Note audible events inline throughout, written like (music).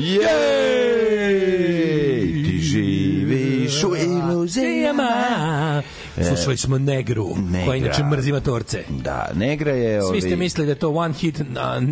Jej! Ti živiš u iluzijama. E, Slušali smo Negru, negra. koja inače mrzima torce. Da, Negra je... Ovi... Svi ste mislili da je to one hit,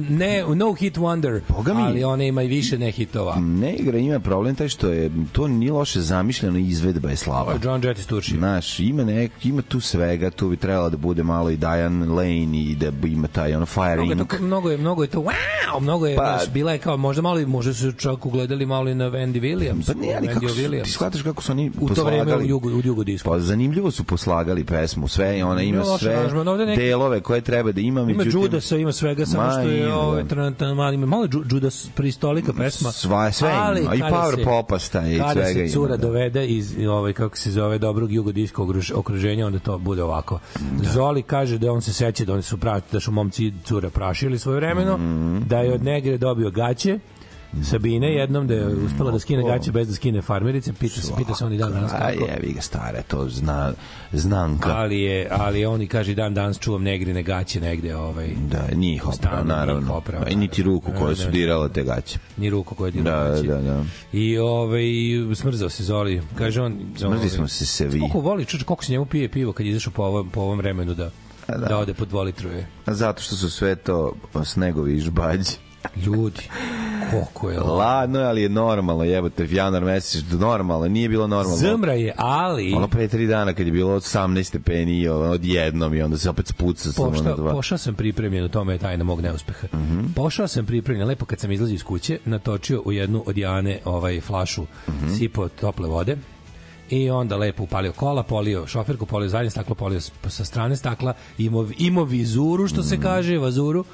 ne, no hit wonder, Boga mi, ali ona ima i više ne hitova. Negra ima problem taj što je, to nije loše zamišljeno izvedba je slava. Kako John Jett istučio. Znaš, ima, nek, ima tu svega, tu bi trebala da bude malo i Diane Lane i da ima taj ono Fire Inc. To, mnogo je, mnogo je to, wow, mnogo je, pa, baš, bila je kao, možda malo, možda su čak ugledali malo i na Wendy Williams. Pa ne, ali kako, Williams. ti shvataš kako su oni u to vreme u jugu, u jugu disku. Pa zanimljivo su lipu slagali pesmu, sve i ona ima sve delove koje treba da ima. Međutim, ima Judasa, ima svega, samo što je ove, ovaj da. trenutno malo, mali malo Judas pristolika pesma. Sva, sve ima, i power popasta i svega ima. Kada se cura da. dovede iz, ovaj, kako se zove, dobrog jugodiskog okruženja, onda to bude ovako. Da. Zoli kaže da on se seća da oni su prati da su momci cura prašili svoje vremeno, mhm. da je od negre dobio gaće, Sabine jednom da je uspela da skine gaće bez da skine farmerice, pita se, pita se on i dan danas kako. A ga stare, to zna, znam Ali je, ali on i kaže dan danas čuvam negrine gaće negde. Ovaj, da, njih ih naravno. Njih I niti ruku da, koja da, su da. dirala te gaće. Ni ruku koja je dirala da, gaće. Da, da, I ovaj, smrzao se Zoli. Kaže on, Zoli, ovaj, smo se se vi. Koliko voli, čuč, koliko se njemu pije pivo kad je izašao po ovom, po ovom vremenu da, da. da ode po dva A Zato što su sve to pa, snegovi i žbađi. Ljudi. Koliko je ladno. ali je normalno, jebote, januar mesec, normalno, nije bilo normalno. Zmra je, ali... Ono pre tri dana kad je bilo 18 stepeni i odjednom i onda se opet spuca samo na dva. Pošao sam pripremljen, u tome je tajna mog neuspeha. Mm -hmm. Pošao sam pripremljen, lepo kad sam izlazio iz kuće, natočio u jednu od Jane ovaj, flašu, mm -hmm. sipao tople vode, i onda lepo upalio kola, polio šoferku, polio zadnje staklo, polio sa strane stakla, imao, imao vizuru, što mm. se mhm. kaže, vazuru,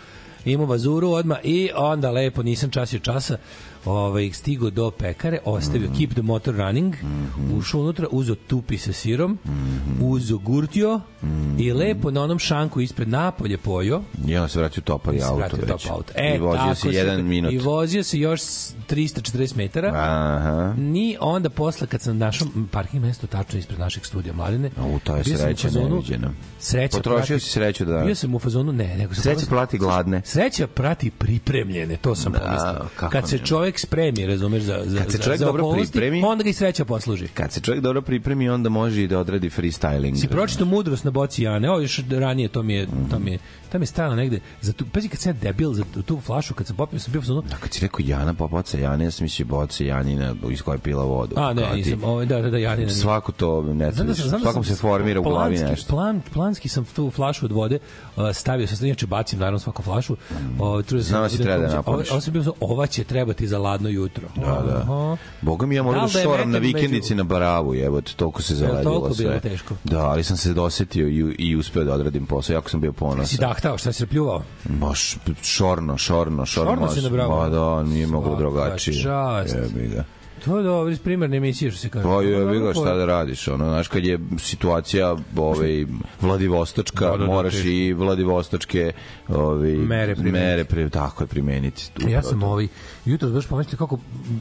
imao vazuru odma i onda lepo nisam časio časa ovaj, stigo do pekare, ostavio mm -hmm. keep the motor running, mm -hmm. ušao unutra, uzo tupi sa sirom, mm -hmm. uzo gurtio mm -hmm. i mhm. lepo na onom šanku ispred napolje pojo. I onda se vratio topa auto vratio već. Top auto. E, I vozio se jedan se, minut. I vozio se još 340 metara. Aha. Ni onda posle kad sam našao parking mesto tačno ispred našeg studija Mladine. U, to je sreća neviđena. Sreća Potrošio plati, si sreću da... Bio sam u fazonu, ne, nego sam... Sreća prati gladne. Sreća prati pripremljene, to sam da, pomislio. Kad se čovek čovjek spremi, razumeš, za, za, Kad se čovjek za, za dobro pripremi, onda ga i sreća posluži. Kad se čovjek dobro pripremi, onda može i da odradi freestyling. Si pročito mudrost na boci Jane, ovo još ranije, to mi je, to mi je tamo je stajalo negde za tu pazi kad sam ja debil za tu flašu kad sam popio sam bio fazonu da kad si rekao Jana pa boca Jana ja sam mislio boca Janina iz koje pila vodu a ne nisam ovaj da da da Janina svako to ne znam da sam, da svakom se formira u glavi nešto plan planski sam tu flašu od vode uh, stavio sam inače bacim naravno svaku flašu mm. ovaj trudim da da se da treba da napuniš on se bio ova će trebati za ladno jutro da da boga mi ja moram da šoram na vikendici na baravu evo toliko se zaladilo sve da ali sam se dosetio i i uspeo da odradim posao jako sam bio ponosan Htao, šta se pljuvao? Moš, šorno, šorno, šorno. Šorno moš, se nabrao. Ma da, nije moglo drugačije. Čast. Jebi ga. To je dobro, iz primarne emisije što se kaže. Pa je, vi ga šta da radiš, ono, znaš, kad je situacija ovaj, vladivostočka, da, da, da moraš da, da, i vladivostočke ovaj, mere, primeniti. mere pre, tako je, primeniti. Tu, e, ja sam ovi, ovaj, jutro baš pomislio kako,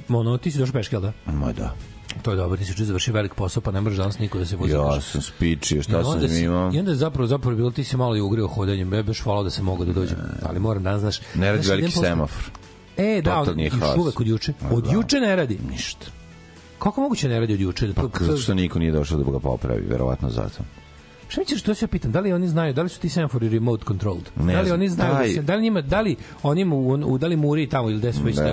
ono, ti si došao peške, da? Ma da. To je dobro, ti si juče završio velik posao, pa ne može danas niko da se vozi. Ja sam spičio, šta sam si, imao. I onda je zapravo, zapravo bilo, ti si malo i ugreo hodanjem, ja bih volao da se mogu da dođem, ali moram danas, znaš... Ne radi veliki semafor. E, da, Totalni od, još uvek od juče. Od da. juče ne radi. Ništa. Kako moguće ne radi od juče? Pa, zato što niko nije došao da ga popravi, verovatno zato. Šta misliš što se pitam, da li oni znaju, da li su ti semafori remote controlled? Ne da li oni znaju, taj... da, se, da li njima, da li oni mu u da li muri tamo ili gde su već da.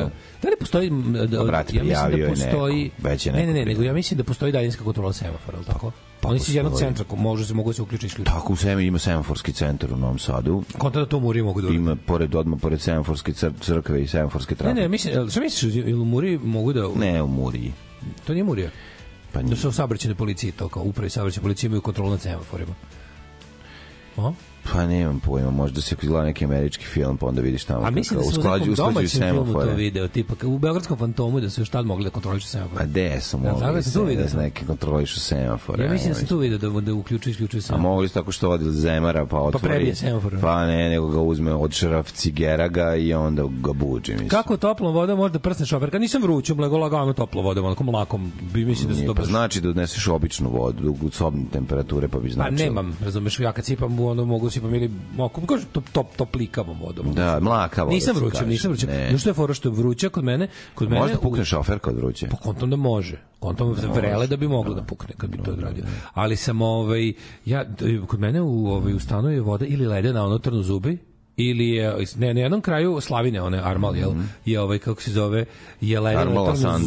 da li postoji da, Brate, ja mislim da postoji neko, već je neko ne, ne, ne, nego ja mislim da postoji daljinska kontrola semafora, al pa, tako? Pa, oni su jednog centra, ko može se mogu da se uključiti ljudi. Tako u Semi ima semaforski centar u Novom Sadu. Kontra da to Muri mogu da Ima pored odma pored semaforske crkve i semaforske trafike. Ne, ne, mislim, šta misliš, ili Muri mogu da Ne, u Muri. To nije Murija. Pa nije. Da su u saobraćene to kao upravi saobraćajne policije imaju kontrolu nad semaforima. O? Pa nemam pojma, možda se gleda neki američki film, pa onda vidiš tamo. A mislim da se usklađuju, usklađuju semafore. to video, tipa u Beogradskom fantomu da su još tad mogli da kontrolišu semafore. Pa gde su da, mogli, da da, da, da, tu da su neke kontrolišu semafore. Ja mislim da se tu video da, da uključuju, isključuju semafore. A mogli su tako što odili zemara, pa otvori. Pa prebije semafor. Pa ne, nego ga uzme od šraf cigera ga i onda ga buđe, mislim. Kako toplom vodom možda prsneš operka? Nisam vrućom, lego lagano toplo vodom, onako mlakom, bi mislim da se to baš... Pa znači da odneseš običnu vodu, u sobne temperature, pa bi znači. Pa nemam, razumeš, ja kad sipam, onda mogu posipam pomiri, mokom, kaže top top top toplikavom vodom. Da, mlaka voda. Nisam vruća, nisam vruća. Ne. što je fora što je vruća kod mene, kod mene. Možda pukne šofer kod vruće. Pa kontom da može. Kontom da vrele da bi da. moglo da pukne kad bi to odradio. Da, da, Ali sam ovaj ja kod mene u ovaj u stanu je voda ili ledena, ono trnu zubi, ili je ne na jednom kraju Slavine one Armal jel mm -hmm. je ovaj kako se zove je ledena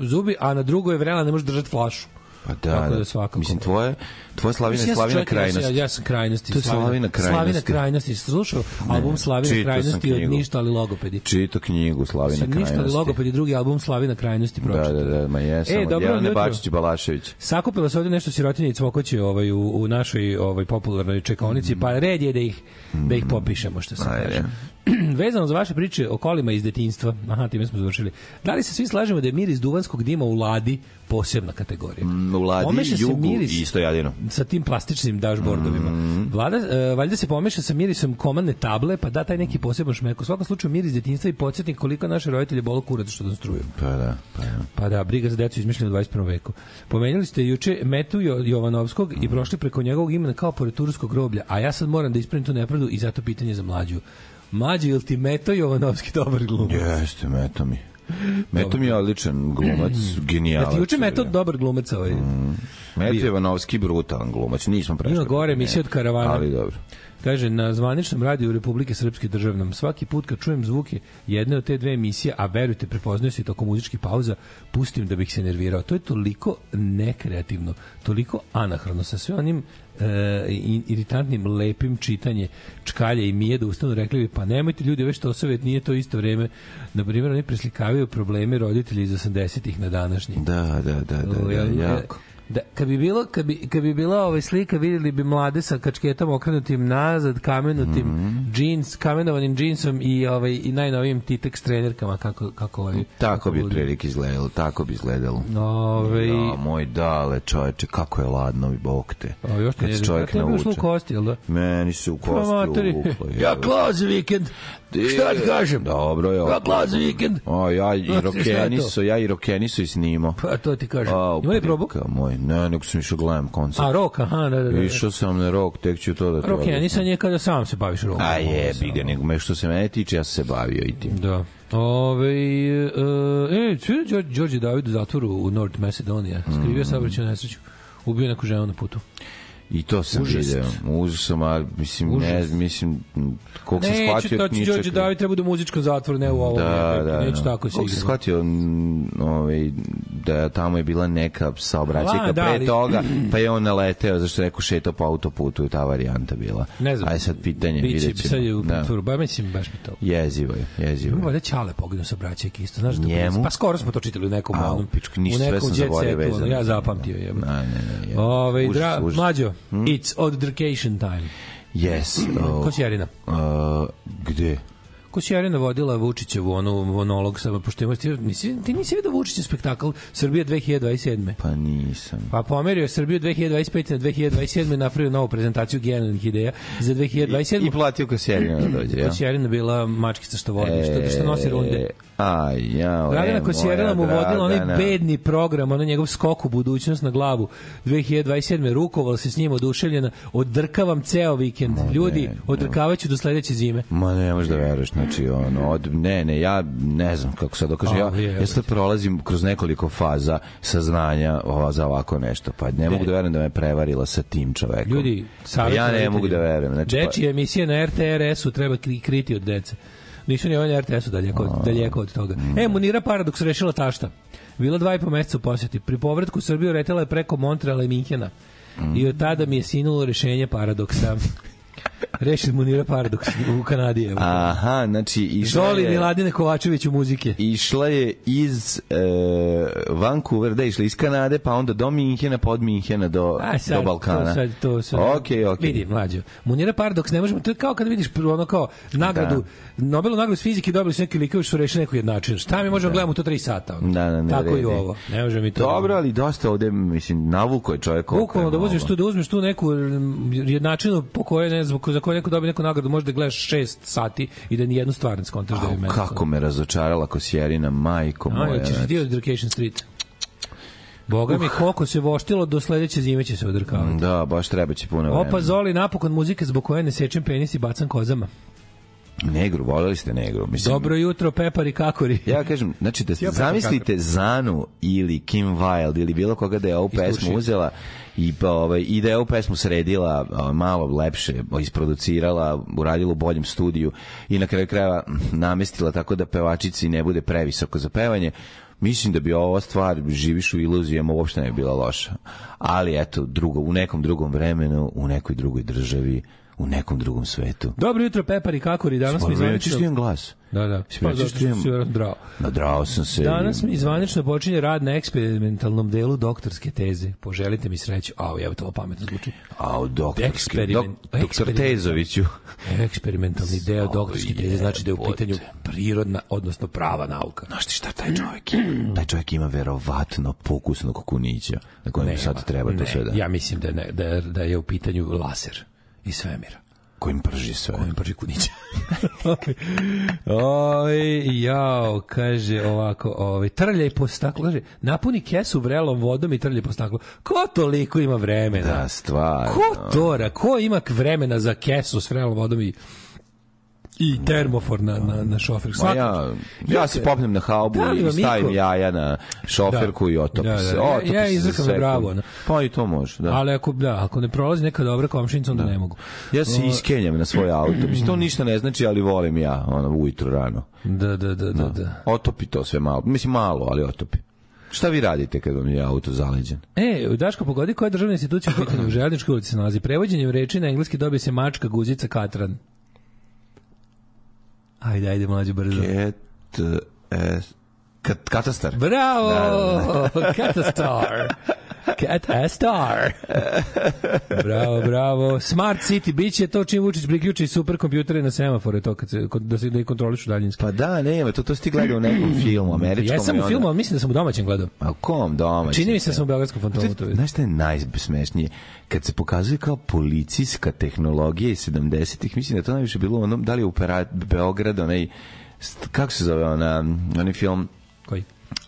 zubi a na drugoj je vrela ne može držati flašu pa da, Tako da, da svakako. mislim tvoje Tvoja Slavina je Slavina krajnosti. Ja, ja sam krajnosti. To je Slavina krajnosti. Slavina krajnosti. Slušao album Slavina krajnosti od Ništa ali logopedi. Čito knjigu Slavina krajnosti. Ništa ali logopedi, drugi album Slavina krajnosti pročitao. Da, da, da, ma jesam. E, dobro, Jelena Bačić Balašević. Sakupila se ovde nešto sirotinje i cvokoće ovaj, u, u našoj ovaj, popularnoj čekonici, pa red je da ih, da ih mm. popišemo, što se kaže (clears throat) vezano za vaše priče o kolima iz detinjstva, aha, time smo završili, da li se svi slažemo da je mir iz duvanskog dima u ladi posebna kategorija? Mm, u ladi, jugu miris, i isto jadino sa tim plastičnim dashboardovima. Mm. Vlada, e, valjda se pomeša sa mirisom komandne table, pa da taj neki poseban šmek. U svakom slučaju miris detinjstva i podsjetnik koliko naše roditelje bolo kurac što nas struju. Pa da, pa da. Pa da, briga za decu izmišljena u 21. veku. Pomenjali ste juče Metu Jovanovskog mm. i prošli preko njegovog imena kao pored turskog groblja, a ja sad moram da ispravim tu nepravdu i zato pitanje za mlađu. Mlađi, ili ti Meto Jovanovski dobar glumac? Jeste, Meto mi. Meto mi je odličan glumac, mm. genijalac. Ja ti juče Meto dobar glumac ovaj. Mm. Meto Jovanovski brutalan glumac, nismo prešli. Ima gore emisija od karavana. Ali dobro. Kaže, na zvaničnom radiju Republike Srpske državnom, svaki put kad čujem zvuke jedne od te dve emisije, a verujte, prepoznaju se tokom muzičkih pauza, pustim da bih se nervirao. To je toliko nekreativno, toliko anahrono sa sve onim Eh, iritantnim lepim čitanje čkalje i mije da ustavno rekli bi pa nemojte ljudi ove što osove nije to isto vreme na primjer oni preslikavaju probleme roditelja iz 80-ih na današnji da da da da, da, da jako e, Da, kad bi bilo kad bi, kad bi bila ovaj slika videli bi mlade sa kačketom okrenutim nazad, kamenutim mm -hmm. džins, kamenovanim džinsom i ovaj i najnovijim Titex trenerkama kako kako ovaj tako bi otprilike izgledalo, tako bi izgledalo. Ovaj da, moj dale, čoveče, kako je ladno bi bok te. A još kad ne, čovjek ne uči. Da? Meni se u kosti uvuklo. Ja klaz vikend. Ti, Šta ti kažem? Dobro je. Kako lazi vikend? O, ja i (laughs) Rokeniso, ja i Rokeniso i snimo. Pa to ti kažem. A, Ima li probuk? Moj, ne, nego sam išao gledam koncert. A, Rok, aha, da, da, da. Išao sam na Rok, tek ću to da Rokeni Rokenisan je kada sam se baviš Rokom. A jebi ga, nego me što se mene tiče, ja sam se bavio i tim. Da. Ove, e, e čuje Đorđe David u zatvoru u North Macedonia. Skrivio mm. saobraćaj nesreću. Ubio neku ženu na putu. I to sam Užast. video. sam, a mislim, Užas. ne, mislim, koliko sam shvatio... Neće, to će Đorđe David treba da u muzičkom zatvoru, ne u ovom. Da, ne, da, neće da. tako se Koliko sam shvatio ovaj, da tamo je bila neka saobraćajka da, pre toga, pa je on naleteo, zašto neko šetao po autoputu, ta varijanta bila. Ne znam. Aj sad pitanje, biće, vidjet ćemo. Sad je u pritvoru, da. ba, mislim, baš mi to. Jezivo je, jezivo je. Ovo je Čale poginu saobraćajke isto, znaš da Njemu? Pa skoro smo to čitali u nekom, a, onom, pičku, ništa, sve sam zaboravio vezano. Ja zapamtio je. Ne, ne, ne. Ove, ovaj, dra, mlađo, Mm. It's odrcation time. Yes. Oh. Ko Sjerina? Uh, gde? Ko Sjerina vodila Vučićevu onu monolog sa pošto ima ti nisi ti nisi video Vučićev spektakl Srbija 2027. Pa nisam. Pa pomerio Srbiju 2025 na 2027 napravio novu prezentaciju genijalnih ideja za 2027. I, i platio Ko Sjerina da dođe. Ja. Ko Sjerina bila mačkica što vodi, e, što što nosi runde. E, Aj, ja, Dragana e, Kosjerela mu vodila onaj bedni program, onaj njegov skok u budućnost na glavu. 2027. rukovala se s njim oduševljena. Odrkavam ceo vikend. Ma, Ljudi, ne, odrkavaću ne. do sledeće zime. Ma ne, možeš da veruješ. Znači, ono, od, ne, ne, ja ne znam kako sad dokaže. Ja, ja sad prolazim kroz nekoliko faza saznanja ova, za ovako nešto. Pa ne, ne mogu da verujem da me prevarila sa tim čovekom. Ljudi, pa ja ne mogu da verujem. Znači, Dečija pa... emisija na RTRS-u treba kriti od dece. Nisu ni ovaj na RTS-u daljeko, daljeko od toga. E, Munira Paradoks rešila tašta. Bila dva i po meseca u poseti. Pri povratku u Srbiju retela je preko Montreala i Minhena. I od tada mi je sinulo rešenje paradoksa. (laughs) Rešit Munira Parduks u Kanadi. Evo. Aha, znači išla Zoli je... Miladine Kovačević u muzike. Išla je iz uh, e, Vancouver, da išla iz Kanade, pa onda do Minhena, pod Minhena do, A, sad, do Balkana. To sad, to sad. Ok, ok. Vidi, mlađo. Munira Parduks, ne možemo, to je kao kad vidiš ono kao nagradu, da. Nobelu nagradu iz fizike dobili su neki likovi što reši neku jednačinu. Šta mi možemo da. gledamo to 3 sata? Onda. Da, da, ne, Tako ne, i ne. ovo. Ne možemo mi to. Dobro, ali dosta ovde, mislim, navuko je čovjek. Bukvalno da uzmeš tu, da uzmeš tu neku mm, jednačinu po kojoj ne zbog ako za koju neko dobije neku nagradu, možda gledaš 6 sati i da ni jednu stvar ne skontaš da je meni. Kako me razočarala Kosjerina, majko moja. Ajde, ćeš znači. od Education Street. Boga mi, koliko se voštilo, do sledeće zime će se odrkavati. Da, baš treba će puno vremena. Opa, Zoli, napokon muzike zbog koje ne sečem penis i bacam kozama. Negru, voleli ste Negru. Mislim, Dobro jutro, Pepar i Kakori. (laughs) ja kažem, znači, da zamislite Zanu ili Kim Wilde ili bilo koga da je ovu pesmu uzela i pa, ovaj i da je pesmu sredila malo lepše, isproducirala, uradila u boljem studiju i na kraju krajeva namestila tako da pevačici ne bude previsoko za pevanje mislim da bi ova stvar živiš u iluzijama uopšte ne bi bila loša ali eto drugo u nekom drugom vremenu u nekoj drugoj državi u nekom drugom svetu. Dobro jutro, Pepari, i Kakori. Danas Smo mi zvanično... Smo glas. Da, da. Pa, zato što si vjerojatno drao. sam se. Danas mi zvanično počinje rad na eksperimentalnom delu doktorske teze. Poželite mi sreću. Au, ja bi to pametno zvuči. Au, doktorski. Eksperiment, dok, doktor Tezoviću. Eksperimentalni deo doktorske teze znači da je u pitanju prirodna, odnosno prava nauka. Znaš ti šta taj čovjek Taj čovjek ima verovatno pokusnog kunića na kojem sad treba to sve da... Ja mislim da, ne, da, da je u pitanju laser i svemira kojim prži sve. Kojim prži kunića. (laughs) oj, jao, kaže ovako, ovaj, trljaj po staklu, kaže, napuni kesu vrelom vodom i trljaj po staklu. Ko toliko ima vremena? Da, stvarno. Ko tora, ko ima vremena za kesu s vrelom vodom i i termofor na, na, na šoferku. Svaki... Ja, ja se popnem na haubu da, i stavim jaja na šoferku da. i otopim da, da, se. Otopim ja, ja izrekam bravo. No. Pa i to može, da. Ali ako, da, ako ne prolazi neka dobra komšinica, onda da. ne mogu. Ja se iskenjam na svoj auto. Mislim, to ništa ne znači, ali volim ja, ono, ujutro rano. Da, da, da, da, da. Otopi to sve malo. Mislim, malo, ali otopi. Šta vi radite kad vam je auto zaleđen? E, Daško, pogodi koja državna institucija u pitanju u Željničkoj ulici se nalazi. Prevođenjem reči na engleski dobije se mačka, guzica, katran. Ajde, ajde, mlađe, brzo. Get, uh, eh, katastar. Bravo! Da, da, da. Katastar. (laughs) Cat has star. bravo, bravo. Smart City biće to čim Vučić priključi super kompjutere na semafore to kad se, da se da ih kontrolišu daljinski. Pa da, nema, to to si ti gledao u nekom filmu američkom. Ja sam u filmu, ali mislim da sam u domaćem gledao. A kom domaćem? Čini mi se da sam u beogradskom fantomu pa to. Znaš šta je najsmešnije? Kad se pokazuje kao policijska tehnologija iz 70-ih, mislim da to najviše bilo onom, da li je u Beogradu, onaj, kako se zove ona, onaj film? Koji?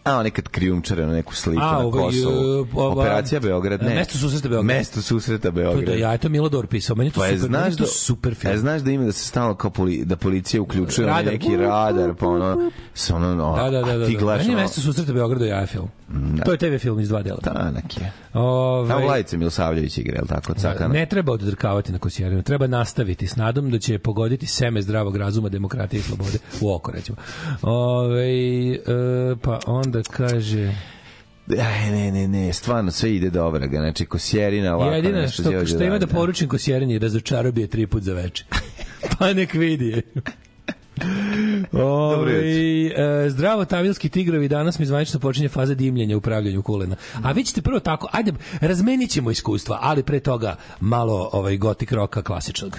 A, one kad krijumčare na neku sliku A, na ovaj, Kosovu. Uh, ova, Operacija Beograd, ne. Mesto susreta Beograd. Mesto susreta da, Beograd. To, da, ja je to Milodor pisao, meni je to pa super, znaš da, to super film. Ja e, znaš da ima da se stalno kao poli, da policija uključuje radar. neki radar, pa ono, sa ono, ono, da, da, da, da, ti da. gledaš Meni je mesto susreta Beograda ja je film. Mm, da. To je TV film iz dva dela. Da, neki je. Ove, Tamo Vladica Milosavljević igra, je li tako, cakana? Da, ne treba odrkavati na Kosjerinu, treba nastaviti s nadom da će pogoditi seme zdravog razuma, demokratije i slobode u oko, recimo. Ove, ovaj, e, pa onda da kaže... Aj, da, ne, ne, ne, stvarno sve ide do obraga, znači kosjerina ovako Jedina nešto što, što ima da, da poručim kosjerini je razočarao da bi je tri put za večer. (laughs) pa nek vidi. Ove, ovaj, e, zdravo, tavilski tigrovi, danas mi zvanično počinje faza dimljenja u pravljanju kulena. A vi ćete prvo tako, ajde, razmenit ćemo iskustva, ali pre toga malo ovaj gotik roka klasičnog.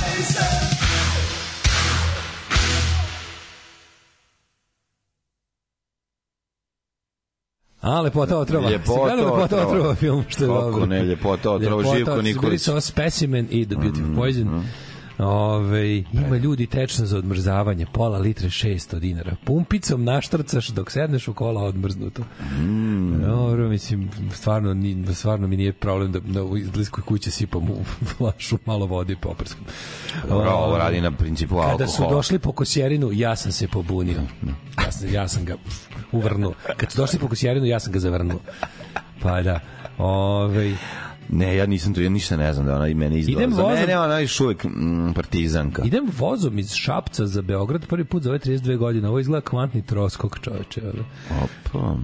A, Lepota otrova. Lepota otrova. Lepota otrova film, što je Kako dobro. Kako ne, Lepota otrova, Živko Nikolić. Bili su Specimen i The Beauty of mhm, Poison. Mm -hmm. Ove, ima ljudi tečno za odmrzavanje, pola litre 600 dinara. Pumpicom naštrcaš dok sedneš u kola odmrznuto. Mm. Dobro, mislim, stvarno, stvarno mi nije problem da, da u bliskoj kući sipam u flašu malo vode i poprskom. Dobro, ovo ovaj, radi na principu alkohola. Kada su došli po kosjerinu, ja sam se pobunio. Da. Ja sam, ja sam ga uvrnuo. Kad su došli po kosjerinu, ja sam ga zavrnuo. Pa da. ovej... Ne, ja nisam to, ja ništa ne znam da ona i mene izdala. Idem za mene ona je uvek mm, partizanka. Idem vozom iz Šapca za Beograd prvi put za ove 32 godine. Ovo izgleda kvantni troskog čoveče. Ali. Opa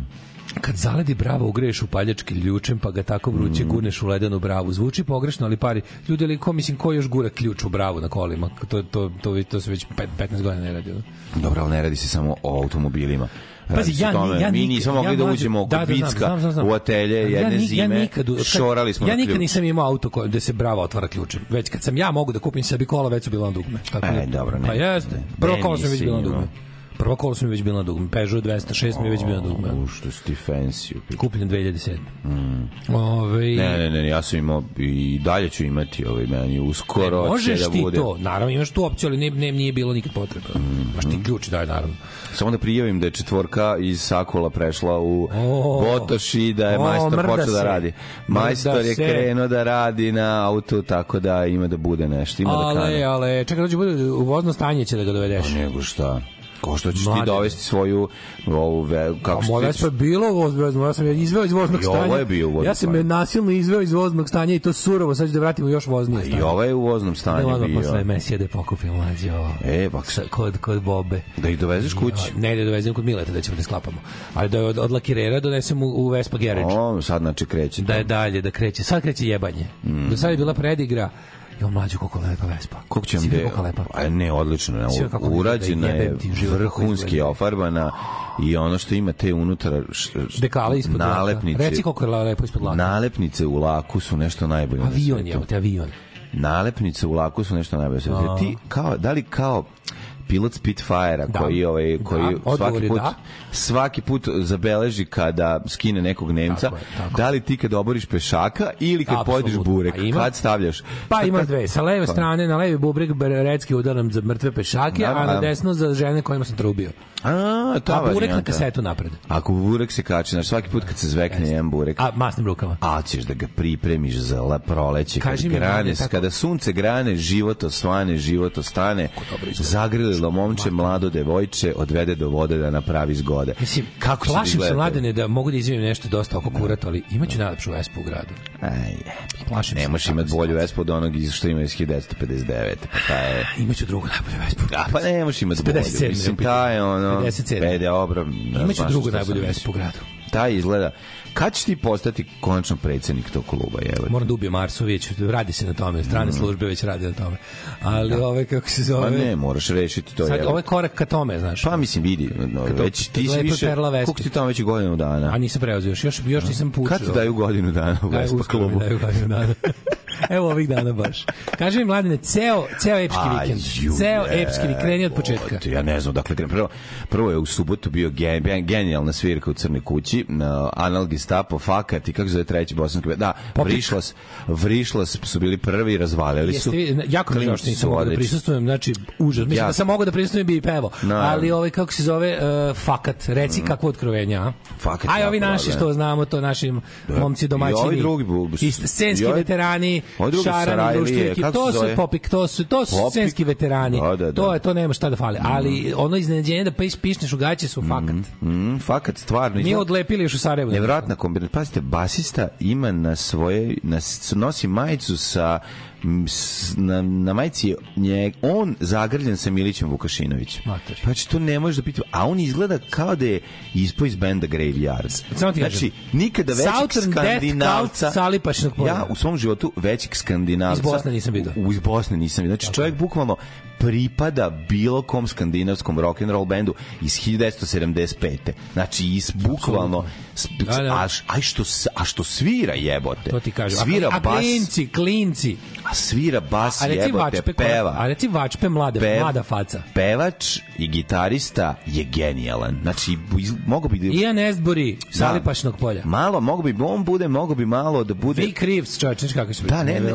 kad zaledi bravo ugreješ u paljački ključem, pa ga tako vruće mm. gurneš u ledenu bravu zvuči pogrešno ali pari ljudi ali ko mislim ko još gura ključ u bravu na kolima to to to to, to se već 15 godina ne radi dobro al ne radi se samo o automobilima Pazi, ja, tome, ja, mi nismo mogli ja, da uđemo oko da, Bicka da, u atelje jedne ja, zime, ja nikad, kad, šorali smo Ja nikad nisam imao auto koje, da se brava otvara ključem. Već kad sam ja mogu da kupim sebi kola, već su bila na dugme. Tako e, da- dobro, ne. Pa jeste. Prvo kolo sam već bilo na dugme. Prvo kolo mi već bilo na dugme. Peugeot 206 mi je već bilo na dugme. U, što si ti fancy. Kupljen 2007. Mm. Ove... Ne, ne, ne, ja sam imao i dalje ću imati ovaj meni uskoro. Ne, možeš da ti bude... to, naravno imaš tu opciju, ali ne, ne, nije bilo nikad potreba. Mm. Mm-hmm. Baš ti ključ daj, naravno. Samo da prijavim da je četvorka iz Sakola prešla u o, Botoš i da je o, majstor počeo da radi. Majstor je krenuo da radi na auto, tako da ima da bude nešto. Ima da ale, da kane. ale, čekaj, dođe bude u vozno stanje će da ga dovedeš. A pa nego šta? Ko što ćeš Mladen. ti dovesti svoju ovu ve, kako se Moja vespa bilo vozbezno, ja sam je izveo iz voznog stanja. Ovo je bio vozno. Ja sam je nasilno izveo iz voznog stanja i to surovo, sad ću da vratimo još voznije stanje. I ovo je u voznom stanju da, bio. Da, posle Mesija da pokupim mlađo. E, pa kod kod Bobe. Da ih dovezeš kući. Ne, da dovezem kod Mileta da ćemo da sklapamo. Ali da od, od lakirera donesem u, u Vespa garage. O, sad znači kreće. Da je dalje, da kreće. Sad kreće jebanje. Mm. Do sad je bila predigra Jo mlađu kako lepa Vespa. Kako će mi da kako lepa. A ne, odlično, ne, urađena je, da da vrhunski ofarbana i ono što ima te unutra dekale ispod nalepnice. Reci kako je lepo ispod laka. Nalepnice u laku su nešto najbolje. Avion je, avion. Nalepnice u laku su nešto najbolje. Ti kao da li kao pilot Spitfire-a da. koji ovaj da, koji da, svaki put da. svaki put zabeleži kada skine nekog Nemca. Tako je, tako. Da li ti kad oboriš pešaka ili kad pojediš burek, pa ima, kad stavljaš? Pa ima dve. Sa leve pa. strane na levi bubreg redski udaram za mrtve pešake, da, a na desno za žene kojima sam trubio. A, ta a burek na kasetu napred. Ako burek se kači, znači svaki put kad se zvekne Jeste. jedan burek. A masnim rukama. A ćeš da ga pripremiš za la proleće. Kaži kad grane, tako... kada sunce grane, život osvane, život ostane. Zagrlilo momče, mlado devojče, odvede do vode da napravi zgode. Mislim, kako plašim se mladene da mogu da izvinim nešto dosta oko da. kurata, ali imaću najlepšu vespu u gradu. Aj, plašim ne možeš imati bolju vespu od onog što ima iz 1959. Pa ta je... Imaću drugu najbolju vespu. A, pa ne možeš imati bolju. Mislim, da ta je ono, 50 centi. Pede obram. Imaću drugu najbolju vesu po gradu šta izgleda. Kad će ti postati konačno predsednik tog kluba? Jele? Moram da ubijem Arsović, radi se na tome, strane mm. službe već radi na tome. Da. Ali da. ove, kako se pa zove... Pa ne, moraš rešiti to. Sad, ovo je korak ka tome, znaš. Pa mislim, vidi, no, to, već ti si više... Koliko ti tamo već godinu dana? A nisam preozio, još, još, još nisam pučio. Kad ti daju godinu dana u Vespa klubu? Daju godinu dana. (laughs) Evo ovih dana baš. Kaži mi, mladine, ceo, ceo epski vikend. Ceo epski vikend, kreni od početka. ja ne znam dakle, prvo, prvo je u subotu bio gen, genijalna svirka u Crnoj kući, anal gestapo, fakat i kako zove treći bosanski, da, Popik. Vrišlas, Vrišlas su bili prvi, razvaljali su. Jeste, jako mi još nisam mogao da prisustujem, znači, užas. Mislim ja. da sam mogu da prisustujem bi i pevo, no, ali ovaj, kako se zove, uh, fakat, reci mm. kakvo otkrovenje, a? Fakat. Aj, ovi naši što znamo, to našim da. momci domaćini. I ovi drugi, i scenski i ovi, veterani, Šaran, Duštinki, to su Popik, to su, to su popik. scenski veterani. Da, da, da. To je, to nema šta da fali, ali mm. ono iznenađenje da pa ispišneš u gaće su mm, fakat. Mm, mm, fakat, stvarno. Mi od lepili još u Sarajevu. Nevratna kombinacija. Pazite, basista ima na svoje, na, nosi majicu sa na, na majici je on zagrljen sa Milićem Vukašinovićem. Mater. Pa što znači, ne možeš da pita. A on izgleda kao da je ispo iz benda Graveyards. Samo ti znači, nikada većeg skandinavca... Salipašnog Ja u svom životu većeg skandinavca... Iz Bosne nisam vidio. U, iz Bosne nisam vidio. Znači čovjek bukvalno pripada bilo kom skandinavskom rock and roll bendu iz 1975. Znači, is bukvalno da, da. A, a, što, a što svira jebote. To ti kažem. Svira a, a bas. klinci, klinci. A svira bas a, jebote, vačpe, peva. A reci vačpe mlade, pe, mlada faca. Pevač i gitarista je genijalan. Znači, iz, mogu bi... Ian Esbury, da, Salipašnog polja. Malo, mogu bi, on bude, mogu bi malo da bude... Vi Krivs, čovječ, kako se biti. Da, ne, ne,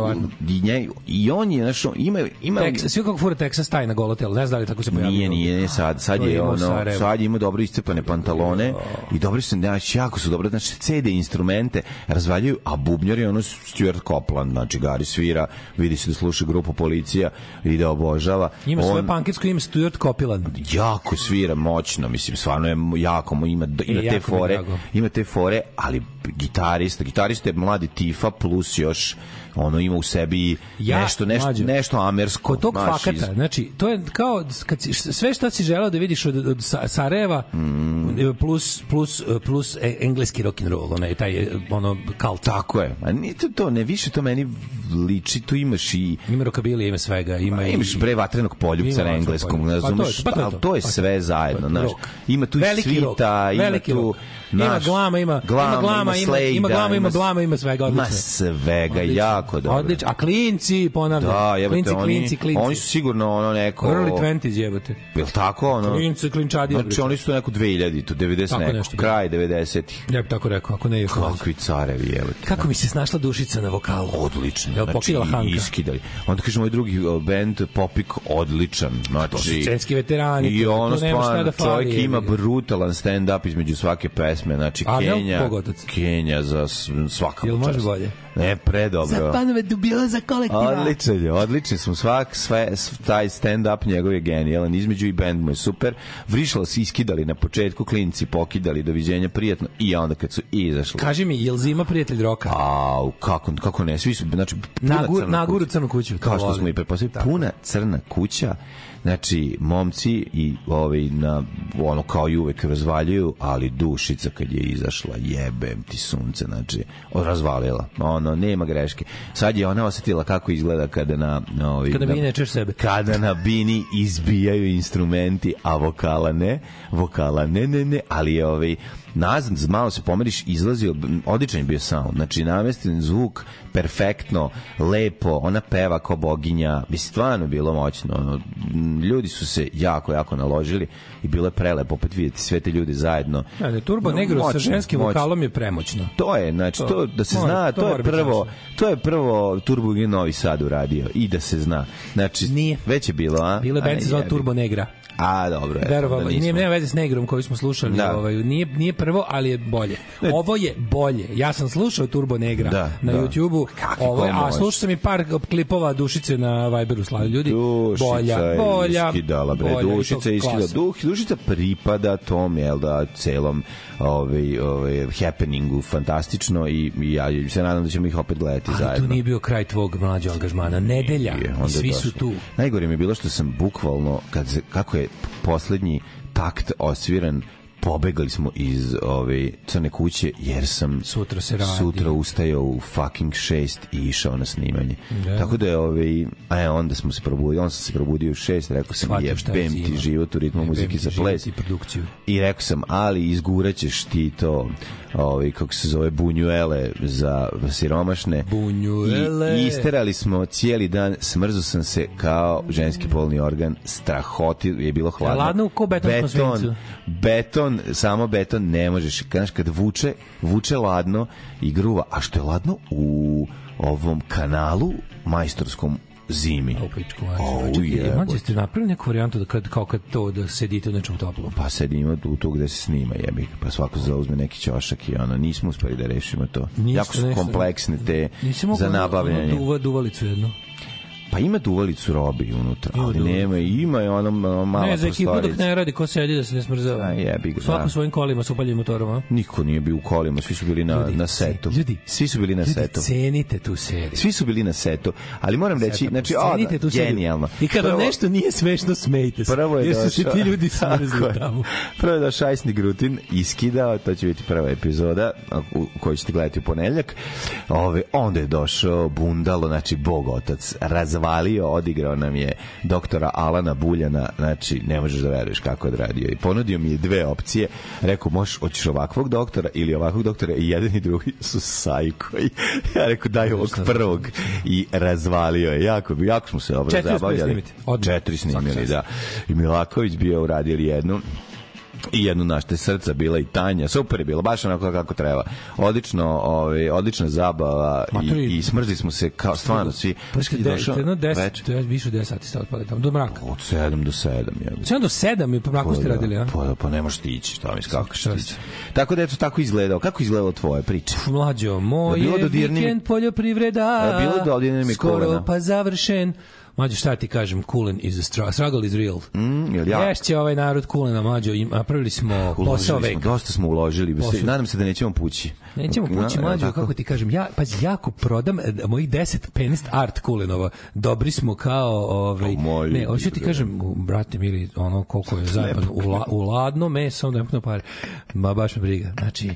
i, i on je, znaš, ima... ima Tek, svi kako fura Texas taj na golo telo. Ne znam da li tako se pojavio. Nije, nije, sad, sad je ono, Sarajevo. sad ima dobro iscepane pantalone i dobro su, znači, jako su dobro, znači, CD instrumente razvaljuju, a bubnjar je ono Stuart Copland, znači, Gary svira, vidi se da sluša grupu policija i da obožava. Ima svoje panketsko ime Stuart Copeland. Jako svira, moćno, mislim, stvarno je jako, ima, ima e, te fore, ima te fore, ali gitarista, gitarista je mladi Tifa plus još ono ima u sebi ja, nešto nešto mađo, nešto amersko kod tog maš, fakata iz... znači to je kao kad si, sve što si želeo da vidiš od, od Sarajeva mm. plus plus plus e, engleski rock and roll onaj taj e, ono kao tako je a niti to ne više to meni liči to imaš i ima rockabilly ima svega ima pa, imaš bre vatrenog poljupca na engleskom ne pa razumeš pa to je, pa to je, to. to je sve zajedno znači ima tu i svita ima tu Ima glama, ima glama, ima glama, ima, slejda, ima glama, ima blama, ima svega odlično. Ima svega, odlično. jako dobro. Odlično. A klinci, ponavljam, da, jebate, klinci, oni, klinci, klinci. Oni su sigurno ono neko Early 20s jebote. Jel tako ono? Klinci, klinčadi. Znači oni su neko 2000, to 90 neko, nešto, da. kraj 90-ih. Ja bih tako rekao, ako ne je Kakvi carevi jebote. Kako mi se snašla dušica na vokalu? Odlično. Jel znači, pokila Hanka? Iskidali. Onda kaže moj drugi bend Popik odličan. Znači, to su scenski veterani. I ono stvarno, da čovjek ima brutalan stand-up između svake pesme pesme, znači Pavel, Kenja, Kenja za svakako Jel može bolje? Ne, predobro. Za panove dubila za kolektiva. Odličan odlični smo. Svak, sve, taj stand-up njegov je genijalan. Između i band mu je super. Vrišla se iskidali na početku, klinci pokidali, doviđenja, prijatno. I onda kad su izašli. Kaži mi, jel zima prijatelj roka? A, kako, kako ne, svi su, znači, puna Nagur, crna Naguru crnu kuću. Kao što smo i prepostavili, puna crna kuća Znači, momci i ovaj, na, ono kao i uvek razvaljuju, ali dušica kad je izašla, jebem ti sunce, znači, razvalila. Ono, nema greške. Sad je ona osetila kako izgleda kada na... Ovaj, kada bini nečeš sebe. Kada na bini izbijaju instrumenti, a vokala ne, vokala ne, ne, ne, ali je ovaj, nazad, malo se pomeriš, izlazi, odličan je bio sound. Znači, namestin zvuk, perfektno, lepo, ona peva kao boginja, bi stvarno bilo moćno. Ono, ljudi su se jako, jako naložili i bilo je prelepo opet vidjeti sve te ljudi zajedno. Ne, da, da, Turbo no, Negro moćno, sa ženskim moćno. vokalom je premoćno. To je, znači, to, to da se mora, zna, to, to je prvo, znači. to je prvo Turbo je Novi Sad uradio i da se zna. Znači, Nije. već je bilo, a? Bilo je band se Turbo Negra. A, dobro. Je, Verovalo, da nije, nema veze s Negrom koji smo slušali. Da. Ovaj, nije, nije prvo, ali je bolje. Ovo je bolje. Ja sam slušao Turbo Negra da, na da. YouTube-u. Ovo, ovaj, a slušao sam i par klipova Dušice na Viberu slali ljudi. Dušica bolja, bolja, iskidala, bre. Bolja, dušica je iskidala. Duh, dušica pripada tom, jel da, celom ovaj, ovaj, happeningu fantastično i, i ja se nadam da ćemo ih opet gledati Ali zajedno. Ali to nije bio kraj tvog mlađeg angažmana. Nedelja, je, i svi došli. su tu. Najgore mi je bilo što sam bukvalno, kad se, kako je poslednji takt osviran pobegali smo iz ove crne kuće jer sam sutra se radi. Sutra ustajao u fucking 6 i išao na snimanje. Da. Tako da je ovaj a je, onda smo se probudili, on sam se probudio u 6, rekao sam Shvatim je bem ti život u ritmu muzike za ples i produkciju. I rekao sam ali izguraćeš ti to ovaj kako se zove bunjuele za siromašne. Bunjuele. I, isterali smo cijeli dan, smrzao sam se kao ženski polni organ, strahoti je bilo hladno. Hladno ko beton, beton, beton beton, samo beton ne možeš. Znaš, kad vuče, vuče ladno i gruva. A što je ladno? U ovom kanalu majstorskom zimi. O, pičku, mađe. Oh, je. Mađe, ste napravili neku varijantu da kad, kao kad to, da sedite u nečem toplom? Pa sedimo tu, tu gde se snima, jebi. Pa svako zauzme neki ćošak i ono, nismo uspeli da rešimo to. Ništa, jako su kompleksne te za da nabavljanje. Nisam duva, duvalicu da jednu. Pa ima duvalicu robi unutra, ali nema, ima je ono malo prostorica. Ne, za ekipu dok ne radi, ko sedi da se ne smrzava. A jebi ga. Svako da. svojim kolima, sa s motorom, a? Niko nije bio u kolima, svi su bili na, ljudi, na setu. Ljudi, svi su bili na ljudi, setu. cenite tu seriju. Svi su bili na setu, ali moram Seta, reći, znači, cenite o, da, tu genijalno. Seriju. I kada prvo, nešto nije smešno, smejte se. Prvo je jer su se ti ljudi smrzli tamo. Prvo je došao Ajsni Grutin, iskidao, to će biti prva epizoda u koju ćete gledati u ponedeljak. Ove, onda je došao Bundalo, znači Bog otac, razvoj razvalio, odigrao nam je doktora Alana Buljana, znači ne možeš da veruješ kako je odradio. I ponudio mi je dve opcije, rekao možeš, hoćeš ovakvog doktora ili ovakvog doktora i jedan i drugi su sajkoj. (laughs) ja rekao daj ovog znači? prvog i razvalio je. Jako, jako smo se dobro zabavljali. Četiri snimili, da. I Milaković bio uradio jednu i jednu našte srca bila i Tanja. Super je bilo, baš onako kako treba. Odlično, ovaj odlična zabava Ma, i, i smrzli smo se kao stvarno svi. Pa kad je došao? Jedno 10, više od 10 sati ste otpali do mraka. Od 7 do 7, je. 7 do 7 i po mraku pa ste da, radili, a? Pa da, pa ne možeš stići, šta mi skakaš ti. Tako da eto tako izgledao. Kako izgledalo tvoje priče? Mlađo, moj da bilo dodirni... vikend poljoprivreda. Da bilo do dodirni mi Skoro pa završen. Mađo, šta ti kažem, Kulen is a struggle, struggle is real. Mm, jel ja? Ješće ovaj narod Kulena, Mađo, im, napravili smo uložili posao veka. Dosta smo uložili, posao. nadam se da nećemo pući. Nećemo pući, Na, da, Mađo, kako ti kažem, ja, pa jako prodam e, mojih 10 penist art Kulenova. Dobri smo kao, ovaj, ne, hoću ti da. kažem, brate mili, ono, koliko je zajedno, u, la, u ladno meso, onda je pare. Ma baš me briga. Znači,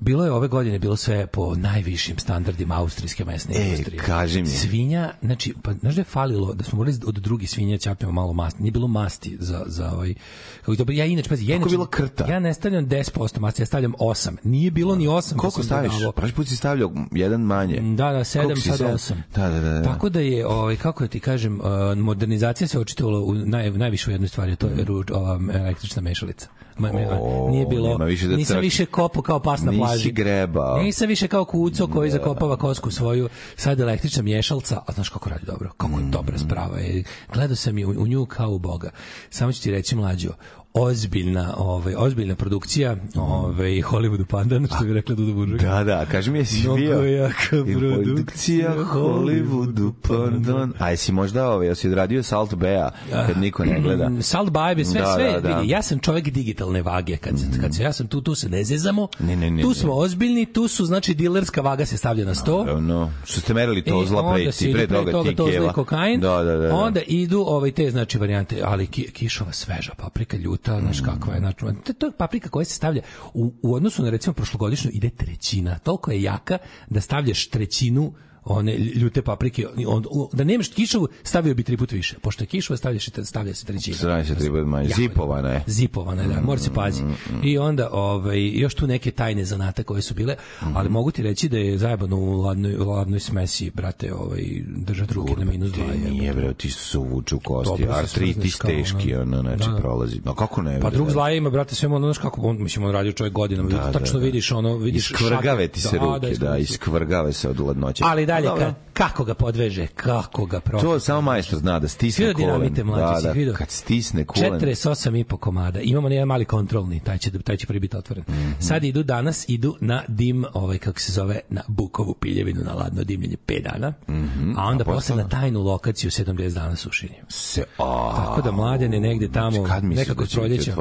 bilo je ove godine bilo sve po najvišim standardima austrijske mesne e, industrije. kaži mi. Svinja, znači, pa znaš da je falilo da smo morali od drugih svinja ćapimo malo masti. Nije bilo masti za, za ovaj... Kako to, pa ja inače, pazi, ja inače, bilo krta? Ja ne stavljam 10% masti, ja stavljam 8. Nije bilo ni 8. Koliko da staviš? Dodalo. put si stavljao jedan manje. Mm, da, da, 7, sad 8. Da, da, da, da. Tako da je, ovaj, kako ja da ti kažem, eh, modernizacija se očitovala u naj, najviše u jednoj stvari, to je mm. ova električna mešalica. Ma, o, nije bilo. Više da nisam više kopao kao pas na plaži. Nisi greba. Nisam više kao kuco koji zakopava kosku svoju. Sad električna mješalca, a znaš kako radi dobro. Kako je dobra mm. sprava. E, gledao sam je u, u nju kao u Boga. Samo ću ti reći mlađo, ozbiljna, ovaj ozbiljna produkcija, ovaj Hollywoodu pandan, što bi rekla Duda Buržek. Da, da, kaži mi jesi Mnogo bio. jaka produkcija Hollywoodu pa pandan. Da. A jesi možda ovaj, jesi odradio Salt Bea, kad ah, niko ne gleda. Mm, Salt Bea bi sve, da, sve, da, da. vidi, ja sam čovjek digitalne vage, kad, se, kad se, ja sam tu, tu se ne zezamo, ne, ne, ne, tu smo ozbiljni, tu su, znači, dilerska vaga se stavlja na sto. Naravno, što ste merili to e, zla preti, pre toga, toga to zla da, da, da, da. onda idu ovaj, te, znači, varijante, ali ki, kišova sveža paprika, ljuta ta, znaš kakva je, znaš, to je paprika koja se stavlja u, u odnosu na recimo prošlogodišnju ide trećina, toliko je jaka da stavljaš trećinu one ljute paprike, on, da nemaš kišovu, stavio bi tri put više. Pošto je kišova, stavljaš, stavlja se trećina. Stavlja se tri put manje. Zipovana je. Zipovana je, da, mora se pazi. Mm, mm, mm. I onda ovaj, još tu neke tajne zanata koje su bile, ali mogu ti reći da je zajebano u ladnoj, ladnoj smesi, brate, ovaj, drža ruke na minus 2. Nije, bre, ti se uvuču kosti, artritis teški, ono, znači, da, da. prolazi. No, kako ne? Pa drug da. zlaja ima, brate, sve ono, znaš kako, on, mislim, on radio čovjek godinama, da, tačno vidiš, ono, vidiš... Iskvrgave ti se ruke, da, iskvrgave se od ladnoće. Ali dalje, ka, kako ga podveže, kako ga profi. To samo majstor zna da stisne kolen. Dinamite, da, mlađe, da, da, kad stisne kolen. 48 i po komada. Imamo jedan mali kontrolni, taj će, taj će prebiti otvoren. Mm -hmm. Sad idu danas, idu na dim, ovaj, kako se zove, na Bukovu piljevinu, na ladno dimljenje 5 dana, mm -hmm. a onda a posle na tajnu lokaciju 70 dana sušenje. Se, a, Tako da mladene negde tamo, znači, kad nekako da proljeće.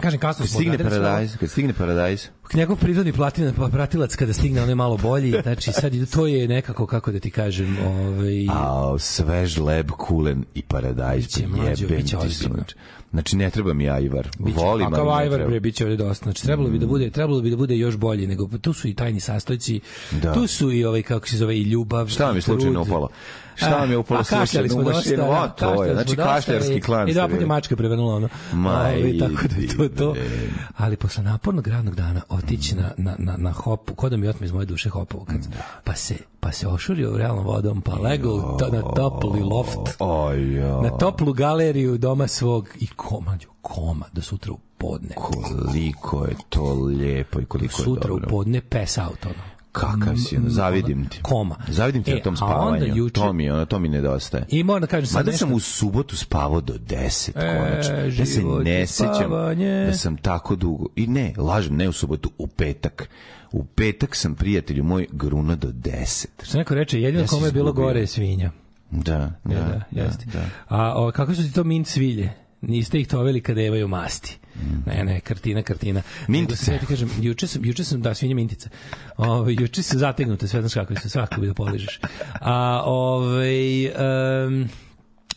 Kažem, kasno smo Stigne paradajz, kad stigne paradajz njegov prizorni platina pa pratilac kada stigne on je malo bolji znači sad to je nekako kako da ti kažem ovaj a svež leb kulen i paradajz biće mlađe biće Znači ne treba mi Ajvar. Biće, Volim, ali Ajvar bre biće ovde dosta. Znači trebalo bi da mm. bude, trebalo bi da bude još bolje nego tu su i tajni sastojci. Da. Tu su i ovaj kako se zove i ljubav. Šta mi slučajno upalo? Šta vam je upalo slušaj? Da umašin, o, to je. Znači, kašljarski klan. I da puta mačka prevenula ono. Aj, ovaj, Ove, tako da to, to. Ali posle napornog radnog dana otići na, na, na, na hop, ko da mi otme iz moje duše hopovo, kad, da. pa se pa se ošurio realnom vodom, pa legao na topli loft, na toplu galeriju doma svog i komađu, koma do sutra u podne. Koliko je to lijepo i koliko je dobro. Sutra u podne pes out ono kakav si, ono, mm, zavidim ti. Koma. Zavidim ti e, na tom spavanju. Juče... To mi, ono, to mi nedostaje. I moram da kažem sad Mada nešto... sam u subotu spavao do 10, e, konačno. Ja da se ne sećam da sam tako dugo. I ne, lažem, ne u subotu, u petak. U petak sam prijatelju moj gruna do 10. Što neko reče, jedino ja kome je bilo gore je svinja. Da, e, da, da, da, jeste. da. A o, kako su ti to mint svilje? Niste ih to toveli kada evaju masti. Ne, ne, kartina, kartina. Mintice. Da ja ti kažem, juče sam, juče sam, da, svinja mintica. Ove, juče se zategnuta, sve znaš kako se svako bi da poližeš. A, ovaj, um,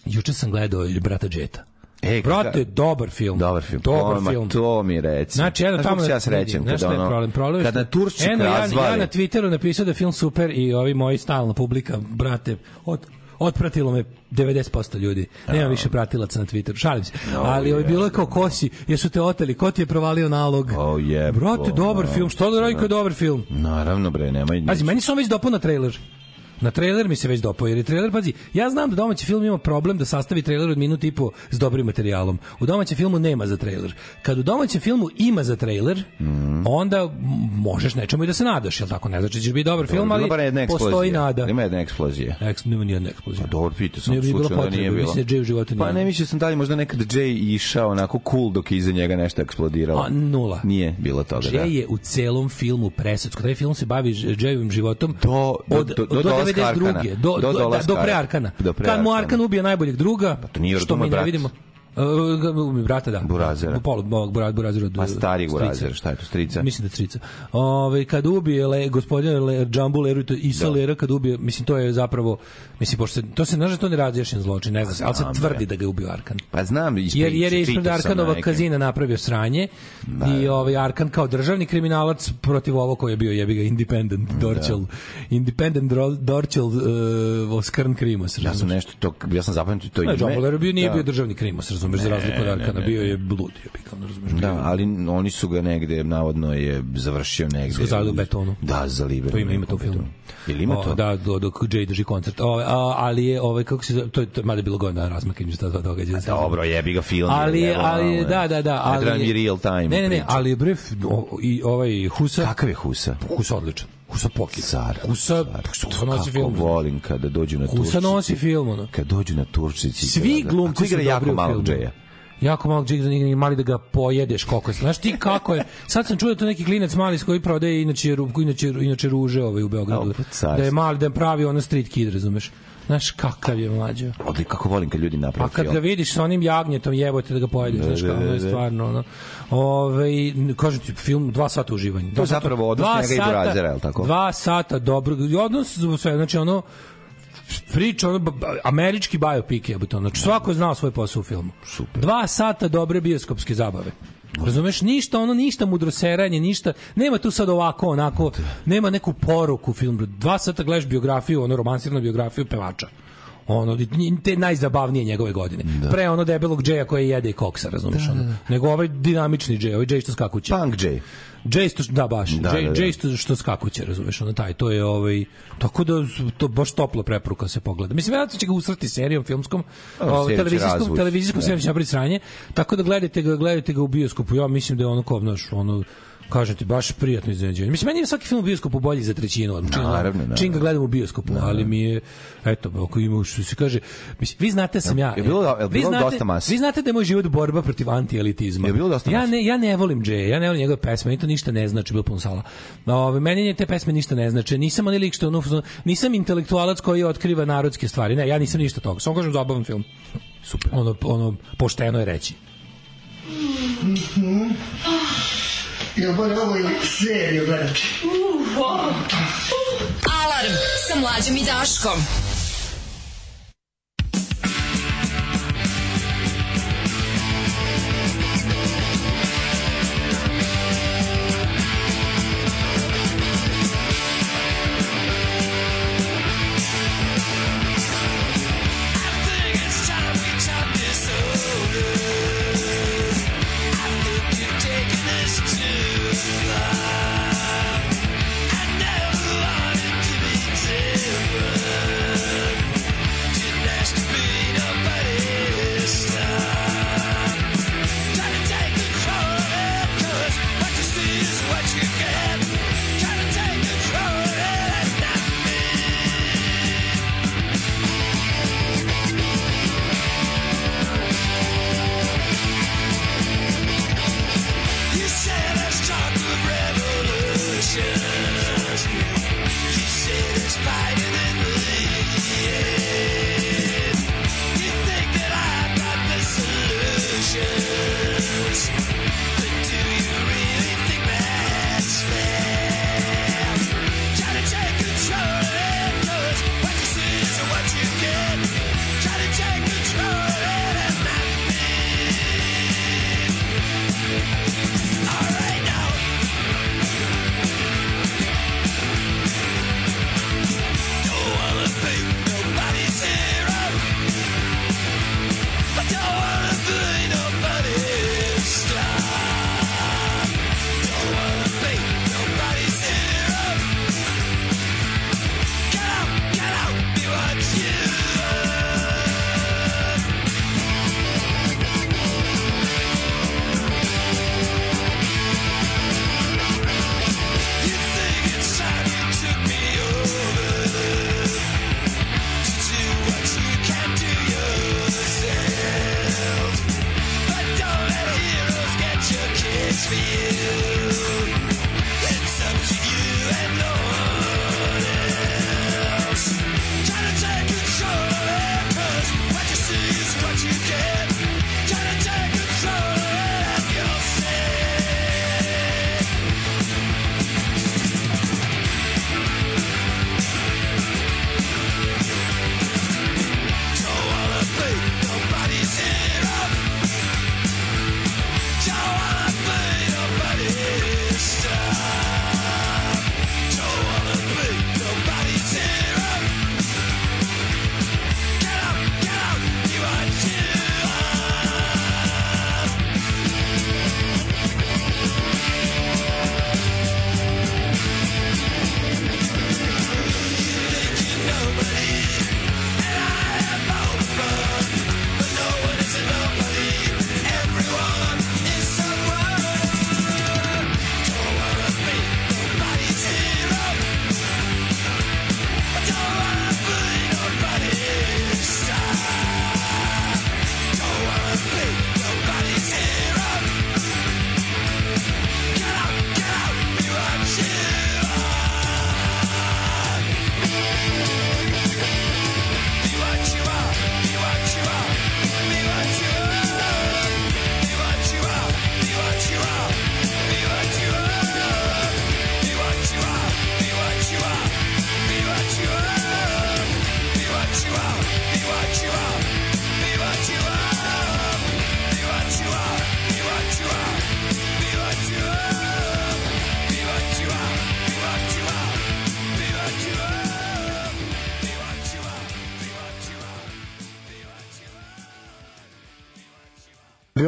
juče sam gledao Brata Džeta. E, Brate, dobar film. Dobar film. Dobar Oma, film. To mi reci. Znači, jedno tamo... Znaš ja srećem kada ono... Je problem? problem kad na Turčuk eno, razvali. Ja, ja na Twitteru napisao da je film super i ovi moji stalna publika, brate, od, Otpratilo me 90% ljudi. Da. Nema više pratilaca na Twitteru. Šalim se. Ali ovo je bilo kao kosi. Jesu te oteli? Ko ti je provalio nalog? Oh, je. Brate, dobar film. Što da radi kao dobar film? Naravno, bre, nema i ništa. Pazi, meni su on već dopunio trailer. Na trailer mi se već dopao, jer je trailer, pazi, ja znam da domaći film ima problem da sastavi trailer od minut i po s dobrim materijalom. U domaćem filmu nema za trailer. Kad u domaćem filmu ima za trailer, mm. onda možeš nečemu i da se nadaš, jel tako? Ne znači da ćeš biti dobar dobro, film, ali jedna postoji nada. Nema jedne eksplozije. Eks, nema ni jedne eksplozije. Pa dobro, pitao sam, slučajno da nije bilo. Mislim da Jay u životu pa nije. Pa ne mislio da sam da li možda nekad Jay išao onako cool dok je iza njega nešto eksplodiralo. A, nula. Nije bilo toga, Jay da. je u celom filmu presacko. Taj film se bavi Jayovim životom do, do, od, do, do, do, do, do, do, 92. Do, do, do, do pre Arkana. Do pre Kad mu Arkan ubije najboljeg druga, pa to nije što mi ne vidimo. Uh, brata, da. Burazera. Polu, ovog Buraz, Burazera. Ma pa stari Burazer, šta je to, strica? Mislim da strica. Ove, kad ubije le, gospodina le, Džambu Leru i Isa da. Lera, kad ubije, mislim, to je zapravo, mislim, pošto to se, znaš da to ne razješen zločin, ne znam, ali se tvrdi da ga je ubio Arkan. Pa znam, ispred, jer, jer je ispred Arkanova kazina napravio sranje da, i da. ovaj Arkan kao državni kriminalac protiv ovo koji je bio jebi ga independent Dorčel, da. independent Dorčel uh, e, Oskarn Krimos. Ja sam nešto to, ja sam zapamtio to ime. Ne, Džambu Leru bio, nije da. bio državni Krimos, razumiješ razumeš, za razliku od Arkana, bio je blud, je pikao, da razumeš. Da, ali oni su ga negde, navodno je završio negde. Su ga betonu. Da, za zaliveno. To ima, ima to u filmu. Ili ima to? O, da, do, dok Jay drži koncert. O, a, ali je, ovaj, kako se, to je, mada je bilo godina razmak između ta dva događaja. Pa dobro, jebi ga film. Ali, je, ali, da, da, da. Ali, ne Ne, ne, ne, ali bref, i ovaj Husa. Kakav je Husa? Husa odličan. Kusa pokit. Sara. Kusa, kusa pa nosi film. Kako volim kada dođu na kusa Turčici. Kusa nosi film, ono. Kada dođu na Turčici. Svi glumci su dobri jako malo Džaja. jako malo džigda ni mali da ga pojedeš kako je. Znaš ti kako je? Sad sam čuo da to neki klinac mali s koji prodaje inače inače inače ruže ovaj u Beogradu. Da je mali da je pravi ono street kid, razumeš? Znaš, kakav je mlađo. Odli, kako volim kad ljudi naprave A pa kad ga vidiš sa onim jagnjetom jebote da ga pojedeš, da, znaš, da, kao je da, stvarno, ono. Ove, ovaj, kažem ti, film, dva sata uživanja. To je zapravo odnos njega i Brazera, je li tako? Dva sata, dobro, odnos, sve, znači ono, priča, ono, američki biopic je, ono, znači, svako je znao svoj posao u filmu. Super. Dva sata dobre bioskopske zabave. Razumeš, ništa, ono, ništa mudroseranje, ništa, nema tu sad ovako, onako, nema neku poruku film. Dva sata gledaš biografiju, ono, romansiranu biografiju pevača ono te najzabavnije njegove godine. Da. Pre ono debelog Džeja koji jede i koksa, razumeš da, da, da. ono. Nego ovaj dinamični Džej, ovaj Džej što skakuće. Punk Džej. Jay što da baš, da, Jay, da, da. što, skakuće, razumeš, onda taj, to je ovaj tako da to baš toplo preporuka se pogleda. Mislim verovatno će ga usrati serijom filmskom, ovaj televizijskom, televizijskom da. se će napraviti tako da gledajte ga, gledajte ga u bioskopu. Ja mislim da je ono kao, znaš, ono kažem ti, baš prijatno iznenađenje. Mislim, meni je svaki film u bioskopu bolji za trećinu. Od naravno, naravno. Čim ga gledam u bioskopu, naravno. ali mi je, eto, ako ima, što se kaže, mislim, vi znate sam ja. Je bilo, je bilo vi znate, dosta mas. Vi znate da je moj život borba protiv antielitizma. Je bilo dosta masa. Ja ne, ja ne volim Džeja, ja ne volim njegove pesme, meni to ništa ne znači, bilo pun sala. Ove, meni te pesme ništa ne znači, nisam onaj lik što, ono, nisam intelektualac koji otkriva narodske stvari, ne, ja nisam ništa toga, samo kažem zabavan film. Super. Ono, ono, pošteno je reći. Mm -hmm da ovo je seriju gledati. Uh, wow. Alarm sa mlađom i Daškom.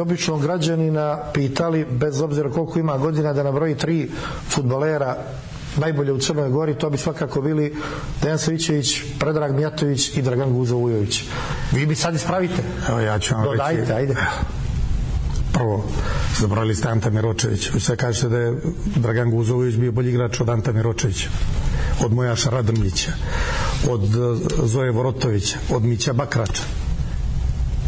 i običnog građanina pitali, bez obzira koliko ima godina, da nabroji tri futbolera najbolje u Crnoj Gori, to bi svakako bili Dejan Svićević, Predrag Mijatović i Dragan Guzo Vujović. Vi bi sad ispravite. Evo ja ću vam Dodajte, reći. ajde. Prvo, zabrali ste Anta Miročević. Vi sad kažete da je Dragan Guzović bio bolji igrač od Anta Miročevića, od Mojaša Radrmića, od eh, Zoje Vorotovića, od Mića Bakrača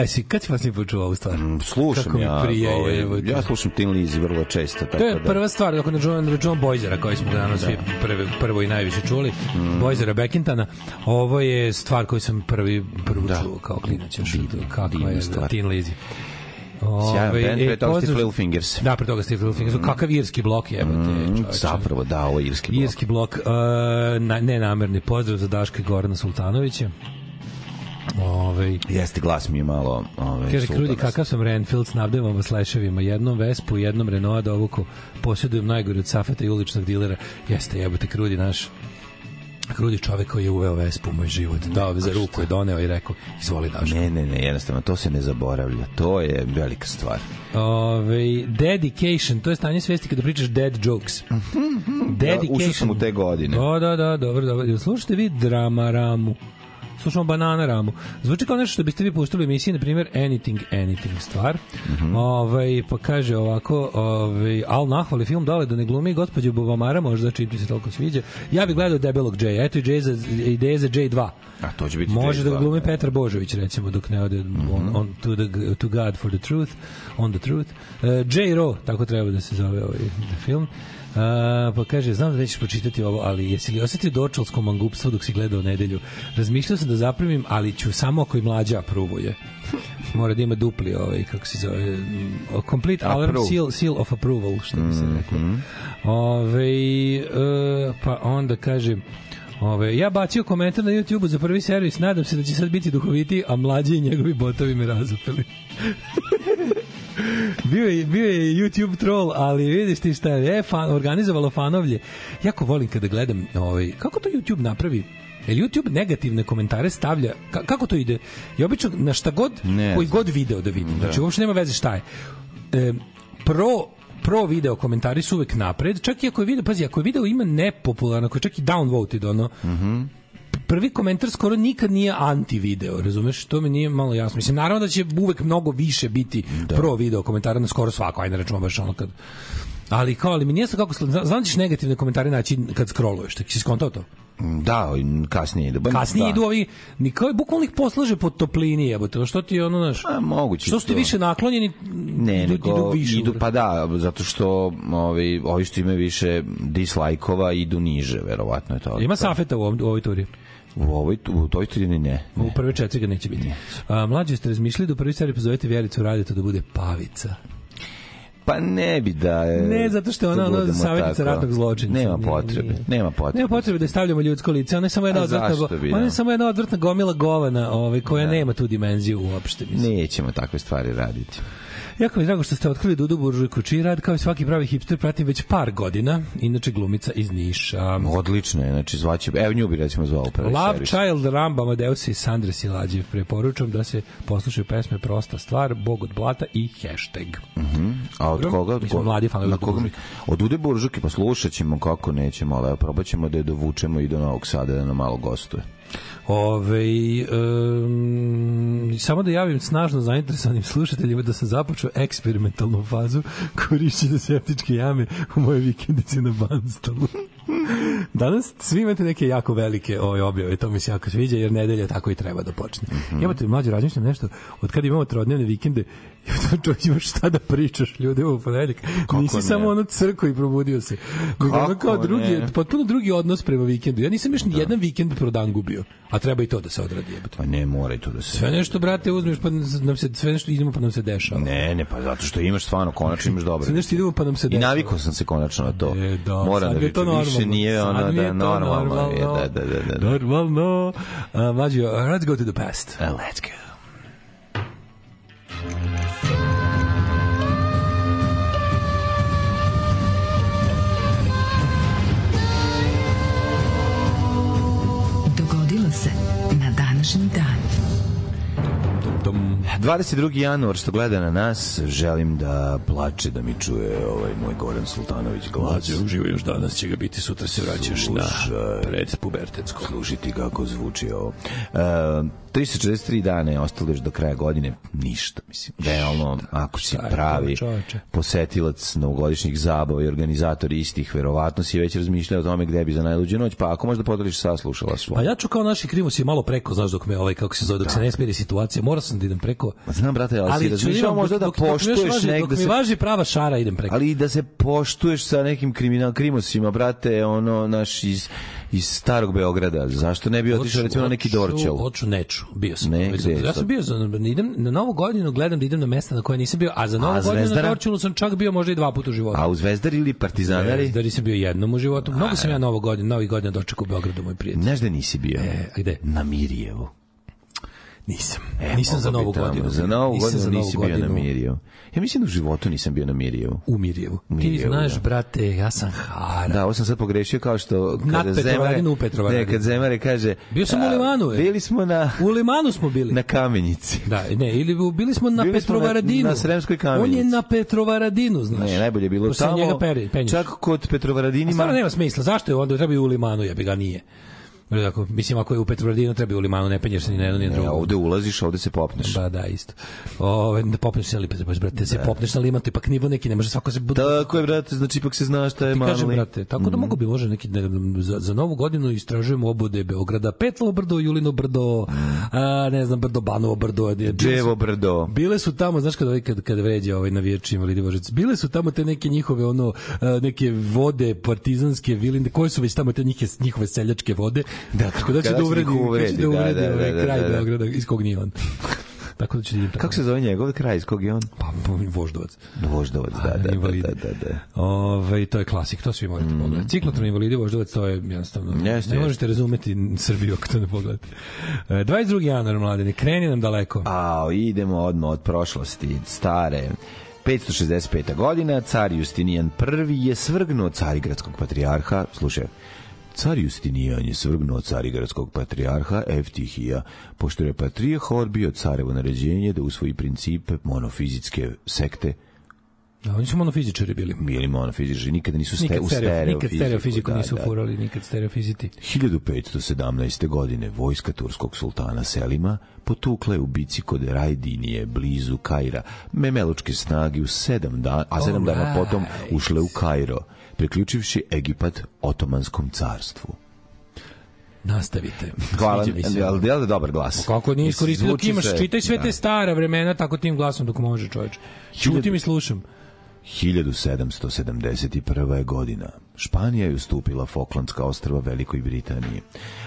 A si, kad si vas ne počuo ovu stvar? Mm, slušam Kako ja. Prije, ovaj, ja slušam Tin Lizzy vrlo često. Tako to je da. prva stvar, dok dakle, John, John Boyzera, koji smo danas da. svi prvi, prvo i najviše čuli, mm. Boyzera Beckintana, ovo je stvar koju sam prvi, prvo da. čuo kao klinac još. Kakva je stvar. Tin Lizzy. Sjajan band, pre e, toga Steve Little Fingers. Da, pre toga Steve Little Fingers. Mm. Kakav irski blok je, mm, Zapravo, da, ovo je irski blok. Irski blok, uh, na, nenamerni pozdrav za Daška i Gorana Sultanovića. Ovaj Jeste glas mi je malo, ovaj. Kaže Krudi da kakav sam Renfield snabdevam vas leševima, jednom Vespu, jednom Renault dovuku. Posjedujem najgore od safeta i uličnog dilera. Jeste jebote Krudi naš. Krudi čovek koji je uveo Vespu u moj život. Dao za ruku je doneo i rekao, izvoli daš. Ne, ne, ne, jednostavno, to se ne zaboravlja. To je velika stvar. Ove, ovaj, dedication, to je stanje svesti kada pričaš dead jokes. Mhm, mhm. Dedication. Ja, ušao sam u te godine. Da, da, da, dobro, dobro. Slušajte vi drama ramu slušamo Banana Ramu. Zvuči kao nešto što biste vi pustili u emisiji, na primjer Anything, Anything stvar. Mm -hmm. Ove, ovaj, pa kaže ovako, ove, ovaj, Al Nahvali film dole da ne glumi gospođu Bobamara, možda da čim ti se toliko sviđa. Ja bih gledao debelog Jay, eto i Jay za, ideje za J2. A to će biti Može da glumi Petar Božović, recimo, dok ne ode mm -hmm. on, mhm. on to, the, to God for the truth, on the truth. Uh, eh, J. Rowe, tako treba da se zove ovaj film. A, pa kaže, znam da nećeš pročitati ovo, ali jesi li osetio dočalsko mangupstvo dok si gledao nedelju? Razmišljao sam da zaprimim, ali ću samo ako i mlađa pruvuje. Mora da ima dupli ovaj, kako se zove, mm, complete alarm seal, seal of approval, što bi se reklo. Mm Ove, uh, pa onda kaže, Ove, ja bacio komentar na youtube za prvi servis, nadam se da će sad biti duhoviti, a mlađi i njegovi botovi me razupeli. (laughs) bio, je, bio je YouTube troll, ali vidiš ti šta je, e, fan, organizovalo fanovlje. Jako volim kada gledam, ovaj, kako to YouTube napravi? Jel YouTube negativne komentare stavlja? Ka, kako to ide? I obično na šta god, ne, koji god video da vidim. Znači, da. Znači, uopšte nema veze šta je. E, pro pro video komentari su uvek napred, čak i ako je video, pazi, ako je video ima nepopularno, ako je čak i downvoted, ono, mm -hmm prvi komentar skoro nikad nije anti-video, razumeš? To mi nije malo jasno. Mislim, naravno da će uvek mnogo više biti da. pro-video komentara na skoro svako, ajde računamo baš ono kad... Ali kao, ali mi nije kako... Znam da ćeš negativne komentare naći kad scrolluješ, tako si skontao to? Da, kasnije idu. kasnije da. idu ovi, ni kao je bukvalno ih poslaže po toplini, jebote, što ti ono, znaš... A, moguće. Što ste više naklonjeni, ne, idu, nego, idu više. Idu, pa da, zato što ovi, ovi što imaju više dislajkova idu niže, verovatno je to. Ima safeta u, ovom, u ovoj turi. U ovoj tu, u toj tri ne, ne. U prve četiri ga neće biti. Ne. A, mlađi ste razmišljali da u prvi stvari pozovete Vjericu Radeta da bude pavica. Pa ne bi da je... Ne, zato što je ona, da ona savjetnica ratnog zločinca. Nema potrebe, nije, nema potrebe. Nema potrebe da stavljamo ljudsko lice, ona je samo jedna odvrtna, go... ona je da? samo jedna odvrtna gomila govana, ovaj, koja da. nema tu dimenziju uopšte. Mislim. Nećemo takve stvari raditi. Jako mi je drago što ste otkrili Dudu Buržujku, čiji rad kao i svaki pravi hipster pratim već par godina, inače glumica iz Niša. Odlično je, znači zvaće, evo nju bi recimo zvao pravi Love servis. Child Ramba, Amadeus i Sandra Silađev. Preporučam da se poslušaju pesme Prosta stvar, Bog od blata i hashtag. Uh mhm. -huh. A od Dobro? koga? Od mi smo mladi fanovi od koga Od Dude Buržuke, pa slušat ćemo kako nećemo, ali probat ćemo da je dovučemo i do Novog Sada da nam malo gostuje. Ove, um, samo da javim snažno zainteresovanim slušateljima da sam započeo eksperimentalnu fazu korišćenja septičke jame u moje vikendici na Banstalu. Danas svi imate neke jako velike ove objave, to mi se jako sviđa, jer nedelja tako i treba da počne. Mm -hmm. Imate mlađe razmišljam nešto, od kada imamo trodnevne vikende, (laughs) to imaš šta da pričaš ljude u ponedeljak. Nisi ne? samo ono crko i probudio se. Kako ono kao drugi, ne? potpuno drugi odnos prema vikendu. Ja nisam još ni da. jedan vikend prodan gubio, a treba i to da se odradi. Pa ne, mora i to da se. Sve nešto brate uzmeš pa nam se sve nešto idemo pa nam se dešava. Ne, ne, pa zato što imaš stvarno konačno imaš dobro. Sve nešto idemo pa nam se dešava. I navikao sam se konačno na to. E, da, Mora da bi to normalno više znači, nije ono da, da, da, da normalno, normalno je, Normalno. Uh, mađo, let's go to the past. Uh, let's go. Dogodilo se na današnji dan dom. 22. januar što gleda na nas, želim da plače da mi čuje ovaj moj Goran Sultanović glas. Mlađe uživo još danas će ga biti, sutra se vraćaš Slušaj, na predpubertetsko. Slušiti kako zvuči ovo. Uh, 343 dana je ostalo još do kraja godine, ništa, mislim. Realno, ako si pravi posetilac novogodišnjih zabava i organizator istih, verovatno si već razmišljao o tome gde bi za najluđu noć, pa ako možda podeliš sa slušala svo. Pa ja ću kao naši krimus i malo preko, znaš, dok me ovaj, kako se zove, dok da. se ne smiri situacija, morao sam da idem preko. Ma znam, brate, ali, ali si razmišljao možda da dok, da poštuješ negde. Dok mi važi prava šara, idem preko. Ali i da se poštuješ sa nekim kriminal krimusima, brate, ono, naš iz iz starog Beograda. Zašto ne bi otišao recimo na neki Dorćol? Hoću, neću. Bio sam. Ne, ja sam bio, za, idem, na Novu godinu gledam da idem na mesta na koje nisam bio, a za Novu a, godinu na Dorćolu sam čak bio možda i dva puta u životu. A u Zvezdari ili Partizanari? Zvezdari sam bio jednom u životu. Mnogo a, sam ja Novu godinu, Novi godinu dočekao u Beogradu, moj prijatelj. Znaš da nisi bio? E, a gde? Na Mirjevu. Nisam. E, nisam za novu godinu. Za novu nisam godinu za novu nisi godinu. bio na Mirjevu. Ja mislim da u životu nisam bio na Mirjevu. U Mirjevu. U Ti znaš, da. brate, ja sam hara. Da, ovo sam sad pogrešio kao što... Kada Nad Petrovarinu u Petrovarinu. Ne, kad Zemare kaže... Bio sam a, u Limanu. Je. Bili smo na... U Limanu smo bili. Na Kamenjici. Da, ne, ili bili smo na bili Petrovaradinu. Na, na Sremskoj Kamenjici. On je na Petrovaradinu, znaš. Ne, najbolje je bilo Posle tamo. Njega peri, čak kod Petrovaradini... A stvarno nema smisla. Zašto je onda treba u Limanu, jebi ga nije. Ako, mislim, ako je u Petrovaradinu, treba u limanu, ne penješ se ni na jedno, ni na drugo. Ne, ovde ulaziš, ovde se popneš. Ba, da, isto. Ove, da popneš se na lipe, brate, da. se popneš na liman, to ipak nivo neki, ne može svako se... Tako je, brate, znači ipak se zna šta je mali. Kažem, brate, tako da mhm. mogu bi može neki, ne, za, za novu godinu istražujemo obode Beograda, Petlovo brdo, Julino brdo, a, ne znam, brdo Banovo brdo. Dževo brdo. Bile su tamo, znaš kad, kad, kad vređa ovaj navijač invalidi božac, bile su tamo te neke njihove, ono, neke vode partizanske vilinde, koje su već tamo te njihove, njihove seljačke vode, da, kako da će da, da uvredi, da uvredi, da, da uvredi da, ovaj da, ovaj kraj da, da. Beograda iz kog nije on. (laughs) Tako da će da idem Kako se zove njegov kraj, iz kog je on? Pa, Voždovac. Voždovac, da, da, da, da, da, da. Ove, ovaj, to je klasik, to svi morate mm. pogledati. Ciklotron invalidi Voždovac, to je jednostavno... Jeste, ne možete razumeti Srbiju ako to ne pogledate. 22. E, januar, mladene, kreni nam daleko. A, idemo odmah od prošlosti, stare. 565. godina, car Justinijan I je svrgnuo carigradskog patrijarha, slušaj, Car Justinijan je svrgnuo carigradskog patrijarha Eftihija, pošto je patrijah odbio carevo naređenje da usvoji principe monofizitske sekte Da, oni su monofizičari bili. Bili monofizičari, znači nikada nisu ste, nikad u stereo, Nikad da, stereofiziku da, nisu da. furali, nikad stereofiziti. 1517. godine vojska turskog sultana Selima potukla je u bici kod Rajdinije, blizu Kaira. Memelučke snage u sedam dana, a sedam dana potom ušle u Kairo priključivši Egipat Otomanskom carstvu. Nastavite. Hvala, ali da je dobar glas? Kako nije iskoristio dok da imaš, čitaj sve da. te stara vremena tako tim glasom dok može čovječ. Čutim i slušam. 1771. godina. Španija je ustupila Foklandska ostrva Velikoj Britaniji.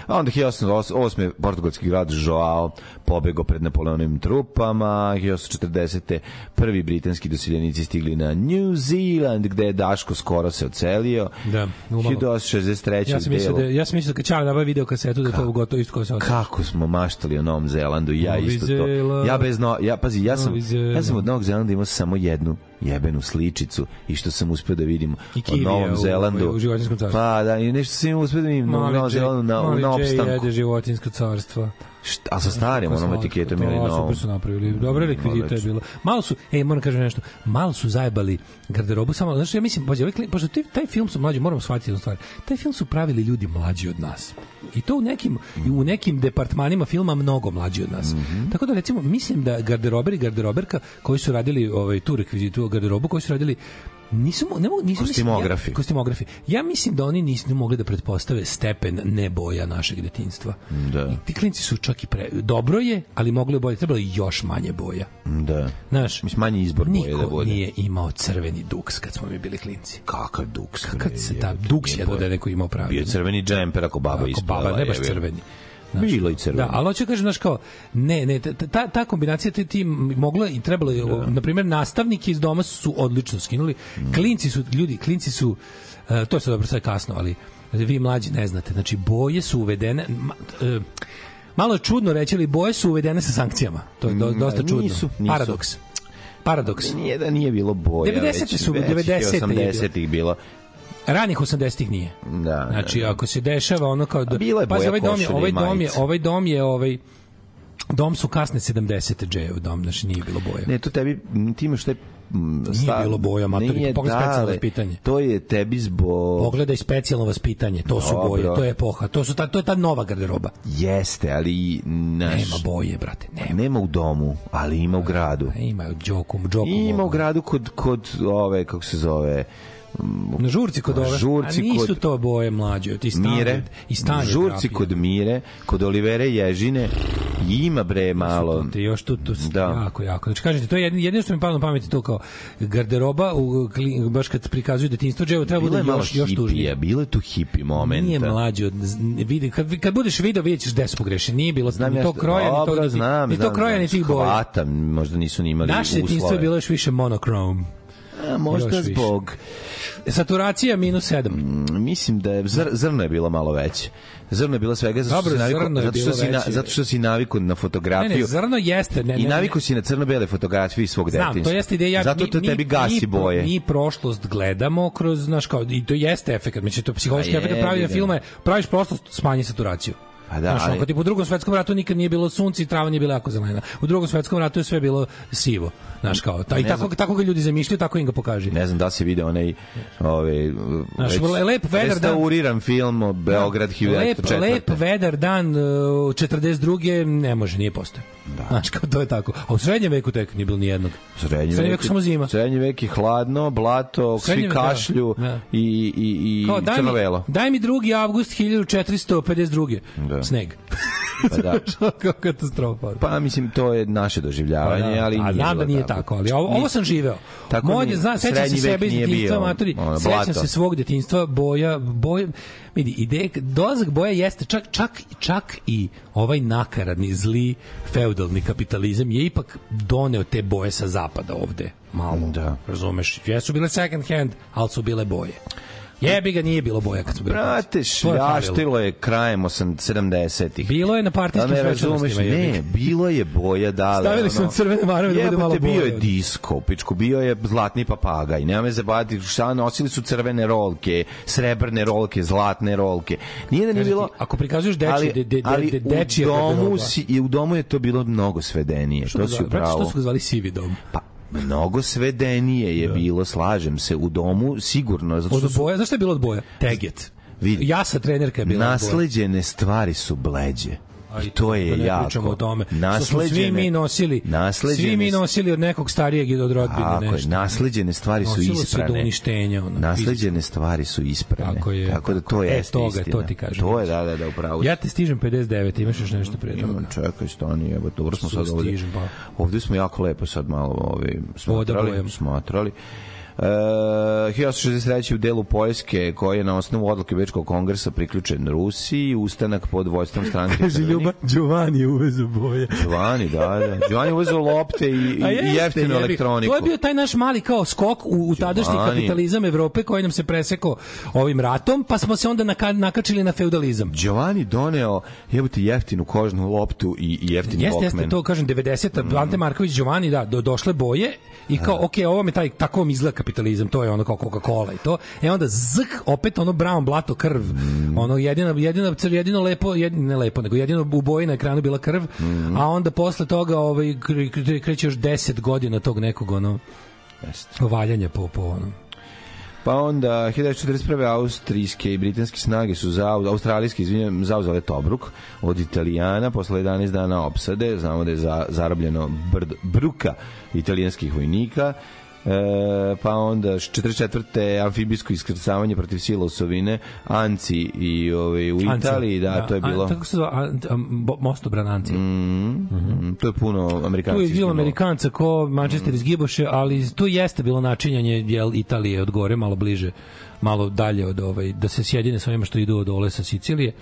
A onda 1808. portugalski grad Joao pobego pred Napoleonovim trupama. 1840. prvi britanski doseljenici stigli na New Zealand, gde je Daško skoro se ocelio. Da, umalo. 1863. Da ja sam mislio da, ja sam mislio da Čar nabavi video kasetu da Ka, to gotovo isto ko se ocelio. Kako smo maštali o Novom Zelandu, ja Novi isto Zeland. to. Ja bez no, ja, pazi, ja sam, ja sam od Novog Zelanda imao samo jednu jebenu sličicu i što sam uspeo da vidim I Kivija, Novom Zelandu. U, u, u Pa da, i nešto sam uspeo da vidim Novom Zelandu na, u i jede životinsko carstvo. Šta, a sa starim onom etiketom ili novom? Super su napravili, dobra likvidita je bila. Malo su, ej, moram kažem nešto, malo su zajebali garderobu, samo, znaš, ja mislim, pađe, ovaj, pošto taj film su mlađi, moramo shvatiti jednu stvar, taj film su pravili ljudi mlađi od nas. I to u nekim, mm. u nekim departmanima filma mnogo mlađi od nas. Mm -hmm. Tako da, recimo, mislim da garderober i garderoberka koji su radili ovaj, tu rekvizitu, garderobu, koji su radili nisu ne mogu nisu kostimografi. ja, kostimografi. Ja mislim da oni nisu mogli da pretpostave stepen neboja našeg detinjstva. Da. I ti klinci su čak čak i pre... Dobro je, ali moglo je bolje. Trebalo je još manje boja. Da. Znaš, Mislim, manje izbor boje da bude. nije imao crveni duks kad smo mi bili klinci. Kakav duks? Kakav se ta duks je da neko imao pravi. Bio crveni džemper ako baba ispala. Ako baba, ne baš crveni. Znaš, Bilo i crveno. Da, ali hoću da kažem, znaš, kao, ne, ne, ta, ta kombinacija ti, ti mogla i trebalo je, da. na primjer, nastavnike iz doma su odlično skinuli, mm. klinci su, ljudi, klinci su, uh, to je sad dobro, sad kasno, ali vi mlađi ne znate, znači boje su uvedene, uh, Malo čudno reći, ali boje su uvedene sa sankcijama. To je do, mm, dosta da, čudno. Nisu, nisu. Paradoks. Paradoks. Nije da nije bilo boja. 90. su, 90. 80. je bilo. Ranih 80-ih nije. Da, da. Znači, da. ako se dešava ono kao... Da, bila je boja ovaj dom je, ovaj dom je, ovaj dom je, ovaj, dom su kasne 70. u dom, znači nije bilo boja. Ne, to tebi, time što je Sta, mm, nije bilo boja, mater, pogledaj da, specijalno vaspitanje. To je tebi zbog... Pogledaj specijalno vaspitanje, to su Dobro. boje, to je epoha, to, su ta, to je ta nova garderoba. Jeste, ali... Naš... Nema boje, brate, nema. Pa nema u domu, ali ima u gradu. Ima u džoku, džoku. Ima u gradu kod, kod ove, kako se zove, na žurci kod ove. Žurci A nisu kod... to boje mlađe, ti stane, mire, i stanje žurci terapija. kod Mire, kod Olivere Ježine ima bre malo. Te još tu, tu da. jako jako. Znači kažete to je jedino, jedno što mi palo na pamet to kao garderoba u baš kad prikazuju detinjstvo, dževo treba bude još još tužnije. Bilo je tu hipi momenta. Nije mlađe, vidi kad, kad budeš video videćeš gde su pogrešili. Nije bilo znam ni to kroja, ni to znam, ni to kroja ni tih boja. Hvatam, možda nisu ni imali uslova Naše detinjstvo je bilo još više monochrome A, možda zbog Saturacija minus 7. Mm, mislim da je, zr, zrno je bilo malo veće. Zrno je bilo svega zato što, Dobro, si, naviko, zato što, si, na, zato što si naviko na fotografiju. Ne, ne, zrno jeste. Ne, ne, I naviko si na crno-bele fotografije svog detinjstva. Znam, to jeste ideja. Zato to mi, tebi gasi mi, boje. Mi prošlost gledamo kroz, znaš, kao, i to jeste efekt. Znači, to psihološki efekt pravi da filme, praviš prošlost, smanji saturaciju. Pa da, Znaš, ali... Ako, tipu, u drugom svetskom ratu nikad nije bilo sunce i trava nije bila jako zelena. U drugom svetskom ratu je sve bilo sivo. Znaš, kao, ta, i tako, znam, tako ga ljudi zamišljaju, tako im ga pokaži. Ne znam da se vide onaj ove, ovaj, Znaš, već, lep vedar dan... restauriran dan, film o Beograd da, 1904. Lep, lep vedar dan e, uh, 42. ne može, nije postoje. Da. (laughs) Znaš, kao, to je tako. A u srednjem veku tek nije bilo nijednog. Srednje srednje veku, srednje veku samo zima. Srednje vek je hladno, blato, svi da, kašlju da, da. i, i, i kao, daj crnovelo. Mi, daj mi 2. avgust 1452. Da da. sneg. Pa da. Kao (laughs) katastrofa. Pa mislim, to je naše doživljavanje, pa da, ali... A znam da nije tako, ali ovo, ovo sam živeo. Tako Moje, zna, sećam se sebe iz detinjstva, maturi, sećam se svog detinjstva, boja, boja, vidi, ide, dolazak boja jeste, čak, čak, čak i ovaj nakaradni, zli, feudalni kapitalizam je ipak doneo te boje sa zapada ovde, malo, da. razumeš? Jesu bile second hand, ali su bile boje. Jebi ga, nije bilo boja kad su bili. Brate, šljaštilo je krajem 70-ih. Bilo je na partijskim da svečanostima. Ne, bilo je boja, da. da Stavili da, su ono, da, crvene marame da bude malo boja. bio je disko, pičku, bio je zlatni papagaj. Nema me zabaviti, šta nosili su crvene rolke, srebrne rolke, zlatne rolke. Nije da nije bilo... Ako prikazuješ dečje, ali, de, de, ali de, de, u, domu si, i u domu je to bilo mnogo svedenije. Što to si upravo. Brate, što su ga zvali sivi dom? Pa mnogo svedenije je da. bilo, slažem se, u domu sigurno. Zato što od boja, znaš šta je bilo od boja? Teget. Vidi, ja sa trenerka je bila Nasleđene stvari su bleđe a i to da je da ne jako. o tome. Nasleđene, svi mi nosili, nasleđene, svi mi nosili od nekog starijeg i od rodbine Tako Je, nasleđene stvari su Nosilo isprane. Nosilo se do uništenja. Ono, nasleđene stvari su isprane. Tako, je, tako da to je e, toga, istina. To ti kažem. To je, da, da, da, upravo. Ja te stižem 59, imaš još nešto prije toga? Imam, čekaj, stani, evo, dobro smo sad ovde. Stižem, pa. Ovde smo jako lepo sad malo ovi, ovaj, smatrali, smatrali. Uh, eh, 1863. u delu Poljske, koji je na osnovu odluke Bečkog kongresa priključen Rusiji, ustanak pod vojstvom stranke. Kaže Ljuba, Giovanni uvezu boje. Giovanni, da, da. Giovanni uvezu lopte i, A jeste, i jeftinu jebi. elektroniku. To je bio taj naš mali kao skok u, u tadašnji Giovanni. kapitalizam Evrope koji nam se presekao ovim ratom, pa smo se onda naka, nakačili na feudalizam. Giovanni doneo jebute jeftinu kožnu loptu i, i jeftin jeste, Walkman. Jeste, to kažem, 90. Mm. Ante Marković Giovanni, da, do, došle boje i kao, da. ok, ovo mi taj, tako mi izgleda kapitalizam, to je ono kao Coca-Cola i to. E onda zh, opet ono brown blato krv. Mm. Ono jedina jedina crv, jedino lepo, jedino ne lepo, nego jedino u boji na ekranu bila krv. Mm. A onda posle toga ovaj kreće još 10 godina tog nekog ono Jeste. valjanja po po ono. Pa onda 1941. austrijske i britanske snage su za australijske izvinjavam zauzele Tobruk od Italijana posle 11 dana opsade, znamo da je za, zarobljeno brd, bruka italijanskih vojnika e, pa onda 44. amfibijsko iskrcavanje protiv sila Silosovine, Anci i ove, ovaj, u Anci. Italiji, da, da, to je bilo. A, tako se zva, a, mostobran Anci. Mm, -hmm. To je puno Amerikanci. Tu je bilo Amerikanca ko Manchester mm. izgiboše, ali to jeste bilo načinjanje jel, Italije od gore, malo bliže malo dalje od ovaj da se sjedine sa onima što idu dole sa Sicilije.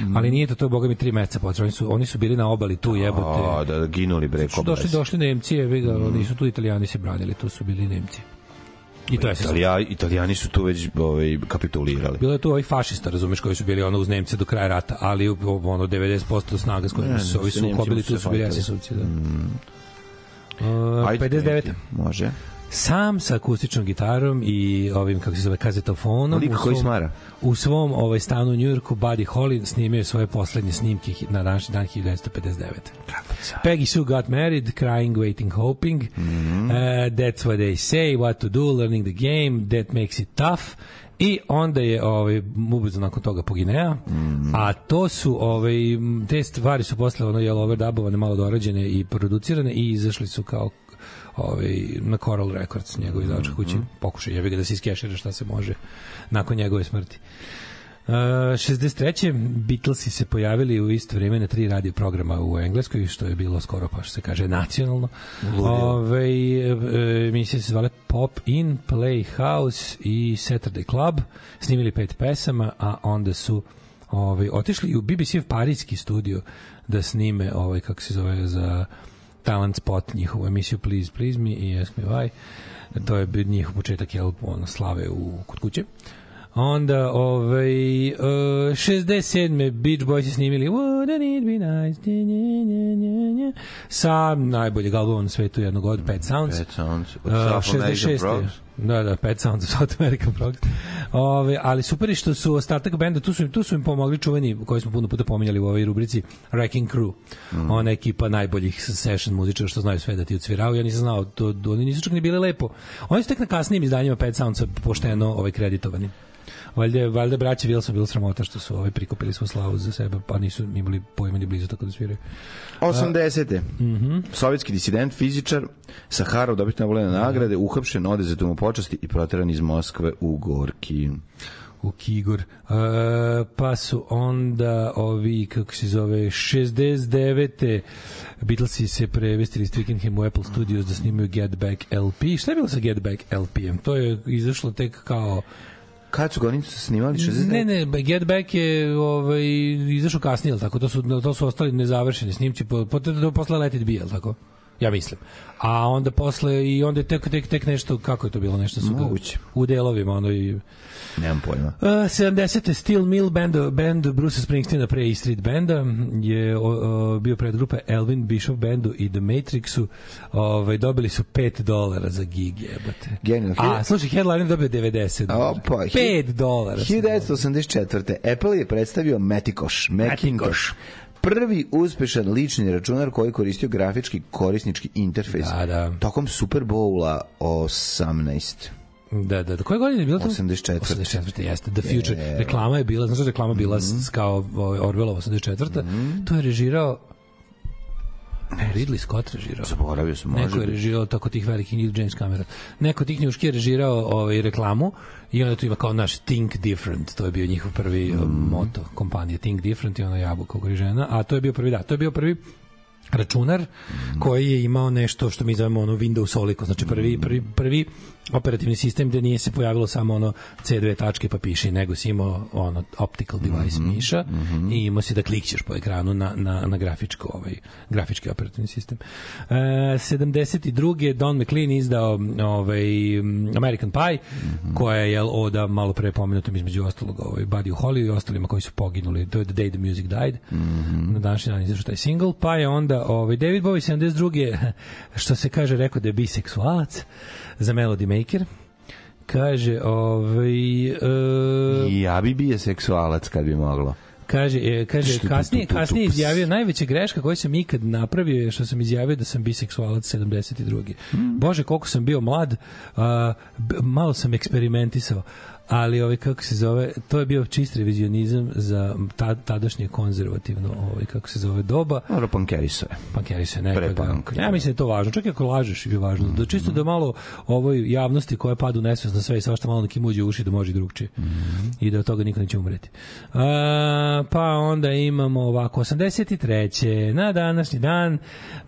Mm. Ali nije to, to bogami 3 meseca potrebno. Oni su oni su bili na obali tu jebote. A, da, da ginuli bre kod. Došli došli Nemci, jebi ga, mm. nisu tu Italijani se branili, tu su bili Nemci. I to je Italija, Italijani su tu već ovaj, kapitulirali. Bilo je tu ovaj fašista, razumeš, koji su bili ono uz Nemce do kraja rata, ali ono 90% snaga s kojima su ovi sukobili, tu su bili Jasisovci. Da. Mm. Uh, e, 59. Može sam sa akustičnom gitarom i ovim kako se zove kazetofonom Lik u svom, koji smara. u svom ovaj stanu u Njujorku Buddy Holly snimio svoje poslednje snimke na današnji dan 1959. Peggy Sue got married, crying, waiting, hoping. Mm -hmm. uh, that's what they say, what to do, learning the game, that makes it tough. I onda je ovaj ubrzo nakon toga pogineo. Mm -hmm. A to su ovaj te stvari su posle ono jel overdubovane, malo dorađene i producirane i izašli su kao ovaj, na Coral Records, njegov izdavač mm -hmm. kući, pokušaj, jebi ga da se iskešira šta se može nakon njegove smrti. Uh, e, 63. Beatlesi se pojavili u isto vrijeme na tri radio programa u Engleskoj, što je bilo skoro, pa što se kaže, nacionalno. Ove, e, emisije se zvale Pop In, Playhouse i Saturday Club. Snimili pet pesama, a onda su ove, otišli u BBC-ev parijski studio da snime, ovaj, kako se zove, za talent spot njihovu emisiju Please Please Me i Ask Me Why. To je bio njihov početak jel, ono, slave u, kod kuće. Onda, ovaj, uh, e, 67. Beach Boys je snimili Wouldn't it be nice nje, nje, nje, nje, sa najboljeg albuma na svetu jednog od Pet Sounds. Pet Sounds. E, od uh, 66. Da, da, Pet Sounds of South American Prog. Ove, ali super je što su ostatak benda, tu su, im, tu su im pomogli čuveni, koji smo puno puta pominjali u ovoj rubrici, Wrecking Crew. Mm. Ona ekipa najboljih session muzičara što znaju sve da ti odsviraju. Ja nisam znao, to, oni nisu čak ni bili lepo. Oni su tek na kasnijim izdanjima Pet Sounds pošteno ovaj, kreditovani valjda, valjda braće Wilson bilo sramota što su ovaj prikupili svu slavu za sebe, pa nisu imali pojma ni blizu tako da sviraju. 80. Uh, mm Sovjetski disident, fizičar, Saharov dobitna volena nagrade, uhapšen, odezetom u počasti i proteran iz Moskve u Gorki u Kigor. E, pa su onda ovi, kako se zove, 69. Beatlesi se prevestili iz Twickenham u Apple Studios da snimaju Get Back LP. Šta je bilo sa Get Back LP-em? To je izašlo tek kao Kad su ga oni snimali 60? Ne, ne, Get Back je ovaj, izašao kasnije, tako? To su, to su ostali nezavršeni snimci, po, po, posle Let It Be, tako? ja mislim. A onda posle i onda je tek, tek, tek nešto, kako je to bilo, nešto su Moguće. u delovima, ono i... Nemam pojma. Uh, e, 70. Steel Mill band, band Bruce Springsteena pre i Street banda je uh, bio pred grupe Elvin Bishop bandu i The Matrixu. Ovaj, dobili su 5 dolara za gig, jebate. Genial. A, slušaj, Headliner dobio 90 dolara. Opa, 5 dolara. 1984. Apple je predstavio Metikoš. Metikoš prvi uspešan lični računar koji koristio grafički korisnički interfejs da, da. tokom Super Bowla 18. Da, da, da. Koje godine je bilo to? 84. 84. jeste. The Future. Je, je, je. Reklama je bila, znaš da reklama bila mm -hmm. kao ovaj, Orwellova 84. Mm -hmm. To je režirao Ne, Ridley Scott režirao. Zaboravio sam, može. Neko je da- režirao tako tih velikih njih James Cameron. Neko tih njuški je režirao ovaj, reklamu i onda tu ima kao naš Think Different. To je bio njihov prvi mm. Um, moto kompanije Think Different i ono jabuka ugrižena. A to je bio prvi, da, to je bio prvi računar mm. koji je imao nešto što mi zovemo ono Windows oliko, znači prvi, mm. prvi, prvi operativni sistem gde nije se pojavilo samo ono C2 tačke pa piši, nego si imao ono optical device mm -hmm, miša mm -hmm. i imao si da klikćeš po ekranu na, na, na grafičko, ovaj, grafički operativni sistem. E, 72. Don McLean izdao ovaj, American Pie, mm -hmm. koja je jel, oda malo pre pomenutom između ostalog ovaj, Buddy Holly i ostalima koji su poginuli. To je The Day the Music Died. Mm -hmm. Na današnji dan izašao taj single. Pa je onda ovaj, David Bowie 72. što se kaže rekao da je biseksualac za Melody Maker kaže ovaj uh, ja bi bio seksualac kad bi moglo kaže eh, kaže kasnije kasnije izjavio najveća greška koju sam ikad napravio je što sam izjavio da sam biseksualac 72. Mm. Bože koliko sam bio mlad, uh, malo sam eksperimentisao ali ovaj kako se zove to je bio čist revizionizam za ta, tadašnje konzervativno ovaj kako se zove doba dobro pankeriso je pankeriso je nekada ja mislim da je to važno čak i ako lažeš je važno mm -hmm. da mhm. čisto da malo ovoj javnosti koja pada u nesvest na sve i svašta malo nekim uđe u uši da može i drugčije mm -hmm. i da od toga niko neće umreti A, pa onda imamo ovako 83. na današnji dan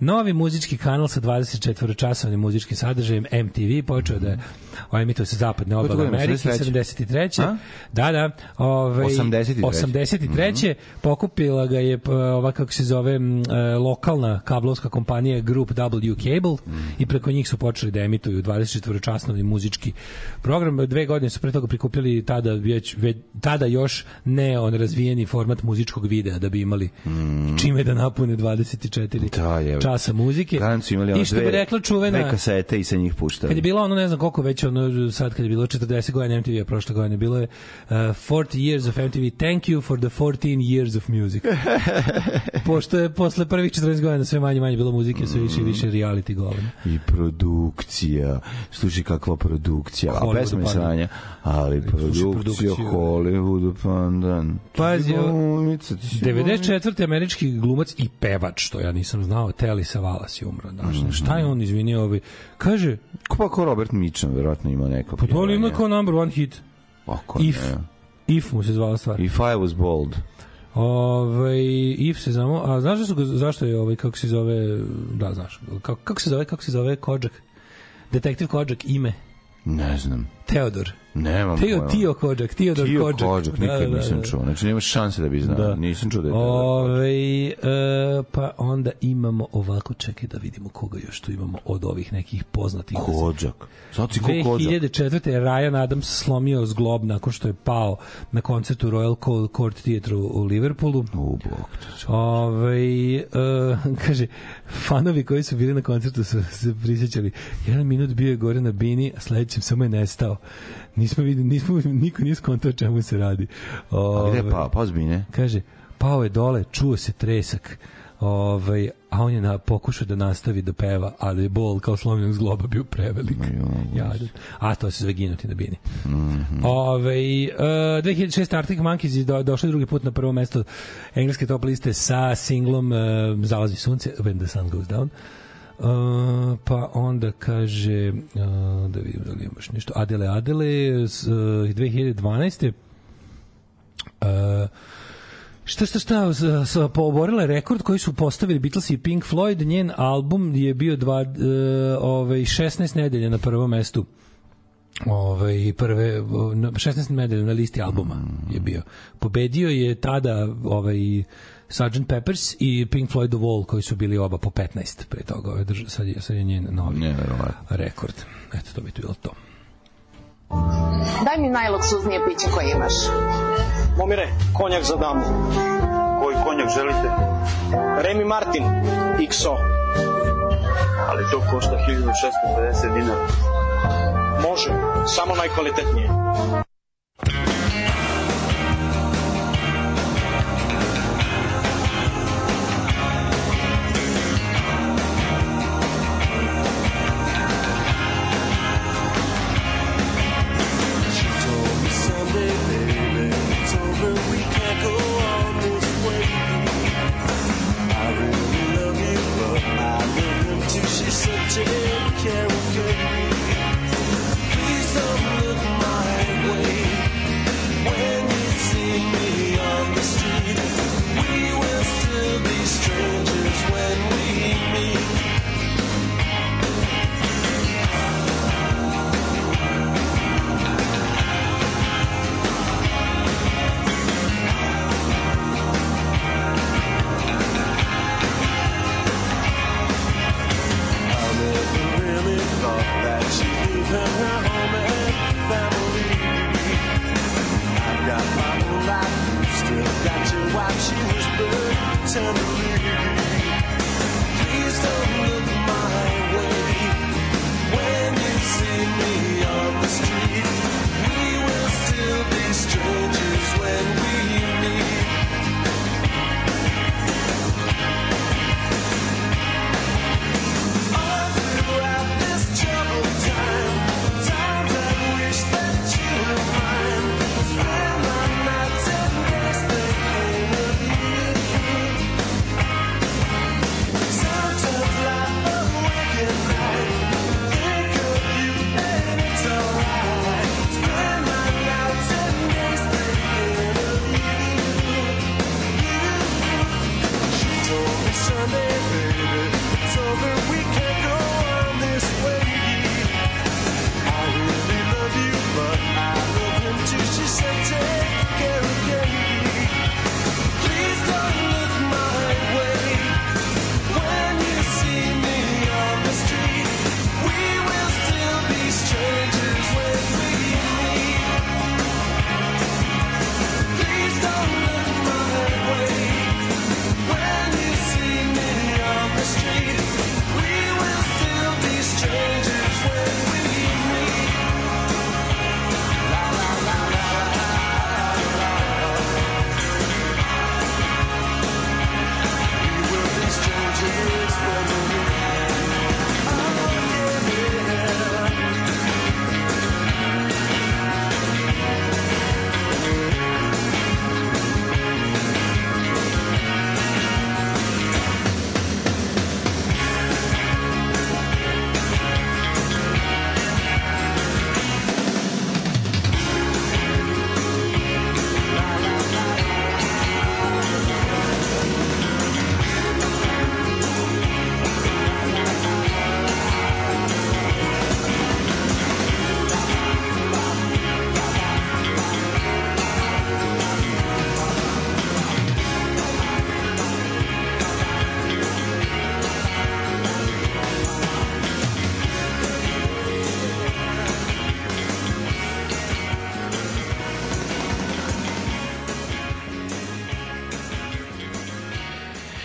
novi muzički kanal sa 24 časovnim muzičkim sadržajem MTV počeo mm -hmm. da mhm. emituje se zapadne obale Amerike 73. 83. A? Da, da. Ovaj 83. 83. Mm -hmm. Pokupila ga je ova kako se zove e, lokalna kablovska kompanija Group W Cable mm -hmm. i preko njih su počeli da emituju 24-časovni muzički program. Dve godine su pre toga prikupili tada već tada još ne on razvijeni format muzičkog videa da bi imali mm -hmm. čime da napune 24 da, je, časa muzike. Garanciju imali I što dve, bi rekla čuvena... Dve kasete i sa njih puštali. Kad je bilo ono, ne znam koliko već, ono, sad kad je bilo 40 godina MTV je prošlo prošle godine, bilo je uh, e, 40 years of MTV, thank you for the 14 years of music. (laughs) Pošto je posle prvih 14 godina sve manje manje bilo muzike, sve više i mm. više reality govna. I produkcija, sluši kakva produkcija, Hollywood a pesma je sranja, ali produkcija, da. Hollywood pandan. Pazi, 94. američki glumac i pevač, što ja nisam znao, Telly Savalas je umro. Znači, mm -hmm. šta je mhm. on izvinio? Ovaj, kaže... Pa ko Robert Mitchum, verovatno ima neko. Pa to ima kao number one hit. Oko, if, ne. if mu se zvala stvar. If I was bold. Ove, ovaj, if se znamo, a znaš da su zašto je ovaj, kako se zove, da znaš, kako, kako se zove, kako se zove Kođak? Detektiv Kođak ime? Ne znam. Teodor. Nemam Teo, pojma. Tio Kođak, Teodor Tio Kođak. Tio Kođak, nikad da, da, da. nisam čuo. Znači, nema šanse da bi znao. Da. Nisam čuo da je Ove, e, pa onda imamo ovako, čekaj da vidimo koga još tu imamo od ovih nekih poznatih. Kođak. Sad ko Kođak? 2004. je Ryan Adams slomio zglob nakon što je pao na koncertu Royal Court Theatre u Liverpoolu. U, bok. Ove, e, (laughs) kaže, fanovi koji su bili na koncertu su se prisjećali. Jedan minut bio je gore na bini, a sledećem samo je nestao kao nismo videli, nismo, niko nije skontao čemu se radi. Ove, A gde pa, ovaj, pa ozbiljne? Kaže, pao je dole, čuo se tresak. Ovaj, a on je na, pokušao da nastavi da peva, ali je bol kao slomljenog zgloba bio prevelik. (laughs) Ja, A to se zove ginotina bini. Mm -hmm. Ove, uh, 2006. Arctic Monkeys do, došli drugi put na prvo mesto engleske top liste sa singlom uh, e, Zalazi sunce, When the Sun Goes Down. Uh, Uh, pa onda kaže uh, da vidim da li imaš nešto Adele Adele iz uh, 2012. Uh, Šta, šta, šta, sa, sa, poborila rekord koji su postavili Beatles i Pink Floyd. Njen album je bio dva, uh, ovaj, 16 nedelja na prvom mestu ovaj prve 16 nedelja na listi albuma je bio. Pobedio je tada ovaj Sgt. Peppers i Pink Floyd The Wall koji su bili oba po 15 pre toga. Ove drž... sad, je, sad je njen novi Neverovatno. rekord. Eto, to bi to bilo to. Daj mi najloksuznije piće koje imaš. Momire, konjak za damu. Koji konjak želite? Remy Martin, XO. Ali to košta 1650 dinara. Može, samo najkvalitetnije.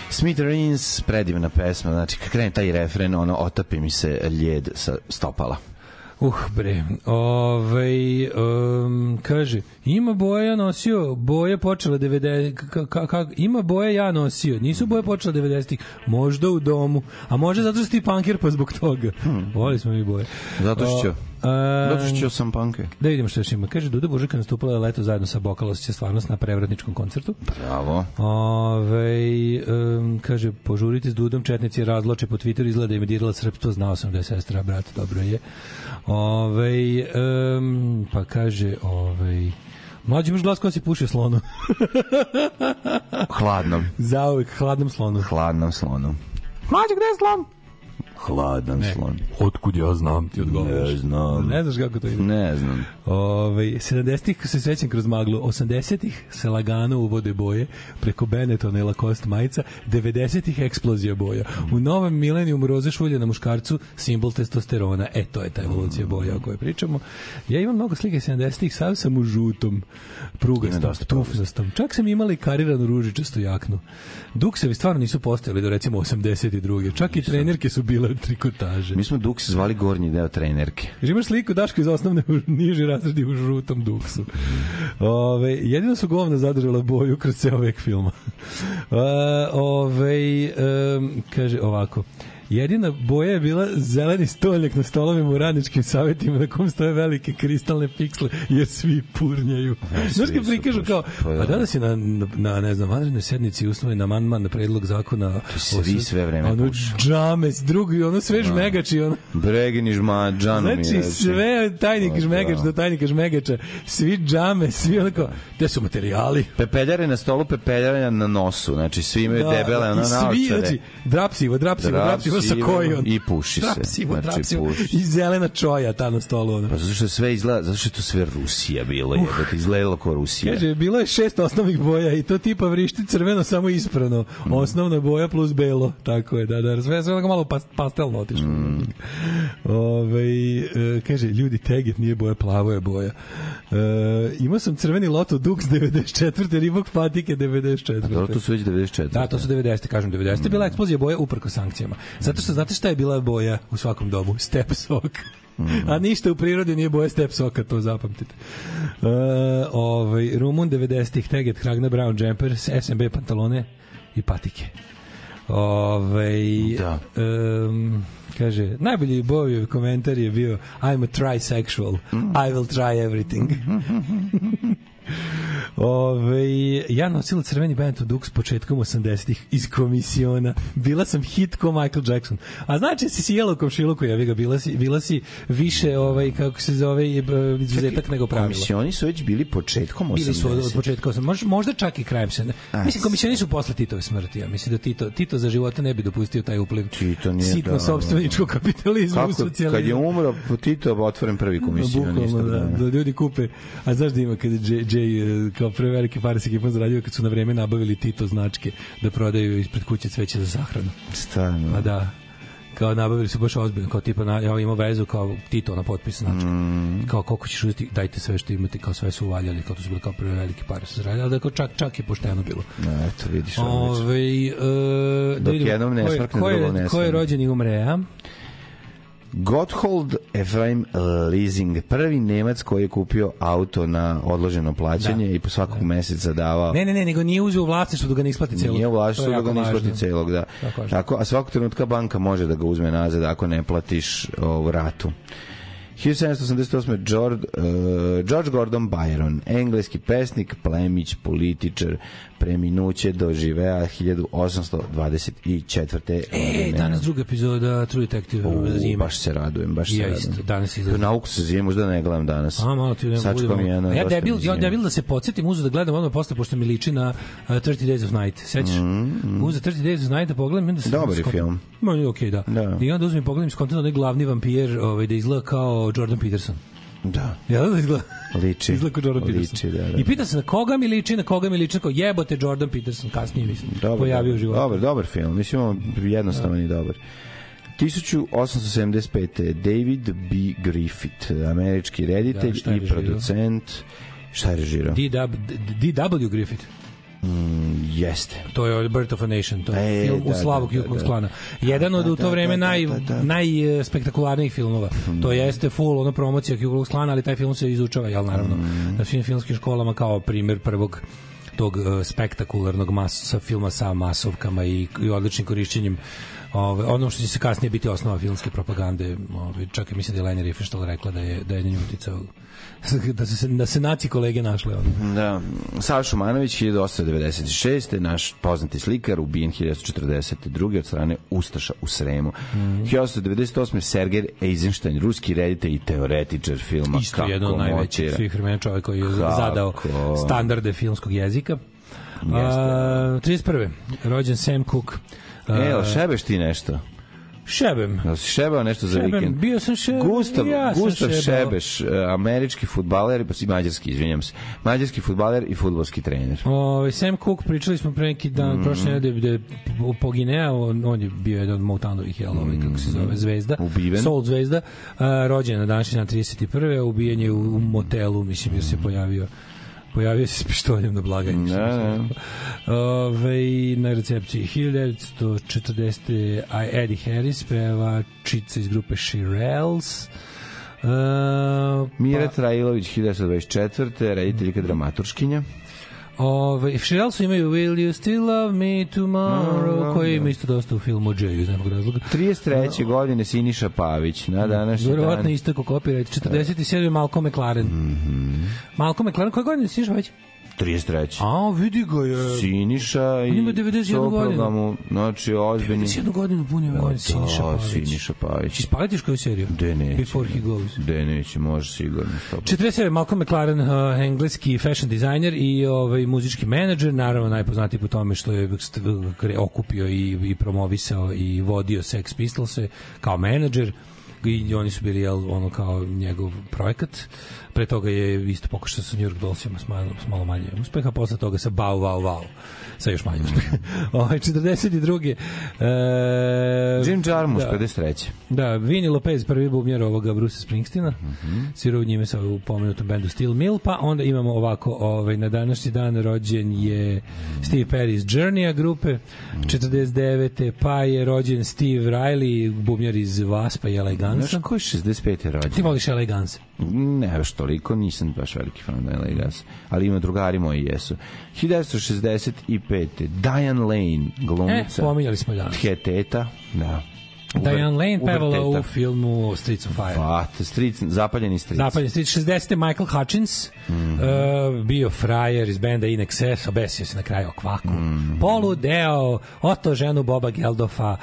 Smith Rins, predivna pesma, znači kad krene taj refren, ono, otapi mi se ljed sa stopala. Uh, bre. Ove, ovaj, um, kaže, ima boje ja nosio, boje počela 90... Ka, ka, ka, ima boje ja nosio, nisu boje počela 90-ih, možda u domu, a može zato što ti pankir pa zbog toga. Hmm. Voli smo mi boje. Zato što... Um, Zato što sam panke. Da vidimo što još ima. Kaže, Duda Božika nastupala je leto zajedno sa Bokalosića stvarnost na prevratničkom koncertu. Bravo. Ove, um, kaže, požurite s Dudom, Četnici razloče po Twitteru, izgleda im je dirala srpstvo, znao sam da je sestra, brat, dobro je. Ove, um, pa kaže, ovaj Mlađi muž glas koja se puši slonu. hladnom. (laughs) Zauvek, hladnom slonu. Hladnom slonu. Mlađi, gde je slon? Hladan ne. slon. Otkud ja znam ti odgovoriš? Ne znam. Ne znaš kako to ide? Ne znam. Ove, 70-ih se sećam kroz maglu, 80-ih se lagano uvode boje, preko Benetona i Lacoste majica, 90-ih eksplozija boja. U novom milenijumu roze šulje na muškarcu, simbol testosterona. E, to je ta evolucija boja o kojoj pričamo. Ja imam mnogo slike 70-ih, sav sam u žutom, prugastom, tufzastom. Čak sam imali kariranu ružičastu jaknu. Duksevi stvarno nisu postojali do recimo 82. Čak i trenerke su bile (laughs) trikotaže. Mi smo duks zvali gornji deo trenerke. Jer imaš sliku Daško iz osnovne u (laughs) niži razredi u žutom duksu. Ove, jedino su govna zadržala boju kroz ceo vek filma. (laughs) ove, um, kaže ovako. Uh, Jedina boja je bila zeleni stoljak na stolovima u radničkim savetima na kom stoje velike kristalne piksle jer svi purnjaju. Ja, e, Znaš kad prikažu kao, pa a danas da je na, na ne znam, vanrednoj sednici usvojen amandman na predlog zakona svi o, sve vreme ono, džame, drugi, ono svež no. Da. megač ono... Bregini žma, džanom znači, znači, sve tajnik no, pa žmegač da. do tajnika žmegača, svi džame, svi onako, gde su materijali? Pepeljare na stolu, pepeljare na nosu, znači svi imaju da, debele, ono, naočare. Svi, znači, drapsivo, drapsivo, drapsivo, važno sa kojom. I puši se. Trapsivo, znači, trapsivo. Puši. I zelena čoja ta na stolu. Ona. Pa zato što sve izgleda, zato što to sve Rusija bilo je, uh. da izgledalo kao Rusija. Kaže, bilo je šest osnovnih boja i to tipa vrišti crveno samo isprano. Mm. Osnovna boja plus belo. Tako je, da, da. Sve, sve malo pastelno otišlo. Mm. Ove, e, kaže, ljudi, teget nije boja, plavo je boja. E, imao sam crveni loto Dux 94. Ribok Fatike 94. A to, to su već 94. Da, to su 90. kažem 90. Mm. Bila eksplozija boja uprko sankcijama. Sad Zato što znate šta je bila boja u svakom domu? (laughs) Step sok. Mm. A ništa u prirodi nije boje step soka, to zapamtite. Uh, ovaj, Rumun 90-ih, Teget, Hragna, Brown Jumpers, SMB pantalone i patike. Ove, ovaj, da. Um, kaže, najbolji Bovi komentar je bio I'm a trisexual, mm. I will try everything. (laughs) Ove, ja nosila crveni Benetton Dux početkom 80-ih iz komisiona. Bila sam hit ko Michael Jackson. A znači si si jela u komšiluku, ja ga, bila si, bila si više, ovaj, kako se zove, e, izuzetak nego pravilo. Komisioni su već bili početkom 80-ih. Bili su od, od početka 80 možda, možda čak i krajem se. Mislim, komisioni su posle Titove smrti. Ja mislim da Tito, Tito za života ne bi dopustio taj upliv. Tito nije Sitno da, da, da. sobstveničko kapitalizmu kako, socijalizmu. Kad je umro, Tito otvoren prvi (laughs) komisionisto. Da, da, da, ljudi kupe. A znaš da ima kada događaj e, kao prve velike pare sa ekipom zaradio kad su na vreme nabavili Tito značke da prodaju ispred kuće cveće za sahranu. Stvarno. Pa da kao nabavili su baš ozbiljno, kao tipa, na, ja imao vezu kao Tito na potpis, znači, mm. kao koliko ćeš uzeti, dajte sve što imate, kao sve su uvaljali, kao to su bili kao prve velike pare sa zralja, ali da kao čak, čak je pošteno bilo. Ne, da, eto, vidiš. Ove, ovaj, e, da Dok da vidimo, jednom ne smrkne, drugom ne smrkne. Ko je rođen i umre, a? Gotthold Ephraim Leasing, prvi Nemac koji je kupio auto na odloženo plaćanje da. i po svakog da. meseca davao. Ne, ne, ne, nego nije uzeo vlasništvo da ga ne isplati celog. Nije vlasništvo da ga ne isplati celog, da. Tako, a svakog trenutka banka može da ga uzme nazad ako ne platiš ovu ratu. 1788. George, uh, George Gordon Byron, engleski pesnik, plemić, političar, preminuće doživea 1824. E, danas druga epizoda True Detective U, zima. Da baš se radujem, baš se isto, radujem. danas je nauku se zime, možda da ne gledam danas. A, malo ti ne budem. Ja, ja debil, ja debil da se podsjetim, uzu da gledam odmah posle, pošto mi liči na uh, 30 Days of Night. Sećaš? Mm, mm. Uzu 30 Days of Night da pogledam. Onda se Dobar je film. Ma, okej, okay, da. da. I onda uzmem pogledam skontent da onaj glavni vampir, ovaj, da izgleda kao Jordan Peterson. Da. Ja da izgleda. Liči. (laughs) Izgleda kao Jordan liči, Peterson. Da, da, I da. pita se na koga mi liči, na koga mi liči, kao jebote Jordan Peterson, kasnije mislim, dobar, pojavio u životu. Dobar, dobar film, mislim, jednostavan da. i dobar. 1875. David B. Griffith, američki reditelj da, i producent. Šta je režirao? D.W. Griffith. Mm, jeste. To je Birth of a Nation, to je e, film da, u da, slavu da, Ku da, klana. Jedan od da, u to da, vreme da, da naj, najspektakularnijih filmova. Mm. To jeste full ono promocija Ku klana, ali taj film se izučava, jel naravno, mm. na svim filmskim školama kao primer prvog tog e, spektakularnog masa, filma sa masovkama i, i odličnim korišćenjem Ovaj ono što će se kasnije biti osnova filmske propagande, ovaj čak i mislim da je Riefenstahl rekla da je da je njemu uticao (laughs) da se da se naci kolege našle ono. Da. Saša Manović 1896. naš poznati slikar ubijen 1942. od strane ustaša u Sremu. Mm -hmm. 1898. Sergej Eisenstein, ruski reditelj i teoretičar filma Isto kako jedan od najvećih svih vremena čovjek koji je kako? zadao standarde filmskog jezika. Jeste. A, 31. Da. rođen Sam Cooke E, o šebeš ti nešto? Šebem. Da si šebao nešto za šebem. vikend? Bio sam šebem. Gustav, ja Gustav Šebeš, e, američki futbaler, pa i mađarski, izvinjam se, mađarski futbaler i futbolski trener. O, Sam Cook, pričali smo pre neki dan, mm. prošle nedelje, da je Poginea, on, on je bio jedan od Moutanovih, jel, ovaj, kako se mm. zove, zvezda. Ubiven. Soul zvezda, a, rođen na današnji na 31. Ubijen je u, u motelu, mislim, jer se pojavio pojavio se s pištoljem na blagajni. Da, da. Ove, na recepciji 1940. Eddie Harris, čica iz grupe Shirelles. Uh, Mira pa... Trajlović 1924. rediteljka dramaturškinja Ove, Širelsu imaju Will You Still Love Me Tomorrow, no, da, no, da, koji da. ima isto dosta u filmu Jay, iz nekog razloga. 33. No. godine Siniša Pavić, na današnji dan. Verovatno istako kopirajte. 47. Malcolm McLaren. Mm -hmm. Malcolm McLaren, koje godine Siniša Pavić? 33. A, vidi ga je. Siniša i On ima 91 godinu. Mu, znači, ozbiljni. 91 godinu punio pa ovaj je da, Siniša Pavić. Siniša Pavić. Či spaletiš koju seriju? De neće. Before he goes. De neće, može sigurno. 47. Malcolm McLaren, uh, engleski fashion designer i ovaj, muzički menadžer, naravno najpoznatiji po tome što je okupio i, i promovisao i vodio Sex Pistols -e kao menadžer i oni su bili jel, ono kao njegov projekat pre toga je isto pokušao sa New York Dollsima s malo, s malo manje uspeha, posle toga sa Bau, Bau, Bau sa još manjim uspehom. (laughs) Ovaj 42. E, Jim Jarmusch da, 53. Da, Vinny Lopez prvi bubnjar ovoga Bruce Springsteena. Mm -hmm. Svirao u njime sa u pomenutom bendu Steel Mill, pa onda imamo ovako ovaj na današnji dan rođen je Steve Perry iz Journey-a grupe, 49. pa je rođen Steve Riley, bubnjar iz Vaspa i Elegansa. Znaš ko je 65. rođen? Ti voliš Elegansa? Ne, još toliko, nisam baš veliki fan Elegansa, ali ima drugari moji jesu. 1965 95. Diane Lane, glumica. E, eh, pominjali smo danas. Heteta, da. Diane Lane pevala u filmu Streets of Fire. Vat, Streets, zapaljeni Streets. Zapaljeni Streets, 60. Michael Hutchins, mm -hmm. uh, bio frajer iz benda In Excess, obesio se na kraju o kvaku. Mm -hmm. Poludeo, oto ženu Boba Geldofa, uh,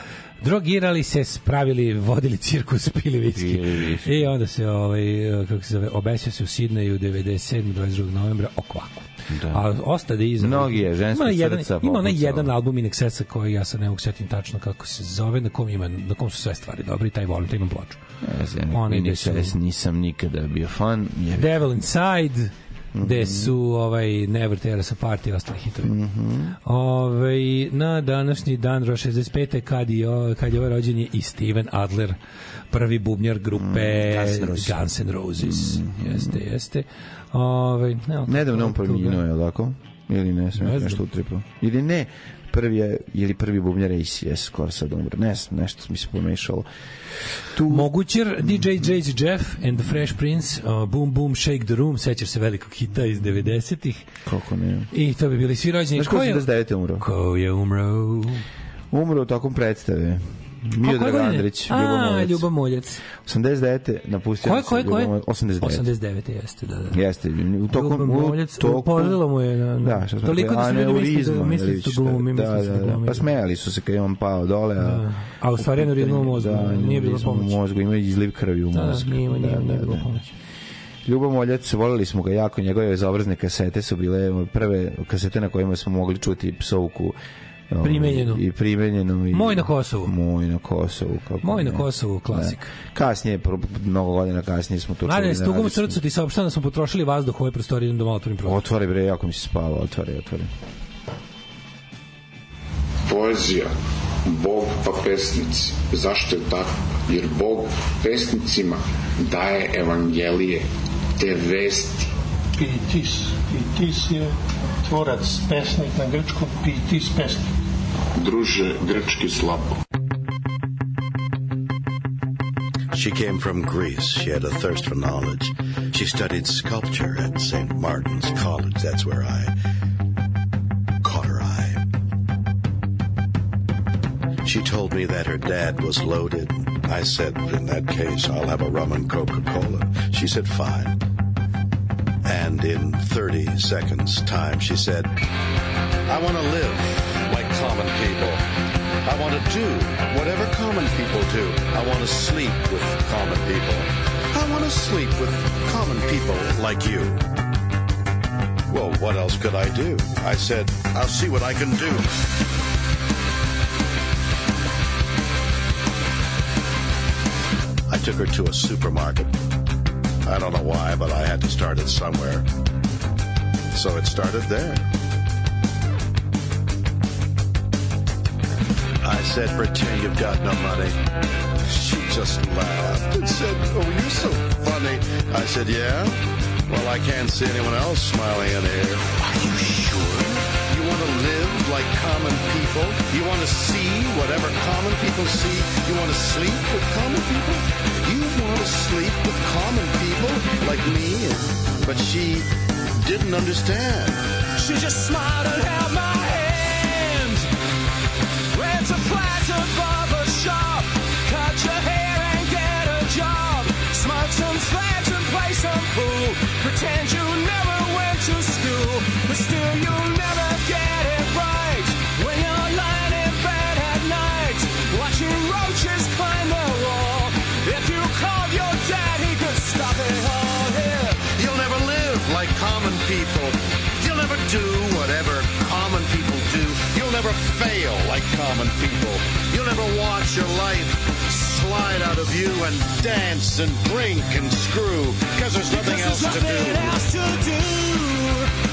drogirali se, spravili, vodili cirkus, (laughs) pili viski. I onda se, ovaj, kako se zove, obesio se u Sidneju 97. 22. novembra o kvaku. Da. A ostade iza. Mnogi je ženski ima jedan, srca. Ima onaj jedan album in Excessa koji ja se ne mogu setim tačno kako se zove, na kom, ima, na kom su sve stvari dobri, taj volim, taj imam ploču. Ja, znam, Oni nisam nikada bio fan. Devil Inside, gde su ovaj Never Tear Us Apart i ostali hitovi. Mm -hmm. na današnji dan 65. kad je, kad je ovaj rođen je i Steven Adler, prvi bubnjar grupe mm, Guns N' Roses. Mm -hmm. Jeste, jeste. Ovaj, ne, Nedavno on da- preminuo, je lako? Ili ne, sam ne nešto utripao. Ili ne, prvi je, ili prvi bubnjar je jes, skoro sad umro, ne znam, nešto mi se pomešalo. Tu... Mogućer, DJ Jazzy Jeff and the Fresh Prince, uh, Boom Boom Shake the Room, sećaš se velikog hita iz 90-ih. Kako ne. I to bi bili svi rođeni. Znaš ko je 89. umro? Ko je umro? Umro tokom predstave. Miodrag Andrić, Ljubo Muljec. 89. napustio koje, koje, koje? 89. 89. jeste, da, da. Jeste, u toku... Ljubo Muljec, toku... mu je na, na da, što toliko da, da-, da, da su ljudi mislili da glumi, mislili da, da, glumi. Pa smejali su se kad je on pao dole. A, da. a u stvari aneurizma u mozgu, da, nije bilo pomoći. U mozgu, ima izliv krvi u mozgu. Da, nije, nije, da, nije bilo pomoći. Ljubo Moljac, volili smo ga jako, njegove izobrazne kasete su bile prve kasete na kojima smo mogli čuti psovku Ovaj, primenjeno. I primenjeno. I, moj na Kosovu. Moj na Kosovu. Kako moj na Kosovu, da. klasik. Da. Kasnije, mnogo godina kasnije smo to čuli. Mladen, s tugom srcu ti saopštam da smo potrošili vazduh u ovoj prostoriji, idem da malo otvorim prostor. Otvori bre, jako mi se spava, otvori, otvori. Poezija, Bog pa pesnici. Zašto je tako? Jer Bog pesnicima daje evangelije, te vesti, She came from Greece. She had a thirst for knowledge. She studied sculpture at St. Martin's College. That's where I caught her eye. She told me that her dad was loaded. I said, in that case, I'll have a rum and Coca Cola. She said, fine. And in 30 seconds' time, she said, I want to live like common people. I want to do whatever common people do. I want to sleep with common people. I want to sleep with common people like you. Well, what else could I do? I said, I'll see what I can do. I took her to a supermarket. I don't know why, but I had to start it somewhere. So it started there. I said, pretend you've got no money. She just laughed and said, oh, you're so funny. I said, yeah? Well, I can't see anyone else smiling in here. Are you sure? You want to live like common people? You want to see whatever common people see? You want to sleep with common people? sleep with common people like me, but she didn't understand. She just smiled and held my hand. Rent a flat above a shop, cut your hair and get a job. Smoke some fags and play some pool. Pretend you never went to school, but still you. like common people. You'll never watch your life slide out of you and dance and drink and screw, cause there's nothing, cause else, nothing to else to do.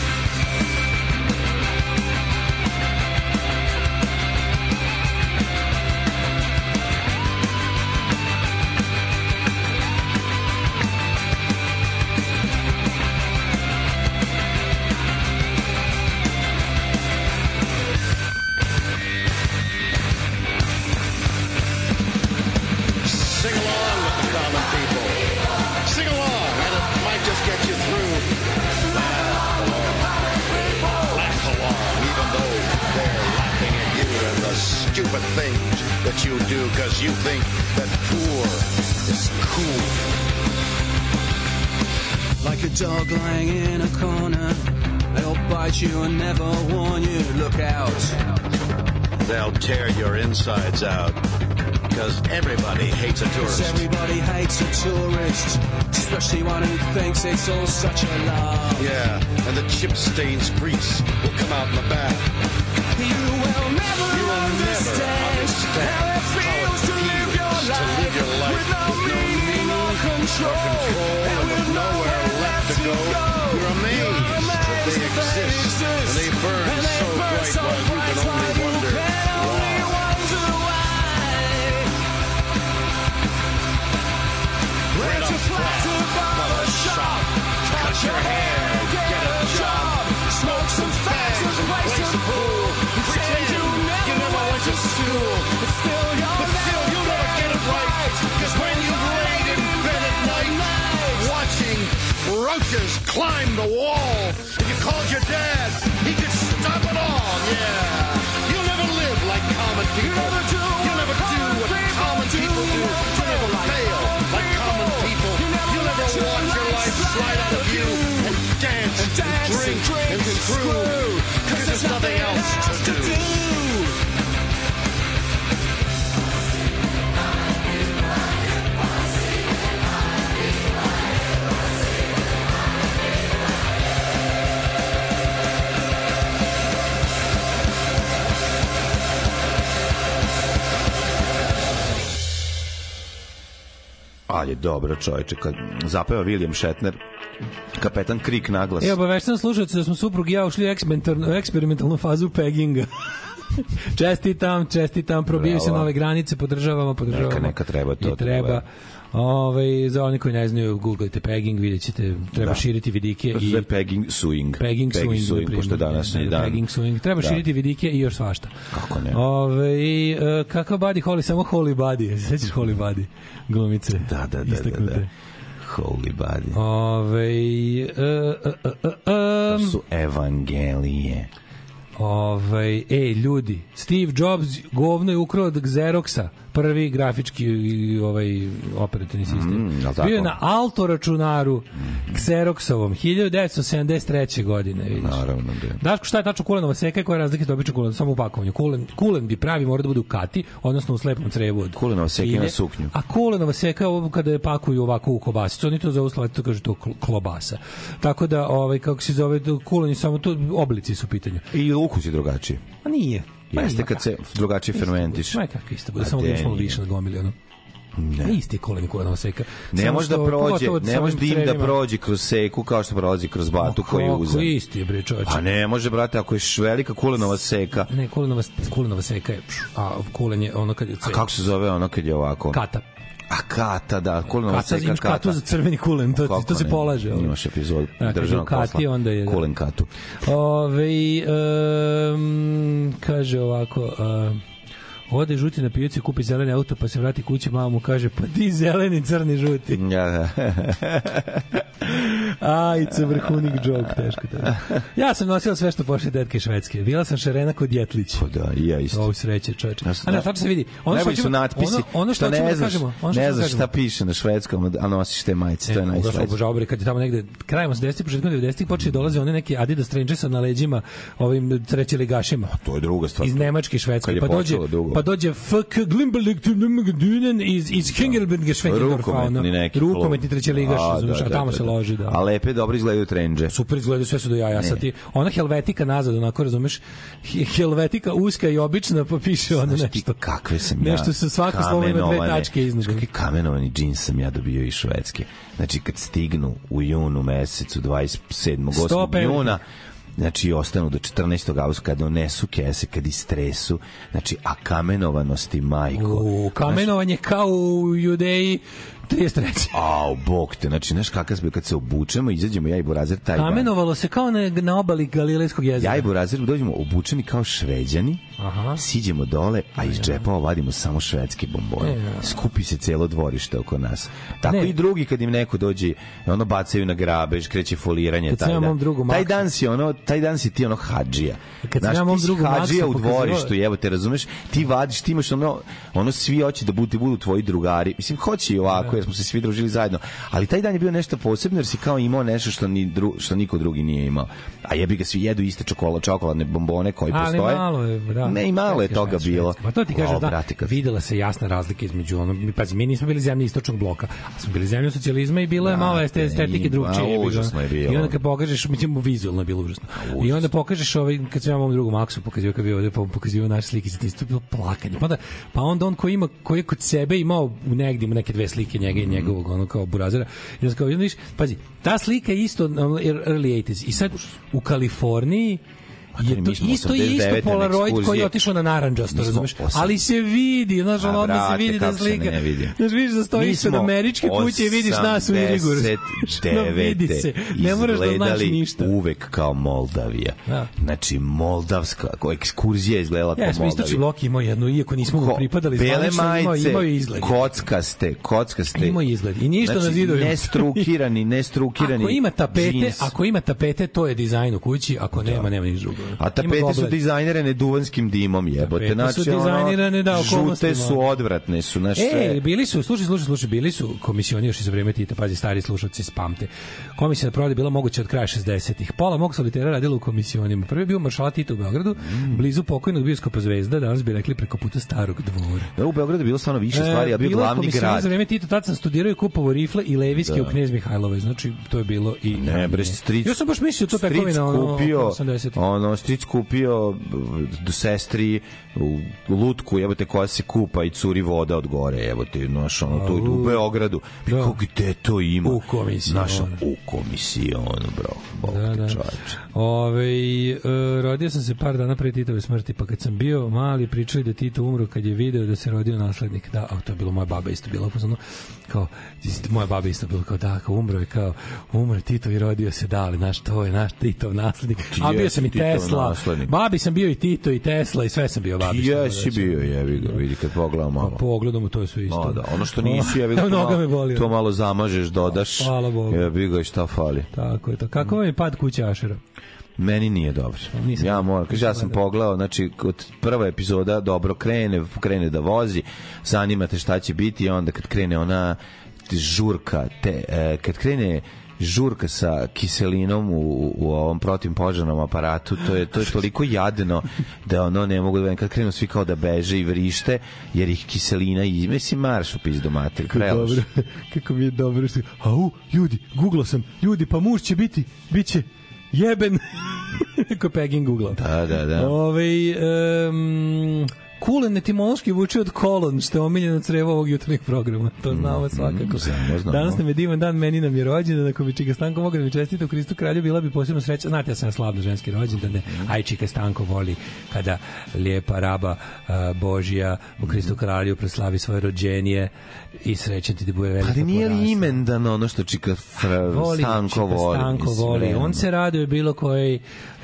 you do because you think that poor is cool. Like a dog lying in a corner, they'll bite you and never warn you. Look out. They'll tear your insides out because everybody hates a tourist. Everybody hates a tourist, especially one who thinks it's all such a lie. Yeah, and the chip stains grease will come out in the back. You will never you will understand. Never understand life, to live your life with no meaning or control, control and with nowhere left to go. You're amazed, You're amazed that they exist, that exist, and they burn and they so bright so while you can only wonder why. wonder why. Where to fly to bomb shop, cut your head. bridges, climbed the wall. If you called your dad, he could stop it all. Yeah. You'll never live like common people. You never do. You'll never do what common people do. You'll never fail like common people. You'll never watch your life slide out of you and dance and drink and screw. Cause there's nothing else to do. dalje, dobro čoveče, kad zapeva William Shatner, kapetan Krik naglas. E, obavešten slušalci da smo suprug i ja ušli u eksperimentalnu fazu pegginga. (laughs) čestitam, čestitam, probio se nove granice, podržavamo, podržavamo. Neka, neka treba to. I treba. treba. Ove, ovaj, za one koji ne znaju, googlite pegging, vidjet ćete, treba da. širiti vidike. To se i... pegging suing. Pegging, pegging suing, suing pošto danas ne, da, dan. Pegging suing. Treba da. širiti vidike i još svašta. Kako ne? Ove, ovaj, kakav body holy, samo holy body. (laughs) Sećaš holy body glumice? Da, da, da. Istaknute. da, da. Holy body. Ove, uh, uh, uh, uh, to su evangelije. Ove, ovaj, e, ljudi, Steve Jobs govno je ukrao od Xeroxa prvi grafički ovaj operativni mm, sistem. Mm, ja Bio je na alto računaru Xeroxovom 1973. godine, vidiš. Naravno, da. Daško, šta je tačno kulenova seka koja je razlika od običnog kulena, samo u pakovanju. Kulen, kulen bi pravi mora da bude u kati, odnosno u slepom crevu od kulenova seka na suknju. A kulenova seka ovo kada je pakuju ovako u kobasicu, oni to za uslov to kaže to klobasa. Tako da ovaj kako se zove kulen samo to oblici su u pitanju. I ukus je drugačiji. A nije. Ma Jeste kad se drugačije fermentiš. Ma kako isto, bude samo da malo više na gomili, ono. Ne. ne isti kolen koja seka. Ne može da prođe, ne može dim da, da prođe kroz seku kao što prolazi kroz batu no, koji uze. Kako isti bre čoveče. Pa ne može brate ako je velika kulenova seka. Ne, kulenova kulenova seka je a kulen je ono kad je cvet. A kako se zove ono kad je ovako? Kata. A kata, da, kulen kata, seka kata. Katu za crveni kulen, to, Kako to se ne, polaže. Ovaj. Imaš epizod da, državnog kati, posla. Onda je, da. Kulen katu. Ove, um, kaže ovako... Uh, ode žuti na pijacu kupi zeleni auto pa se vrati kući mama mu kaže pa ti zeleni crni žuti ja da (laughs) Ajca, vrhunik joke, teško teško. Ja sam nosila sve što pošli detke švedske. Bila sam šarena kod Jetlić. Pa da, i ja isto. Ovo sreće, čoveče. A ne, tačno se vidi. Ono što ćemo, su natpisi, ono, ono što, što ne znaš, kažemo, ono što ne znaš šta piše na švedskom, a nosiš te majice, to je najslađe. Ja obožavam kad je tamo negde krajem 80-ih, početkom 90-ih počeli dolaze one neke Adidas Strangers na leđima ovim treći ligašima. To je druga stvar. Iz Nemačke, Švedske, pa dođe pa dođe FK Glimberg iz, iz iz Hengelberg Schwenkendorfa, rukometni treći ligaš, a tamo se loži, da lepe, dobro izgledaju trendže. Super izgledaju, sve su do jaja. Sad ti, ona helvetika nazad, onako razumeš, helvetika uska i obična, pa piše ona nešto. Ti kakve sam ja. Nešto sa svako slovo ima dve tačke iznad. Kakve kamenovani džins sam ja dobio iz Švedske. Znači, kad stignu u junu mesecu 27. 8. juna, znači ostanu do 14. augusta kad donesu kese, kad istresu, znači a kamenovanosti majko. U, kamenovanje znaš, kao u Judeji 33. (laughs) Au, bok te, znači, znaš kakav smo, kad se obučemo, izađemo ja i Burazer taj Kamenovalo dan. se kao na, na obali Galilejskog jezera. Ja i Burazer dođemo obučeni kao šveđani, Aha. siđemo dole, a iz džepa ovadimo samo švedske bombone. E, Skupi se celo dvorište oko nas. Tako ne. i drugi kad im neko dođe, ono bacaju na grabež, kreće foliranje. Kad taj, dan. Drugom, taj dan si ono, taj dan si ti ono hadžija. E, kad znaš, ti si hadžija u dvorištu, evo te razumeš, ti vadiš, ti imaš ono, ono svi hoće da budu, budu tvoji drugari. Mislim, hoće i ovako, da jer smo se svi družili zajedno. Ali taj dan je bio nešto posebno jer si kao imao nešto što, ni dru, što niko drugi nije imao. A jebi ga svi jedu iste čokola, čokoladne bombone koji Ali postoje. Ali malo je, brate. Ne, i malo je toga švedska. bilo. Pa to ti kažeš, da, brate, kad... videla se jasna razlika između onog mi, pa mi nismo bili zemlje istočnog bloka, a smo bili zemlje socijalizma i bilo je malo estetike drugčije. I onda kad pokažeš, mislim, vizualno je bilo užasno. I onda pokažeš ovaj, kad se ja mom drugom Aksu pokazio, kad bio ovde, pa pokazivao naše slike, to je bilo plakanje. Pa onda, pa onda on koji ima, koji kod sebe imao u negdje neke dve slike njega i mhm. njegovog ono kao burazera. I onda kao, vidiš, pazi, ta slika je isto early 80s. I sad u Kaliforniji Pa je to, isto je isto Polaroid koji je otišao na narandžasto, razumeš? Ali se vidi, znaš, on odmah se vidi da slika. Znaš, vidiš da stoji ispred američke kuće i vidiš nas u Irigoru. 89. (laughs) Ne moraš da znaš ništa. uvek kao Moldavija. Da. Znači, moldavska ekskurzija izgledala kao e, Moldavija. Istočni blok imao jednu, iako nismo mu pripadali, bele majice, imao je izgled. kockaste, kockaste. Imao je izgled. I ništa znači, na zidu. Nestrukirani, (laughs) nestrukirani Ako ima tapete, ako ima tapete, to je dizajn u kući, ako nema, da. nema ništa drugo. A tapete su dizajnirane duvanskim dimom, jebote. Znači, su dizajnirane, da, žute su, odvratne su. Znaš, e, bili su, slušaj, slušaj, slušaj, bili su komisioni još iz vreme Tita, pazi, stari slušalci spamte. Komisija da provode bila moguća od kraja 60-ih. Pola mog solitera radila u komisionima. Prvi je bio maršala Tita u Beogradu, mm. blizu pokojnog bioskopa Zvezda, danas bi rekli preko puta starog dvora. Da, u Beogradu je bilo stvarno više e, stvari, e, a bio glavni grad. Za vreme Tita, tad sam studirao i kupovao rifle i levijske da. u Knez Mihajlove. Znači, to je bilo i... Ne, bre, stric. Ja sam baš mislio to tako na ono, kupio, ono, ono stric kupio do mm, sestri u lutku, jebote, koja se kupa i curi voda od gore, jebote, znaš, ono, tu u Beogradu. I da. kako gde to ima? U komisiju. Znaš, u komisiju, ono, bro, bog da, da. Ove, e, rodio sam se par dana pre Titove smrti, pa kad sam bio mali, pričali da Tito umro kad je video da se rodio naslednik. Da, a to je bilo moja baba isto bila pozvano, kao, moja baba isto bila kao, da, kao umro je, kao, umro Tito i rodio se, da, ali naš, to je naš Titov naslednik. Ti a bio sam i Tesla. Naslednik. Babi sam bio i Tito i Tesla i sve sam bio babi. Ti jesi da, bio, jevi ga, vidi, kad pogledam pa malo. Pa pogledamo, to je sve isto. No, da, ono što nisi, jevi ga, (laughs) to, malo, to malo zamažeš, dodaš. Hvala Bogu. Jevi ga, šta fali. Tako je to. Kako vam je pad kuće Ašera? Meni nije dobro. Nisam, ja moram, kaže, ja sam pogledao, znači, kod prva epizoda dobro krene, krene da vozi, zanimate šta će biti, onda kad krene ona žurka, te, e, kad krene žurka sa kiselinom u, u ovom protivpožarnom aparatu, to je to je toliko jadno da ono ne mogu da kad krenu svi kao da beže i vrište jer ih kiselina i mislim marš u pizdu mater. Kako dobro. (laughs) Kako mi je dobro. Au, ljudi, guglao sam. Ljudi, pa muž će biti, biće Jeben. (laughs) ko je pegging Google. Da, da, da. Ove, um, kulen etimološki vuče od kolon, što je omiljeno crevo ovog jutarnjeg programa. To mm, znamo mm, svakako. Mm, znamo. Danas nam je divan dan, meni nam je rođendan, ako bi Čika Stanko mogla da mi čestite u Kristu kralju, bila bi posebno sreća. Znate, ja sam slavno ženski rođendan, mm. a Čika Stanko voli kada lijepa raba uh, Božija u Kristu mm. kralju preslavi svoje rođenje i srećan ti da bude velika Ali nije li imen dan ono što Čika fra, voli, Stanko čika voli? Stanko voli. On se raduje bilo koje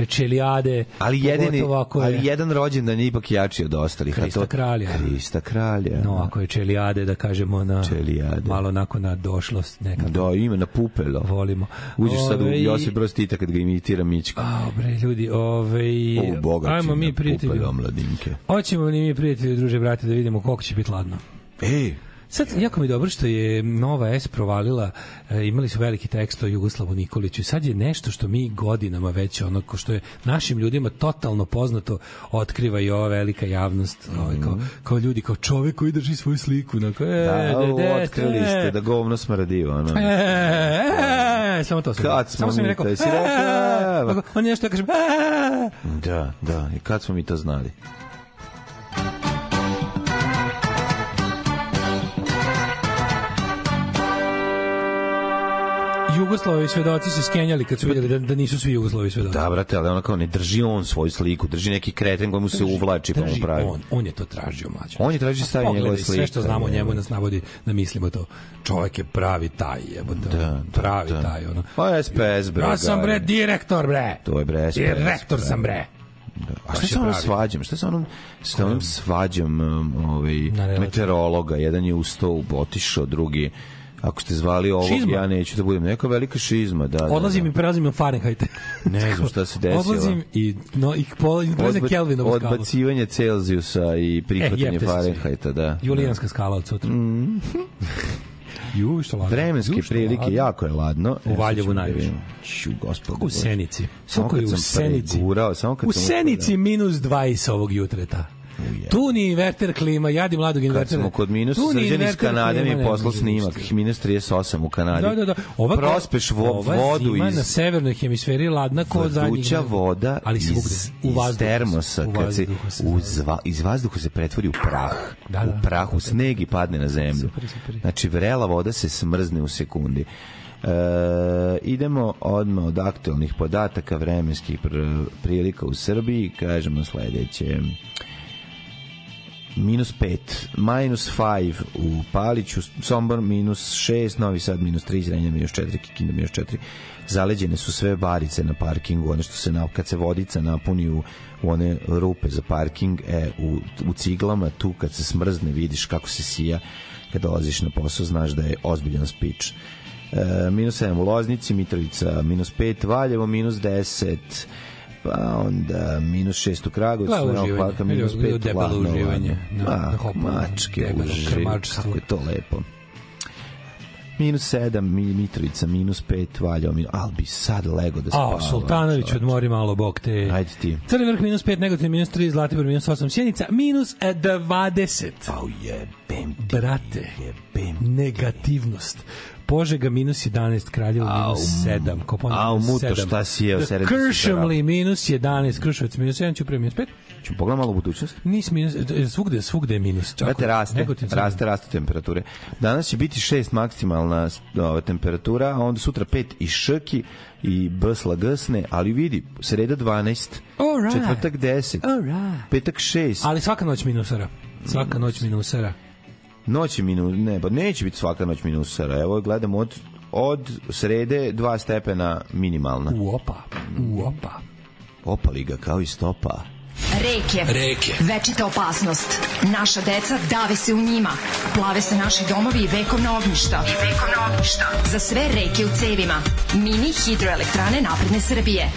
čelijade. Ali, jedini, je... ali jedan rođendan je ipak jači od ostalih ostalih. Krista kralja. Krista kralja. No, da. ako je Čelijade, da kažemo, na, čelijade. malo onako na došlost nekako. Da, ima na pupelo. Volimo. Uđeš sad u Josip Broz Tita kad ga imitira Mička. A, bre, ljudi, ovej... O, bogači Ajmo mi prijatelji. Pupelo, mladinke. Hoćemo li mi prijatelji, druže, brate, da vidimo koliko će biti ladno. Ej, Sad, jako mi je dobro što je Nova S provalila, e, imali su veliki tekst o Jugoslavu Nikoliću. Sad je nešto što mi godinama već, ono što je našim ljudima totalno poznato, otkriva i ova velika javnost, mm -hmm. ovaj, kao, kao ljudi, kao čovek koji drži svoju sliku. Onako, e, da, de, de, otkrili ste da govno smrdi. Ono. E, e, samo to sam. Kad smo samo sam mi rekao, to, e, rekao, e, e, e on je nešto ja kažem, e, da, da, i kad smo mi to znali? Jugoslovi svedoci se skenjali kad su videli da, da nisu svi Jugoslovi svedoci. Da, brate, ali ono kao ne drži on svoju sliku, drži neki kreten koji se uvlači drži, pa mu pravi. On, on je to tražio, mlađe. On je tražio stavi njegove slike. Sve što znamo o njemu nas navodi da mislimo da to. Čovek je pravi taj, jebote. Da, da, pravi da. taj, ono. Pa SPS, bre. Ja sam, bre, direktor, bre. To je, bre, SPS. Direktor sam, bre. Da. A šta sa onom svađom? Šta sa onom, sa onom svađom um, ovaj, meteorologa? Jedan je ustao, otišao, drugi ako ste zvali ovo, šizma. ja neću da budem neka velika šizma, da. da Odlazim da, da. i prelazim na Fahrenheit. (laughs) ne znam šta se (laughs) desilo. Odlazim i no i pola i prelazim Odba, skalu. Odbacivanje Celzijusa i e, prihvatanje e, Fahrenheita, da. da. Julijanska da. skala od sutra. Mm. (laughs) Ju, što ladno. Vremenske prilike, ladno. jako je ladno. U e, Valjevu da najviše. Ću, gospod. U Senici. Samo kad sam Senici. Gurao, samo kad u sam Senici minus 20 ovog jutreta. Uje. Tu ni inverter klima, jadi mladog invertera. Kad smo kod minus, srđan iz Kanade mi je poslao snimak, minus 38 u Kanadi. Da, da, da. Ova, Prospeš vo, ova vodu iz... na severnoj hemisferi ladna ko zadnjih... voda ali iz, u vazduhu, iz termosa, u kad se, u zva, iz vazduha se pretvori u prah. Da, da, u da. prah, u sneg i padne na zemlju. Super, super. Znači, vrela voda se smrzne u sekundi. E, idemo odmah od aktualnih podataka vremenskih prilika u Srbiji, kažemo sledeće. E, minus 5, minus 5 u Paliću, Sombor minus 6, Novi Sad minus 3, Zrenja minus 4, Kikinda minus 4. Zaleđene su sve barice na parkingu, one što se na, kad se vodica napuni u, u one rupe za parking, e, u, u ciglama tu kad se smrzne vidiš kako se sija, kad dolaziš na posao znaš da je ozbiljan spič. E, minus 7 u Loznici, Mitrovica minus 5, Valjevo minus 10, pa onda minus 6 u Kragovicu, pa uživanje, minus pet u debelo uživanje. Na, Ma, na ah, hopu, mačke uživanje, kako je to lepo minus 7, Mitrovica minus 5, Valjevo minus... Ali bi sad lego da spava. A, Sultanović odmori malo, bok te. Ajde ti. Crni vrh minus 5, Negotin minus 3, Zlatibor minus 8, Sjenica minus 20. E, Au jebem ti. Brate, jebem negativnost. Požega minus 11, Kraljevo minus 7, Koponik minus 7. Au, muto, šta si jeo? Da, Kršemli minus 11, Kršovac minus 7, Ćuprija minus 5. Čemo pogledamo malo budućnost? Nis minus, e, e, svugde, svugde je minus. Čak, Znate, raste, raste, raste temperature. Danas će biti 6 maksimalna ova, temperatura, a onda sutra 5 i šrki, i bsla gsne, ali vidi, sreda 12, All right. četvrtak 10, right. petak 6. Ali svaka noć minusara. Svaka noć minusara. Noć minus, ne, pa neće biti svaka noć minusara. Evo, gledamo od, od srede dva stepena minimalna. Uopa, uopa. Opali ga kao i stopa. Reke. Reke. Večita opasnost. Naša deca dave se u njima. Plave se naši domovi i vekovna ognjišta. I vekovna ognjišta. Za sve reke u cevima. Mini hidroelektrane napredne Srbije.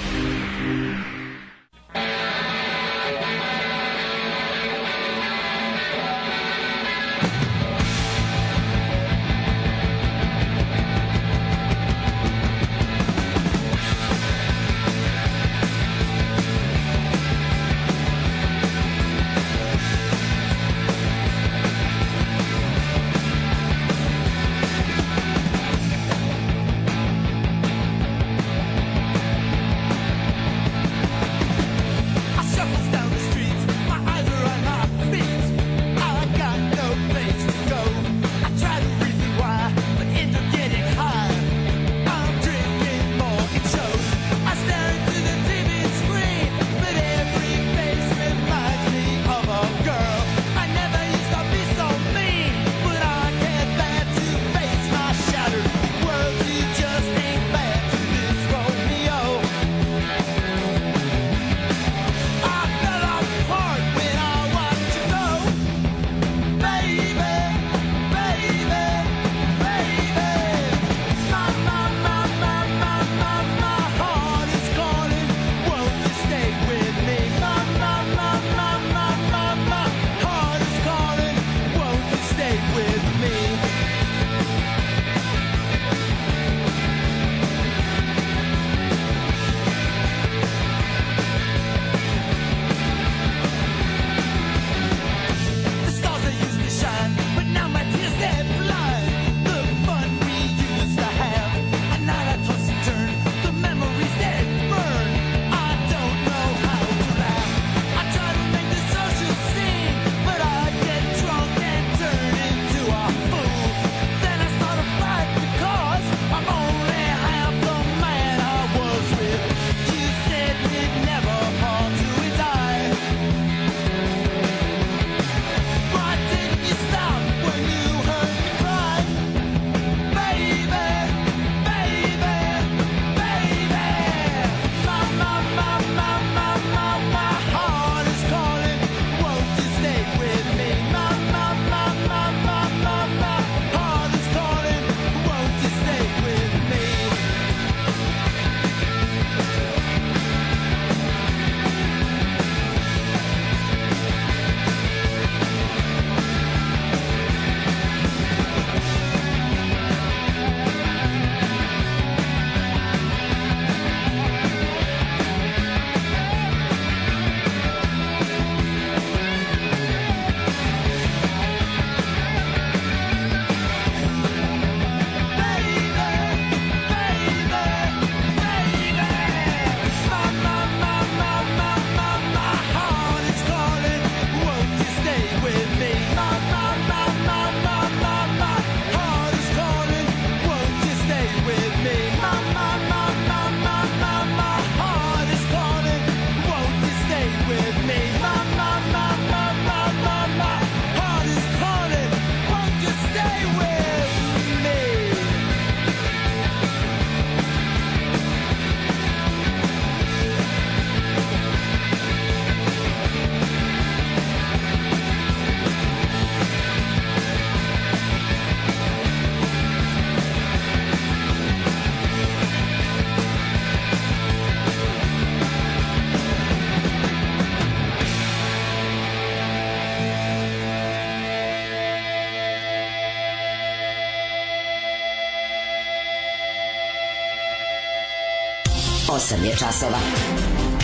je časova.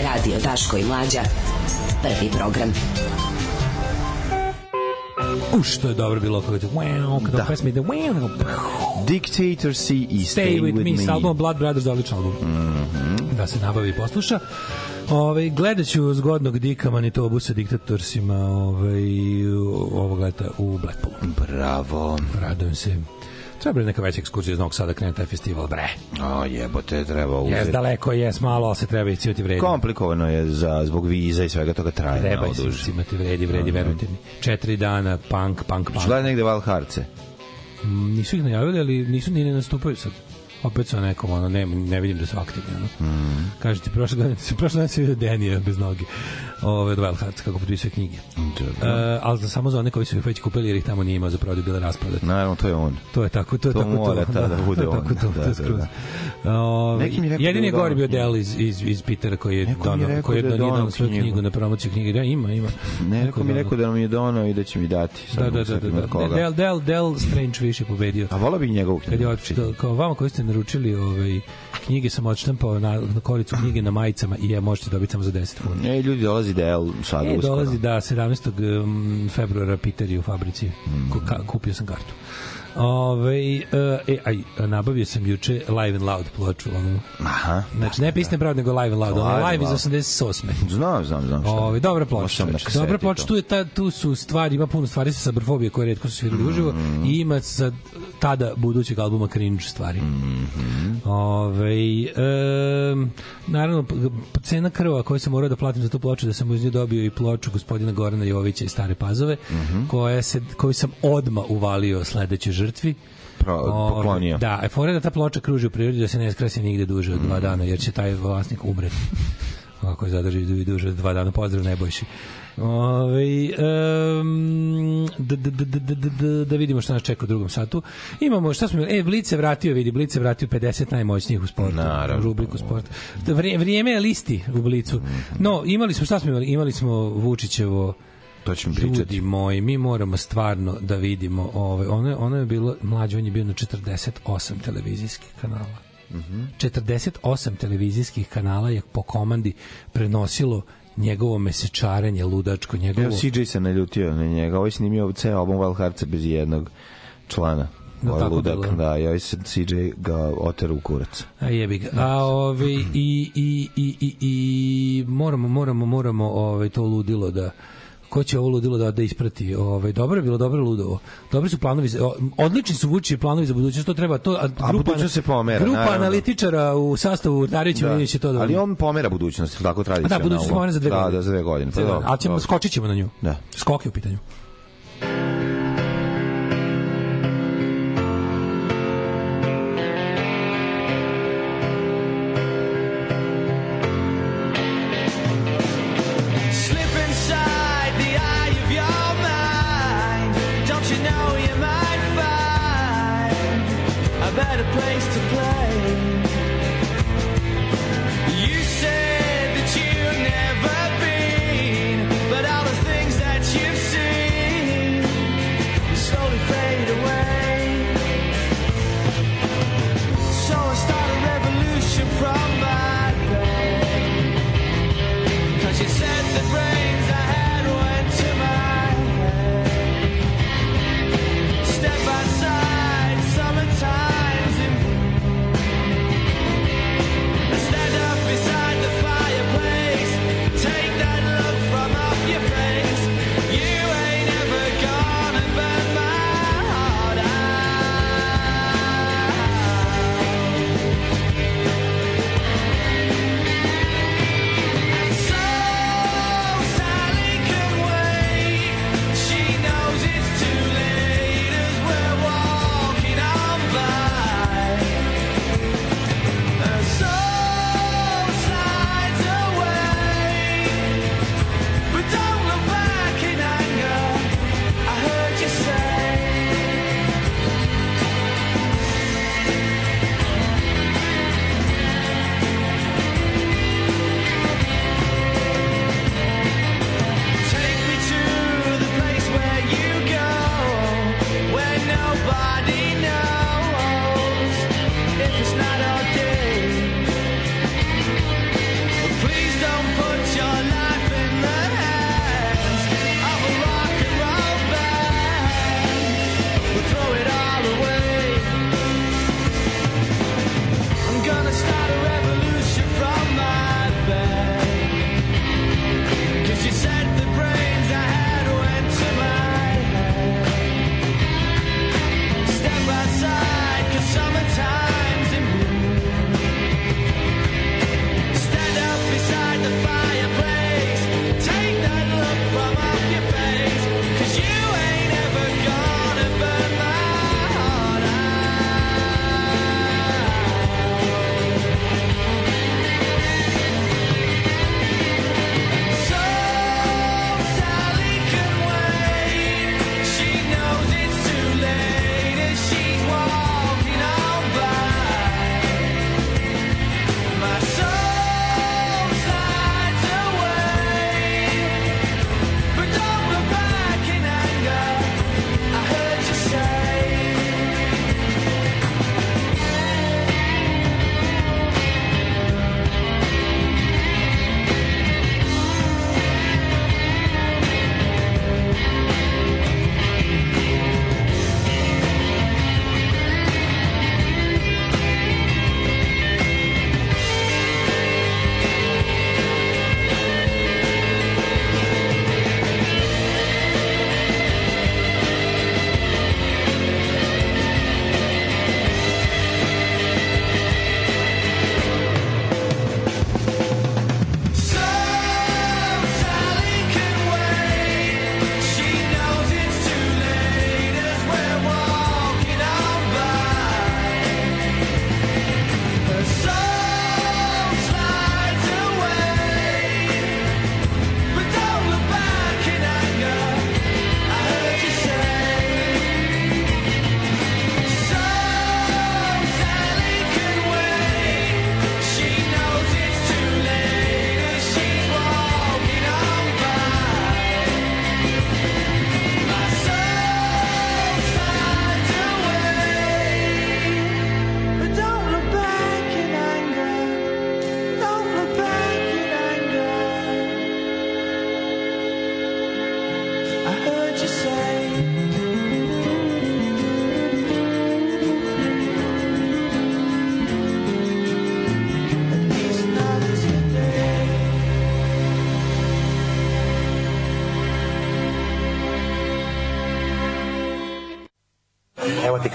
Radio Daško i Mlađa. Prvi program. U što je dobro bilo kada wow, kada da. pesma ide wow. Dictator C i Stay, Stay with, with me. me. S album Blood Brothers, odličan album. Mm -hmm. Da se nabavi i posluša. Ove, ovaj, gledat ću zgodnog dika Manitobu sa diktatorsima ove, ovaj, ovog leta u Blackpoolu. Bravo. Radujem se. Treba neka veća ekskurzija iz Novog Sada krene taj festival, bre. A jebote, treba uzeti. Jes daleko, jes malo, ali se treba ići ti vredi. Komplikovano je za, zbog viza i svega toga traje. Treba malo duže. Treba imati vredi, vredi, verujte mi. Četiri dana, punk, punk, punk. Gledaj negde Valharce. Mm, nisu ih najavili, ali nisu ni ne nastupaju sad opet sa nekom, ono, ne, ne vidim da su aktivni, ono. Mm. Kažete, prošle godine, (laughs) prošle godine se vidio Denija bez noge. Ove, od Wild Hearts, kako potpisuje knjige. Dobro. E, ali za, samo za one koji su ih već kupili jer ih tamo nije imao za prodaju bile rasprodate. Naravno, to je on. To je tako, to je to tako mora to. mora da, da bude on. Tako to, da, to je da, skroz. Da, da. O, jedini je gori bio Del iz, iz, iz Pitera koji je donao, koji je da donao svoju knjigu na promociju knjige. Da, ima, ima. Ne, neko mi rekao da nam je donao i da će mi dati. Da, da, da, da. Del, Del, Del Strange više pobedio. A vola bi njegovu knjigu. Kad je otpustio, kao vama koji ste naručili ovaj knjige sam odštampao na, na koricu knjige na majicama i je možete dobiti samo za 10 funta. E, ljudi, dolazi DL sad e, uskoro. dolazi, da, 17. Mm, februara Piteri u fabrici. Mm. Kupio sam kartu. Ove, e, e, aj, nabavio sam juče Live and Loud ploču. Ono. Aha. Znači, ne pisne brod, nego Live and Loud. live, live iz 88. Znam, znam, znam. Šta. Ove, dobra ploča. Znači, dobra ploča, tu, je ta, tu su stvari, ima puno stvari sa sabrfobije koje redko su svirali mm. uživo mm-hmm. i ima sa tada budućeg albuma cringe stvari. Mm -hmm. Ove, e, naravno, cena krva koju sam morao da platim za tu ploču, da sam uz nju dobio i ploču gospodina Gorana Jovića iz Stare Pazove, mm -hmm. koja se, koju sam odma uvalio sledeće žrtve žrtvi pro, ovaj, poklonio. Da, e, fore da ta ploča kruži u prirodi da se ne skrasi nigde duže od mm. dva dana, jer će taj vlasnik umreti. (laughs) Ako je zadrži da duže od dva dana. Pozdrav, najboljši. Ove, ovaj, um, da, da, da, da, da, vidimo šta nas čeka u drugom satu. Imamo, šta smo, e, Blice vratio, vidi, Blice vratio 50 najmoćnijih u sportu, Naravno. u rubriku sporta. vrijeme je listi u Blicu. Mhm. No, imali smo, šta smo imali? Imali smo Vučićevo to ćemo pričati. Ljudi moji, mi moramo stvarno da vidimo, ovaj, ono, je, ono je bilo, mlađe, on je bio na 48 televizijskih kanala. Mm -hmm. 48 televizijskih kanala je po komandi prenosilo njegovo mesečarenje ludačko, njegovo... Evo, CJ se naljutio na njega, ovo ovaj je snimio ceo album Valharca bez jednog člana. No, ovaj ludak, da, ja ovaj se CJ ga oteru u kurac. A jebi ga. A ovi, ovaj, i, i, i, i, i, moramo, moramo, moramo ovaj to ludilo da ko će ovo ludilo da, da isprati. Ovaj dobro je bilo, dobro je ludovo. Dobri su planovi, za, odlični su vuči planovi za budućnost, to treba to a, a grupa, se pomera. Grupa naravno. analitičara u sastavu Darić da. će to da. Ali on pomera budućnost, tako tradicionalno. Da, budućnost pomera za dve da, godine. Da, da, za dve godine. Pa, da, da, a ćemo skočićemo na nju. Da. Skok je u pitanju.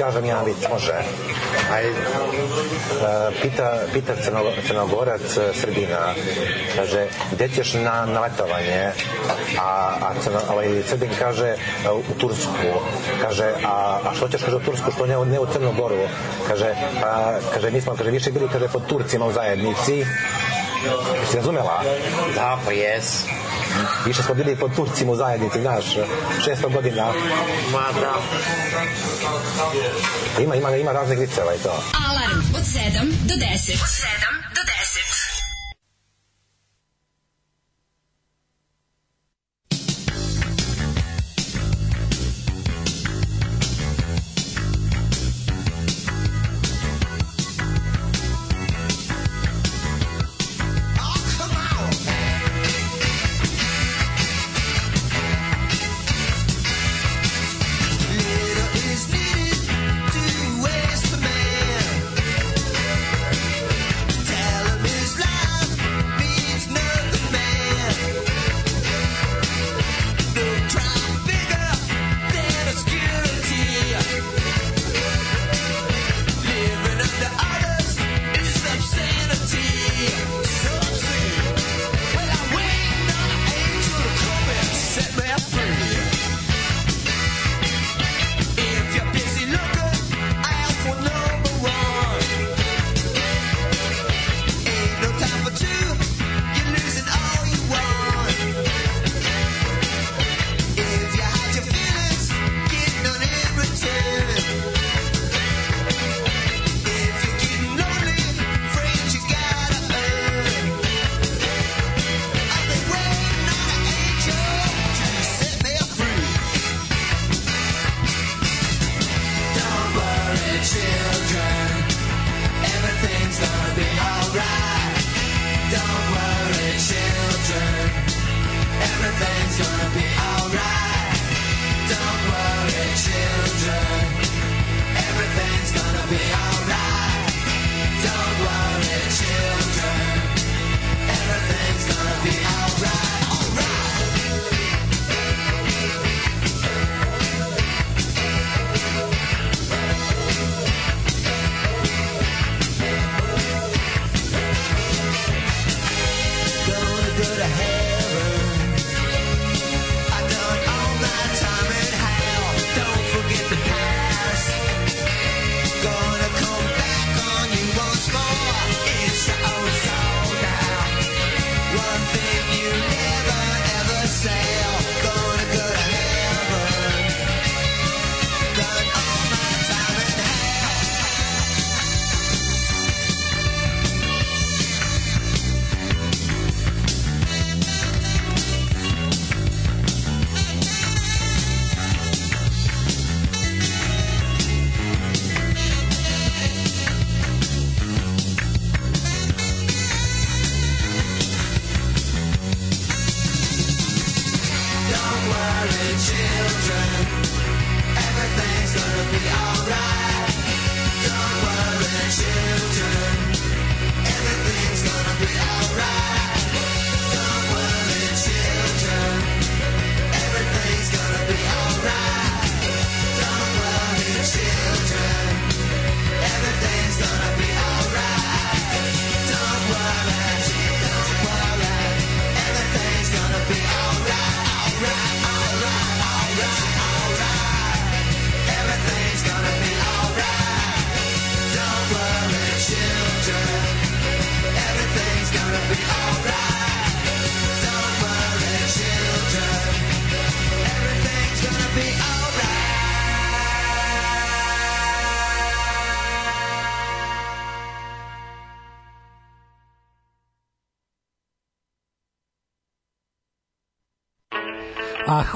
kažem ja vic, može. Aj, e, pita, pita crno, crnogorac e, Srbina, kaže, gde ćeš na, na letovanje? A, a crno, ovaj, Srbin kaže, e, u Tursku. Kaže, a, a što ćeš, kaže, u Tursku, što ne, ne u Crnogoru? Kaže, a, pa, kaže, nismo, smo, kaže, više bili, kaže, pod Turcima u zajednici. Si razumela? Da, pa jes. Više smo bili pod Turcima u zajednici, znaš, 600 godina. Ma da. Ima, ima, ima raznih viceva ovaj, i to. Alarm od 7 do 10. Od 7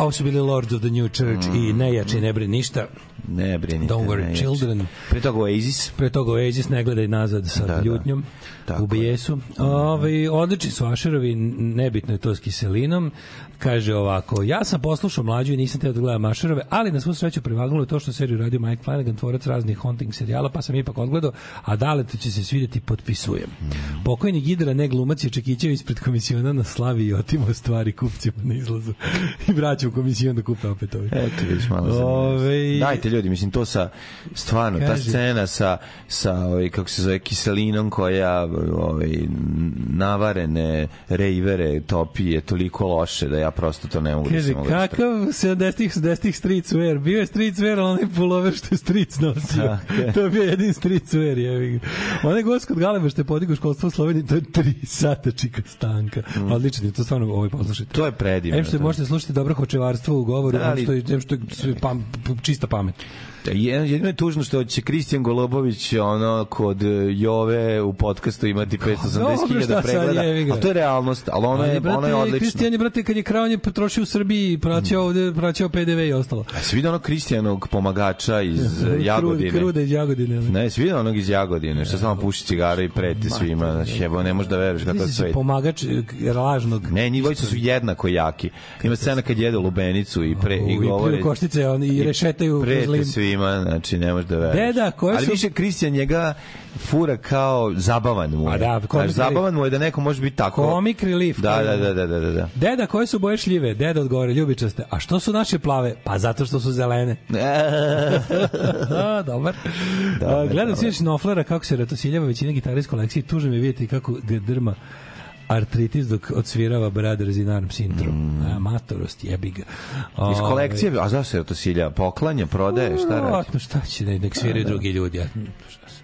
Ovo su bili Lords of the New Church mm. i mm-hmm. ne ne brini ništa. Ne brini. Don't worry, children. Pre toga Oasis. Pre toga Oasis, ne gledaj nazad sa da, da. ljutnjom. Da. U bijesu. Ove, ovaj, odlični su Ašerovi, nebitno je to s kiselinom. Kaže ovako, ja sam poslušao mlađu i nisam teo da gledam Ašerove, ali na svu sreću privagnulo je to što seriju radio Mike Flanagan, tvorac raznih haunting serijala, pa sam ipak odgledao, a daleto će se svideti, potpisujem. Mm. Pokojni Gidra, ne glumac je Čekićević pred komisiona na slavi i otimo stvari kupcima na izlazu i vraća u komisijon da kupe opet ovi. Eto, vidiš malo Ove... Dajte ljudi, mislim, to sa, stvarno, Kaži. ta scena sa, sa ovaj, kako se zove, kiselinom koja ovaj, navarene rejvere topi je toliko loše da ja prosto to ne mogu da Kaže, da kakav 70-ih 70 street wear? bio je street wear, ali onaj pulover što je street nosio. Da, okay. to je bio jedin wear, je. Onaj gost kod Galeba što je podigao školstvo Sloveniji, to je 3 sata čika stanka. Mm. Odlično, to stvarno ovaj poslušajte. To je predivno. Em što da. možete slušati dobro hočevarstvo u govoru, da, ali, što je, što je pam, čista pamet. Jedino je tužno što će Kristijan Golobović ono kod e, Jove u podcastu imati 580.000 pa pregleda, a to je realnost, ali ona je, ona je odlična. Kristijan je, brate, kad je krao, je potrošio u Srbiji, praćao ovde, praćao PDV i ostalo. A se vidi onog Kristijanog pomagača iz e, Jagodine? Kruda iz Jagodine. Ne, se vidi onog iz Jagodine, što samo puši cigare i preti svima, znači, ne možeš da veruješ kako da sve. Pomagač e, lažnog. Ne, njih dvojica su jednako jaki. Ima scena kad jede lubenicu i pre i govori. I koštice, oni i rešetaju. Prete ima, znači ne možeš da veruješ. Deda, koje Ali više Kristijan njega fura kao zabavan mu je. A da, komik zabavan mu je da neko može biti tako. Komik relief. Da, da, da, da, da, da. da. Deda, koje su boje šljive? Deda odgovore, ljubičaste. A što su naše plave? Pa zato što su zelene. (laughs) A, da, dobar. dobar Gledam sinoć Noflera kako se retosiljava većina gitara kolekcije. Tužno mi je vidjeti kako drma artritis dok odsvirava Brothers in Arms intro. Mm. A, matorost, jebi ga. O, Iz kolekcije, a zašto je to silja? Poklanje, prodaje, šta mm, radi? Vratno, šta će, nek, nek sviraju da. drugi ljudi. Ja, mm,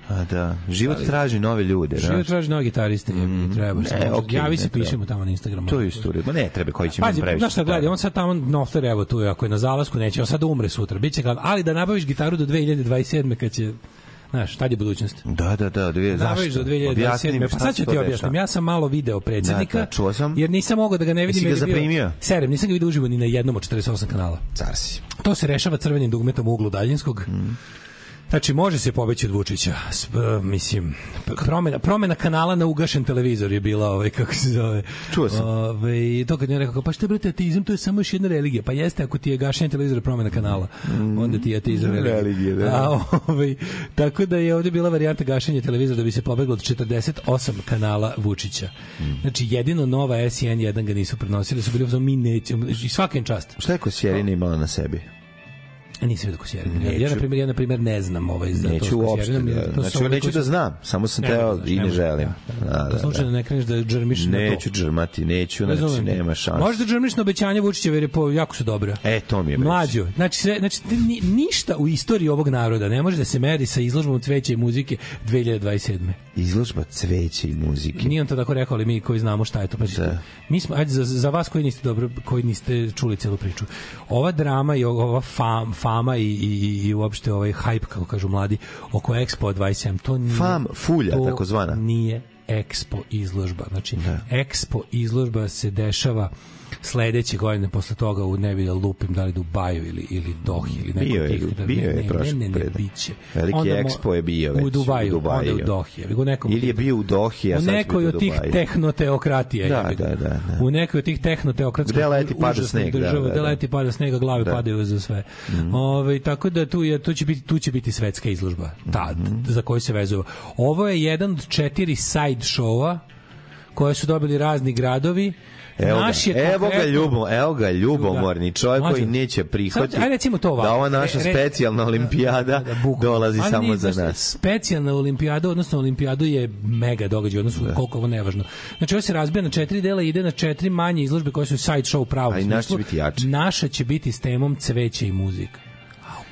A da, život ali, traži nove ljude. Život da? traži nove gitariste, mm, treba. E, ne, okay, Javi se, pišemo tamo na Instagramu. To je istorija, ma ne, treba koji će mi previše. Znaš šta, gledaj, on sad tamo nofter, evo tu je, ako je na zalasku, neće, on sad umre sutra, bit će glad, ali da nabaviš gitaru do 2027. kad će Znaš, tad je budućnost. Da, da, da, dvije, zašto? Do 2027. Pa sad ću ti objasnim. Ja sam malo video predsednika, da, da, čuo sam. jer nisam mogao da ga ne vidim. Jesi ga zaprimio? Serem, nisam ga vidio uživo ni na jednom od 48 kanala. Car si. To se rešava crvenim dugmetom u uglu daljinskog. Mm Znači, može se pobeći od Vučića. Uh, mislim, promena, promena kanala na ugašen televizor je bila, ovaj, kako se zove. Čuo sam. Ovaj, to kad je rekao, pa šta brate, ateizam, to je samo još jedna religija. Pa jeste, ako ti je gašenje televizora promena kanala, mm, onda ti je ateizam religija. religija da. A, ovaj, tako da je ovde bila varijanta gašenja televizora da bi se pobeglo od 48 kanala Vučića. Mm. Znači, jedino Nova S i N1 ga nisu prenosili, da su bili u mi nećemo, i svakim čast. Šta je Kosjerina imala na sebi? Nisam vidio Kosjerina. Ja, na primjer, ja na primjer ne znam ovaj za neću to uopšte, da, to znači, neću da znam, samo sam teo i ne želim. Da, da, da, da, da slučajno da. ne kreneš da džermiš na to. Neću džermati, neću, ne znači nema šanse. Možeš da džermiš na obećanje Vučićeva jer je po, jako su dobra. E, to mi je. Mlađo, znači, sve, znači ništa u istoriji ovog naroda ne može da se meri sa izložbom cveće i muzike 2027. Izložba cveće i muzike. Nije on to tako rekao, ali mi koji znamo šta je to. Pa da. Mi smo, ajde, za, za vas koji niste dobro, koji niste čuli celu priču. Ova drama i ova fam, fama i, i, i uopšte ovaj hype, kako kažu mladi, oko Expo 27. To nije, Fam, fulja, to takozvana. nije Expo izložba. Znači, da. Expo izložba se dešava sledeće godine posle toga u nebi da lupim da li Dubaju ili ili Dohi ili neko bio je, tih, da, bio ne, je prošle ne, ne, ne, biće. Veliki onda Expo je bio već u Dubaju, u Dubaju. onda u Dohi. Ili, u nekom ili je bio u Dohi, a sad u nekoj od tih tehnoteokratija. Da, da, da, da. U nekoj od tih tehnoteokratskih gde leti pada sneg, da, država, da, da, da. leti pada snega, glave da. padaju za sve. Mm Ove, ovaj, tako da tu je tu će biti tu će biti svetska izložba. Ta mm za koju se vezuje Ovo je jedan od četiri side showa koje su dobili razni gradovi Evo ga, je evo ga ljubom, evo ga ljubomorni čovjek koji neće prihvatiti. Ajde recimo to ovako. Da ova naša specijalna olimpijada da, da, dolazi samo za da nas. Specijalna olimpijada, odnosno olimpijada je mega događaj, odnosno da. koliko ovo nevažno. Znači ovo se razbija na četiri dela i ide na četiri manje izložbe koje su side show pravo. A i će biti jače. Naša će biti s temom cveće i muzika.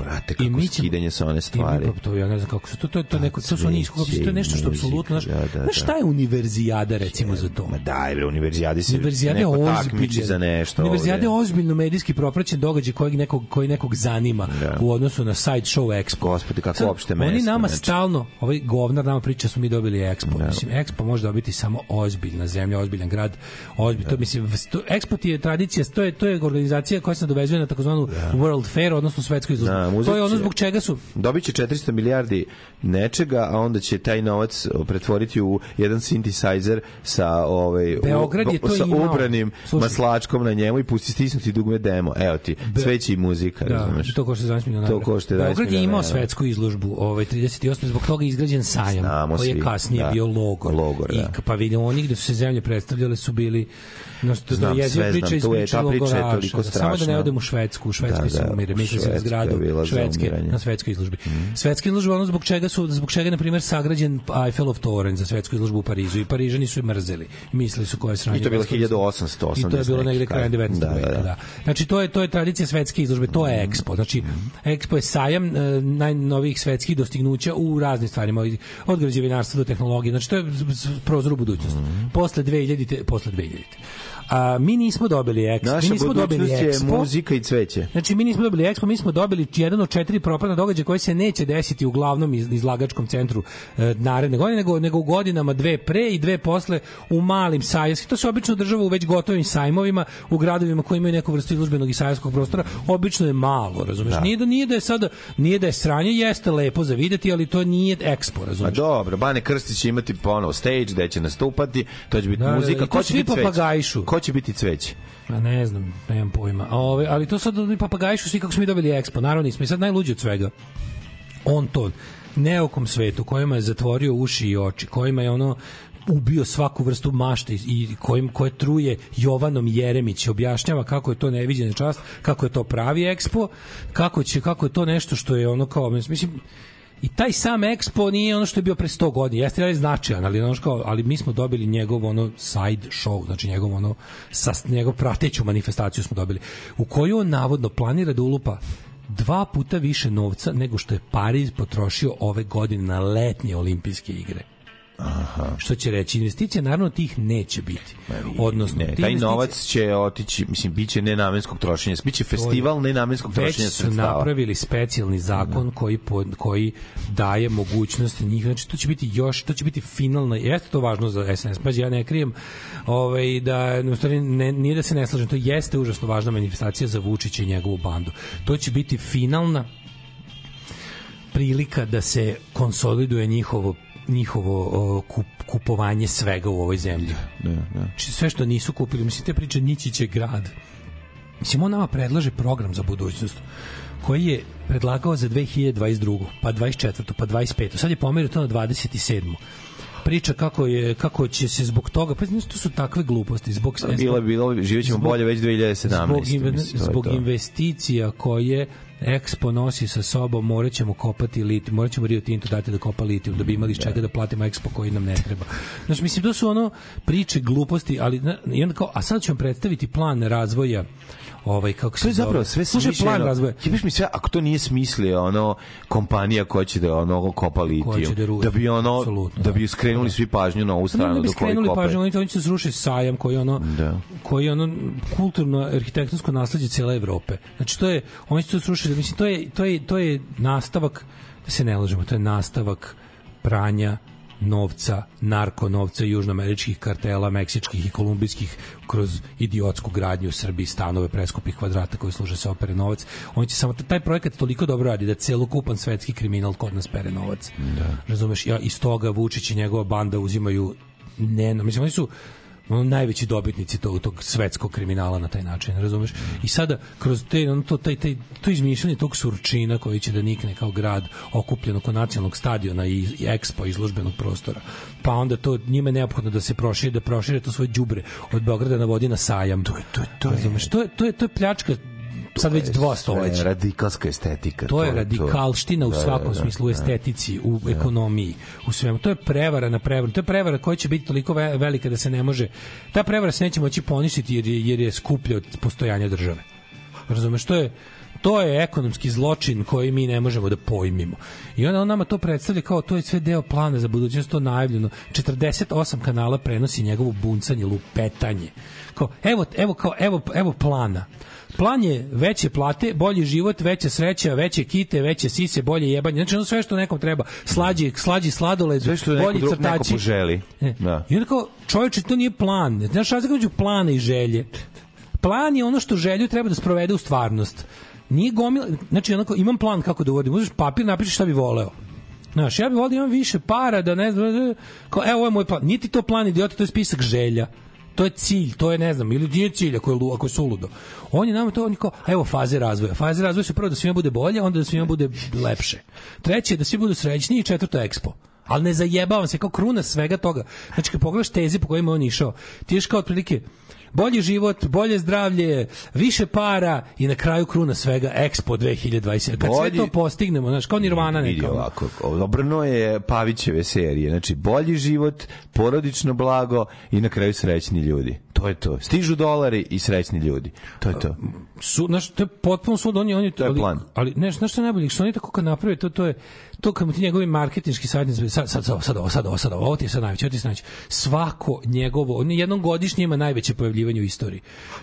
Brate, kako mi ćemo, skidanje sa one stvari. Mi, to ja ne znam kako što to to, to, neko to su oni iskog to je nešto što apsolutno naš. Da, da, da, Šta je univerzijada recimo za to? Ma daj bre, univerzijadi se univerzijade ozbiljno za nešto. Univerzijade ozbiljno medijski propraćen događaj koji nekog koji nekog zanima da. u odnosu na side show Expo. Gospodi kako Sad, opšte mesto. Oni nama znači. stalno, ovaj govnar nama priča da su mi dobili Expo. Da. Mislim Expo može dobiti samo ozbiljna zemlja, ozbiljan grad, ozbilj, da. to mislim Expo je tradicija, to je to je organizacija koja se nadovezuje na takozvanu da. World Fair, odnosno svetsku izložbu. Da, muzici. To je ono zbog čega su. Dobiće 400 milijardi nečega, a onda će taj novac e, pretvoriti u jedan synthesizer sa ovaj Beograd u, je to sa imao. ubranim Slušaj. maslačkom na njemu i pusti stisnuti dugme demo. Evo ti, Be... sve i muzika, da, razumeš. To košta 20 miliona. To košta 20 miliona. Beograd je imao svetsku izložbu, ovaj 38 zbog toga je izgrađen sajam, koji je kasnije da. bio logor. logor da. I pa vidi oni gde su se zemlje predstavljale su bili No, što Znam, je sve priča znam, to je, ta priča je toliko strašna. Samo da ne odem u Švedsku, u Švedskoj da, se umire, misli se na zgradu Švedske, na svetskoj izložbi. Mm. Svetska izložba, ono zbog čega su, zbog čega, na primjer, sagrađen Eiffelov toren za svetsku izložbu u Parizu i Parižani su je mrzeli. Mislili su koje sranje. I to je bilo 1880. I to je bilo negde kraj 19. Da, da, da. da. Znači, to je, to je tradicija svetske izložbe, to je mhm. Expo. Znači, mhm. Expo je sajam e, najnovijih svetskih dostignuća u raznim stvarima, od građevinarstva do tehnologije. Znači, to je prozor u budućnost. Mhm. Posle 2000, posle 2000. A, mi nismo dobili Expo. Naša mi nismo dobili Expo. muzika i cveće. Znači, mi nismo dobili Expo, mi smo dobili jedan od četiri propadna događaja koji se neće desiti u glavnom izlagačkom centru e, naredne godine, nego, nego u godinama dve pre i dve posle u malim sajaskim. To se obično država u već gotovim sajmovima, u gradovima koji imaju neku vrstu izlužbenog i sajaskog prostora. Obično je malo, razumeš? Da. Nije, da, nije da je sada, nije da je sranje, jeste lepo za videti, ali to nije Expo, razumeš? A pa dobro, Bane Krstić će imati ponovo stage gde će nastupati, to će biti da, muzika, da, da, ko će biti papagajšu? Ko će biti cveće? Pa ne znam, nemam pojma. A ove, ali to sad oni su svi kako smo mi dobili ekspo. Naravno nismo. I sad najluđi od svega. On to neokom svetu kojima je zatvorio uši i oči, kojima je ono ubio svaku vrstu mašte i kojim koje truje Jovanom Jeremić objašnjava kako je to neviđena čast, kako je to pravi ekspo, kako će kako je to nešto što je ono kao mislim I taj sam Expo nije ono što je bio pre 100 godina. Jeste li značajan, ali ono što, ali mi smo dobili njegov ono side show, znači njegov ono sa njegov prateću manifestaciju smo dobili u koju on navodno planira da ulupa dva puta više novca nego što je Pariz potrošio ove godine na letnje olimpijske igre. Aha. Što će reći, investicija naravno tih neće biti. Odnosno, ne, taj investicije... novac će otići, mislim, biće nenamenskog trošenja, biće festival nenamenskog trošenja sredstava. Već su napravili specijalni zakon ne. Da. koji, po, koji daje mogućnost njih, znači to će biti još, to će biti finalna, jeste to važno za SNS, pa ja ne krijem, ovaj, da, u stvari, ne, nije da se ne slažem, to jeste užasno važna manifestacija za Vučića i njegovu bandu. To će biti finalna prilika da se konsoliduje njihovo njihovo uh, kup, kupovanje svega u ovoj zemlji. Da, da, da. Ne, znači, ne. Sve što nisu kupili, mislim, te priče Nićiće grad. Mislim, on nama predlaže program za budućnost koji je predlagao za 2022. pa 24. pa 25. Sad je pomerio to na 27 priča kako je kako će se zbog toga pa znači to su takve gluposti zbog bilo bilo živećemo bolje već 2017 zbog, inven, zbog investicija koje Expo nosi sa sobom, morat ćemo kopati litijum, morat ćemo Rio Tinto dati da kopa litijum, da bi imali iz da. čega da platimo Expo koji nam ne treba. Znači, mislim, to su ono priče gluposti, ali i onda kao, a sad ću vam predstaviti plan razvoja uh, ovaj kako se to je zapravo dobro. sve slušaj plan razvoja jebeš mi sve ako to nije smislio ono kompanija koja će da ono kopa litijum da, da bi ono Absolutno, da bi da. skrenuli da. svi pažnju na ovu da, da stranu da bi skrenuli pažnju oni, oni će srušiti sajam koji ono da. koji ono kulturno arhitektonsko nasleđe cele Evrope znači to je oni su to srušili mislim to je to je to je nastavak da se ne lažemo to je nastavak pranja novca, narkonovca južnoameričkih kartela, meksičkih i kolumbijskih kroz idiotsku gradnju u Srbiji stanove preskupih kvadrata koji služe se opere novac. On će samo taj projekat toliko dobro radi da celokupan svetski kriminal kod nas pere novac. Da. Razumeš, ja iz toga Vučić i njegova banda uzimaju ne, mislim oni su ono, najveći dobitnici tog, tog svetskog kriminala na taj način, razumeš? I sada, kroz te, on to, taj, taj, to izmišljanje tog surčina koji će da nikne kao grad okupljen oko nacionalnog stadiona i, i ekspo izložbenog prostora, pa onda to njima je neophodno da se prošire, da prošire to svoje đubre od Beograda na vodi na sajam. To je, to je, to je. Razumeš? To je, to je, to je pljačka sad već dvostoveć. Radikalska estetika. To, je radikalština to, u da, svakom da, da, smislu, u estetici, u ekonomiji, u svemu. To je prevara na prevaru. To je prevara koja će biti toliko velika da se ne može... Ta prevara se neće moći poništiti jer, jer je skuplja od postojanja države. Razumeš, to je to je ekonomski zločin koji mi ne možemo da pojmimo. I onda on nama to predstavlja kao to je sve deo plana za budućnost, to najavljeno. 48 kanala prenosi njegovo buncanje, lupetanje kao, evo, evo, kao, evo, evo plana. Plan je veće plate, bolji život, veća sreća, veće kite, veće sise, bolje jebanje. Znači ono sve što nekom treba. Slađi, slađi sladoled, sve što bolji neko, crtači. Neko poželi. E, da. I onda kao, čovječe, to nije plan. Znaš, razlika među plana i želje. Plan je ono što želju treba da sprovede u stvarnost. Nije gomila, znači onako, imam plan kako da uvodim. Uzmeš papir, napišeš šta bi voleo. Znaš, ja bih volio da imam više para, da ne... Kao, evo, ovo je moj plan. Nije ti to plan, idioti, to je spisak želja to je cilj, to je ne znam, ili nije cilj ako je, ako je suludo. On je nama to on je kao, evo faze razvoja. Faze razvoja su prvo da svima bude bolje, onda da svima bude lepše. Treće je da svi budu srećni i četvrto ekspo. ali ne zajebavam se kao kruna svega toga. Znači, kad pogledaš tezi po kojima on išao, ti ješ kao otprilike, bolji život, bolje zdravlje, više para i na kraju kruna svega Expo 2020. Kad bolji... sve to postignemo, znaš, kao Nirvana neka. Vidi ovako, obrno je Pavićeve serije, znači bolji život, porodično blago i na kraju srećni ljudi. To je to. Stižu dolari i srećni ljudi. To je to. Su, znaš, to je potpuno sud, oni, oni, to je ali, plan. Ali, ne, znaš što je najbolje, što oni tako kad naprave, to, to je, to kad mu ti njegovi marketinški savjetnici sad sad sad sad ovo sad ovo sad ovo, ovo ti je sad najveće, ovo ti je sad najveće. Svako njegovo, on jednom godišnje ima najveće pojavljivanje u istoriji.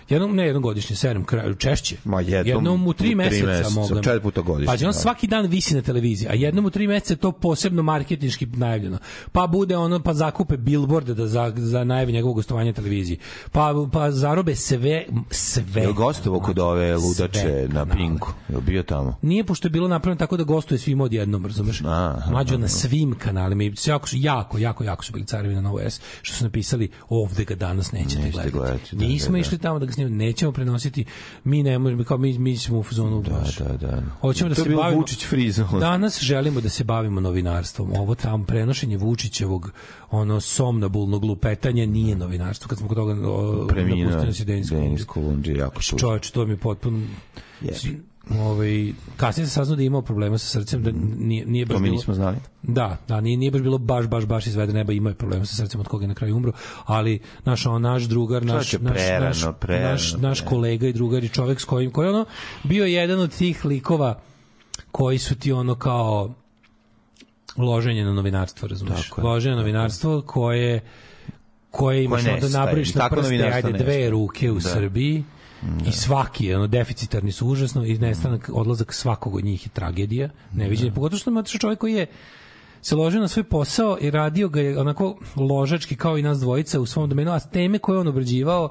Jednom ne jednom godišnje, sedam kraju češće. Ma jednom, jednom u 3 meseca, meseca mogu. Četiri puta godišnje. Pa on da. svaki dan visi na televiziji, a jednom u 3 meseca to posebno marketinški najavljeno. Pa bude ono pa zakupe bilborde da za za najave njegovog gostovanja televiziji. Pa pa zarobe sve sve. Je gostovo kod znači, ove ludače na Pinku. Je bio tamo. Nije pošto je bilo napravljeno tako da gostuje svima odjednom, razumeš? razumeš? Mađo na svim kanalima i jako, jako, jako, jako su bili carevi na Novo S, što su napisali ovde ga danas nećete Nećete gledati. gledati da, Nismo da, da. išli tamo da ga snimamo, nećemo prenositi, mi ne možemo, kao mi, mi smo u zonu da, baš. Da, da, Hoćemo da se bavimo... Vučić frizo. Danas želimo da se bavimo novinarstvom. Ovo tamo prenošenje Vučićevog ono somnabulnog lupetanja nije novinarstvo. Kad smo kod toga o, napustili se Denis Kolundži. Jako čovječ, to mi potpuno... Jebi ovaj kasnije se saznao da je imao problema sa srcem da nije nije baš to mi nismo znali. Da, da nije nije baš bilo baš baš baš izvede neba imao je problema sa srcem od koga je na kraju umro, ali naš on naš drugar, naš prerano, naš naš, prerano, naš, naš kolega i drugar i čovek s kojim koji ono bio jedan od tih likova koji su ti ono kao loženje na novinarstvo, razumiješ? Loženje na novinarstvo koje koje imaš koje onda napraviš na prste, ajde, dve ruke u da. Srbiji Da. I svaki, ono, deficitarni su užasno i nestanak, odlazak svakog od njih je tragedija, neviđenja. Da. Pogotovo što ima čovjek koji je se ložio na svoj posao i radio ga je onako ložački kao i nas dvojica u svom domenu, a teme koje on obrađivao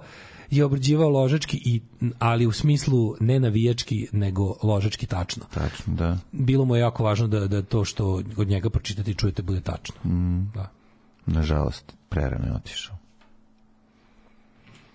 je obrađivao ložački i ali u smislu ne navijački nego ložački tačno. Tačno, da. Bilo mu je jako važno da da to što od njega pročitate i čujete bude tačno. Mm. Da. Nažalost, prerano je otišao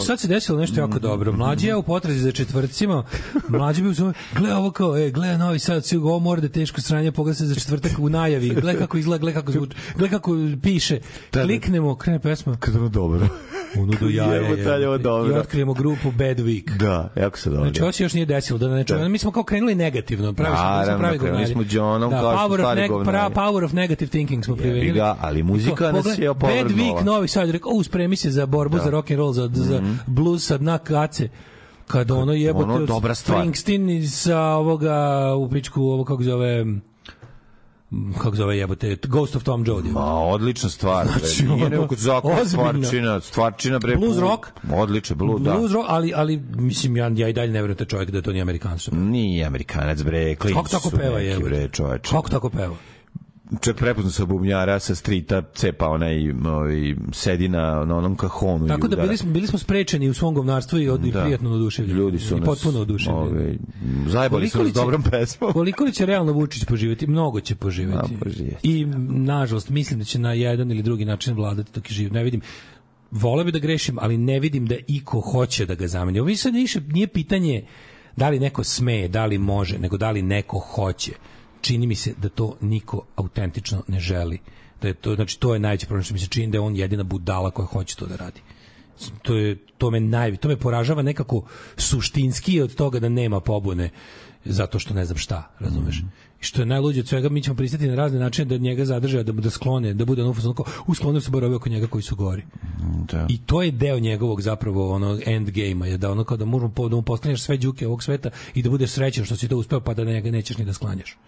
sad se desilo nešto jako mhm. dobro. Mlađi je u potrazi za četvrcima. Mlađi bi uzmano, gle ovo kao, e, gle novi sad, svi ovo mora da teško sranje, pogleda se za četvrtak u najavi. Gle kako izgleda, gle kako zvuči, gle kako piše. Da, da. Kliknemo, krene pesma. Kako dobro kunu do jaja. Jebote, je dobro. I otkrijemo grupu Bad Week. Da, jako se dobro. Znači, ovo još nije desilo. Da, znači, da. Mi smo kao krenuli negativno. Pravi smo, da, smo pravi govnari. Mi smo Johnom da, kao power stari govnari. Pra, power of negative thinking smo privedili. Ga, ali muzika to, nas je opovrnula. Bad Week, Novi Sad, rekao, uspremi se za borbu, da. za rock and roll, za, mm -hmm. za mhm. blues sa dna kace kad ono jebote ono dobra stvar Springsteen sa ovoga u pičku ovo kako zove kako zove jebote, Ghost of Tom Jodie. Ma, odlična stvar. Znači, bre. Nije ono, zakon, stvarčina, stvarčina bre. Blues rock. Odličan blues, da. Blues rock, ali, ali mislim, ja, ja i dalje ne verujem taj čovjek da to nije Amerikanac. Bre. Nije Amerikanac, bre, klinci kako tako peva, neki, bre, čoveče. Kako tako peva? če prepozno sa bubnjara sa strita cepa onaj ovaj sedi na, na onom kahonu tako da bili smo bili smo sprečeni u svom govnarstvu i od da. prijatno oduševljeni ljudi su i potpuno oduševljeni ovaj zajebali su nas dobrom pesmom koliko li će realno Vučić poživeti mnogo će poživeti A, pa i da. nažalost mislim da će na jedan ili drugi način vladati dok je živ ne vidim voleo bih da grešim ali ne vidim da iko hoće da ga zameni ovo više nije pitanje da li neko sme da li može nego da li neko hoće čini mi se da to niko autentično ne želi. Da je to, znači, to je najveći problem što mi se čini da je on jedina budala koja hoće to da radi to je to me naj to me poražava nekako suštinski od toga da nema pobune zato što ne znam šta, razumeš? Mm I što je najluđe od svega, mi ćemo pristati na razne načine da njega zadrže, da, da sklone, da bude ono kao, usklonio se borovi oko njega koji su gori. Mhm, da. I to je deo njegovog zapravo onog endgame-a, je da ono kao da možemo da mu postaneš sve đuke ovog sveta i da budeš srećan što si to uspeo, pa da njega nećeš ni da sklanjaš.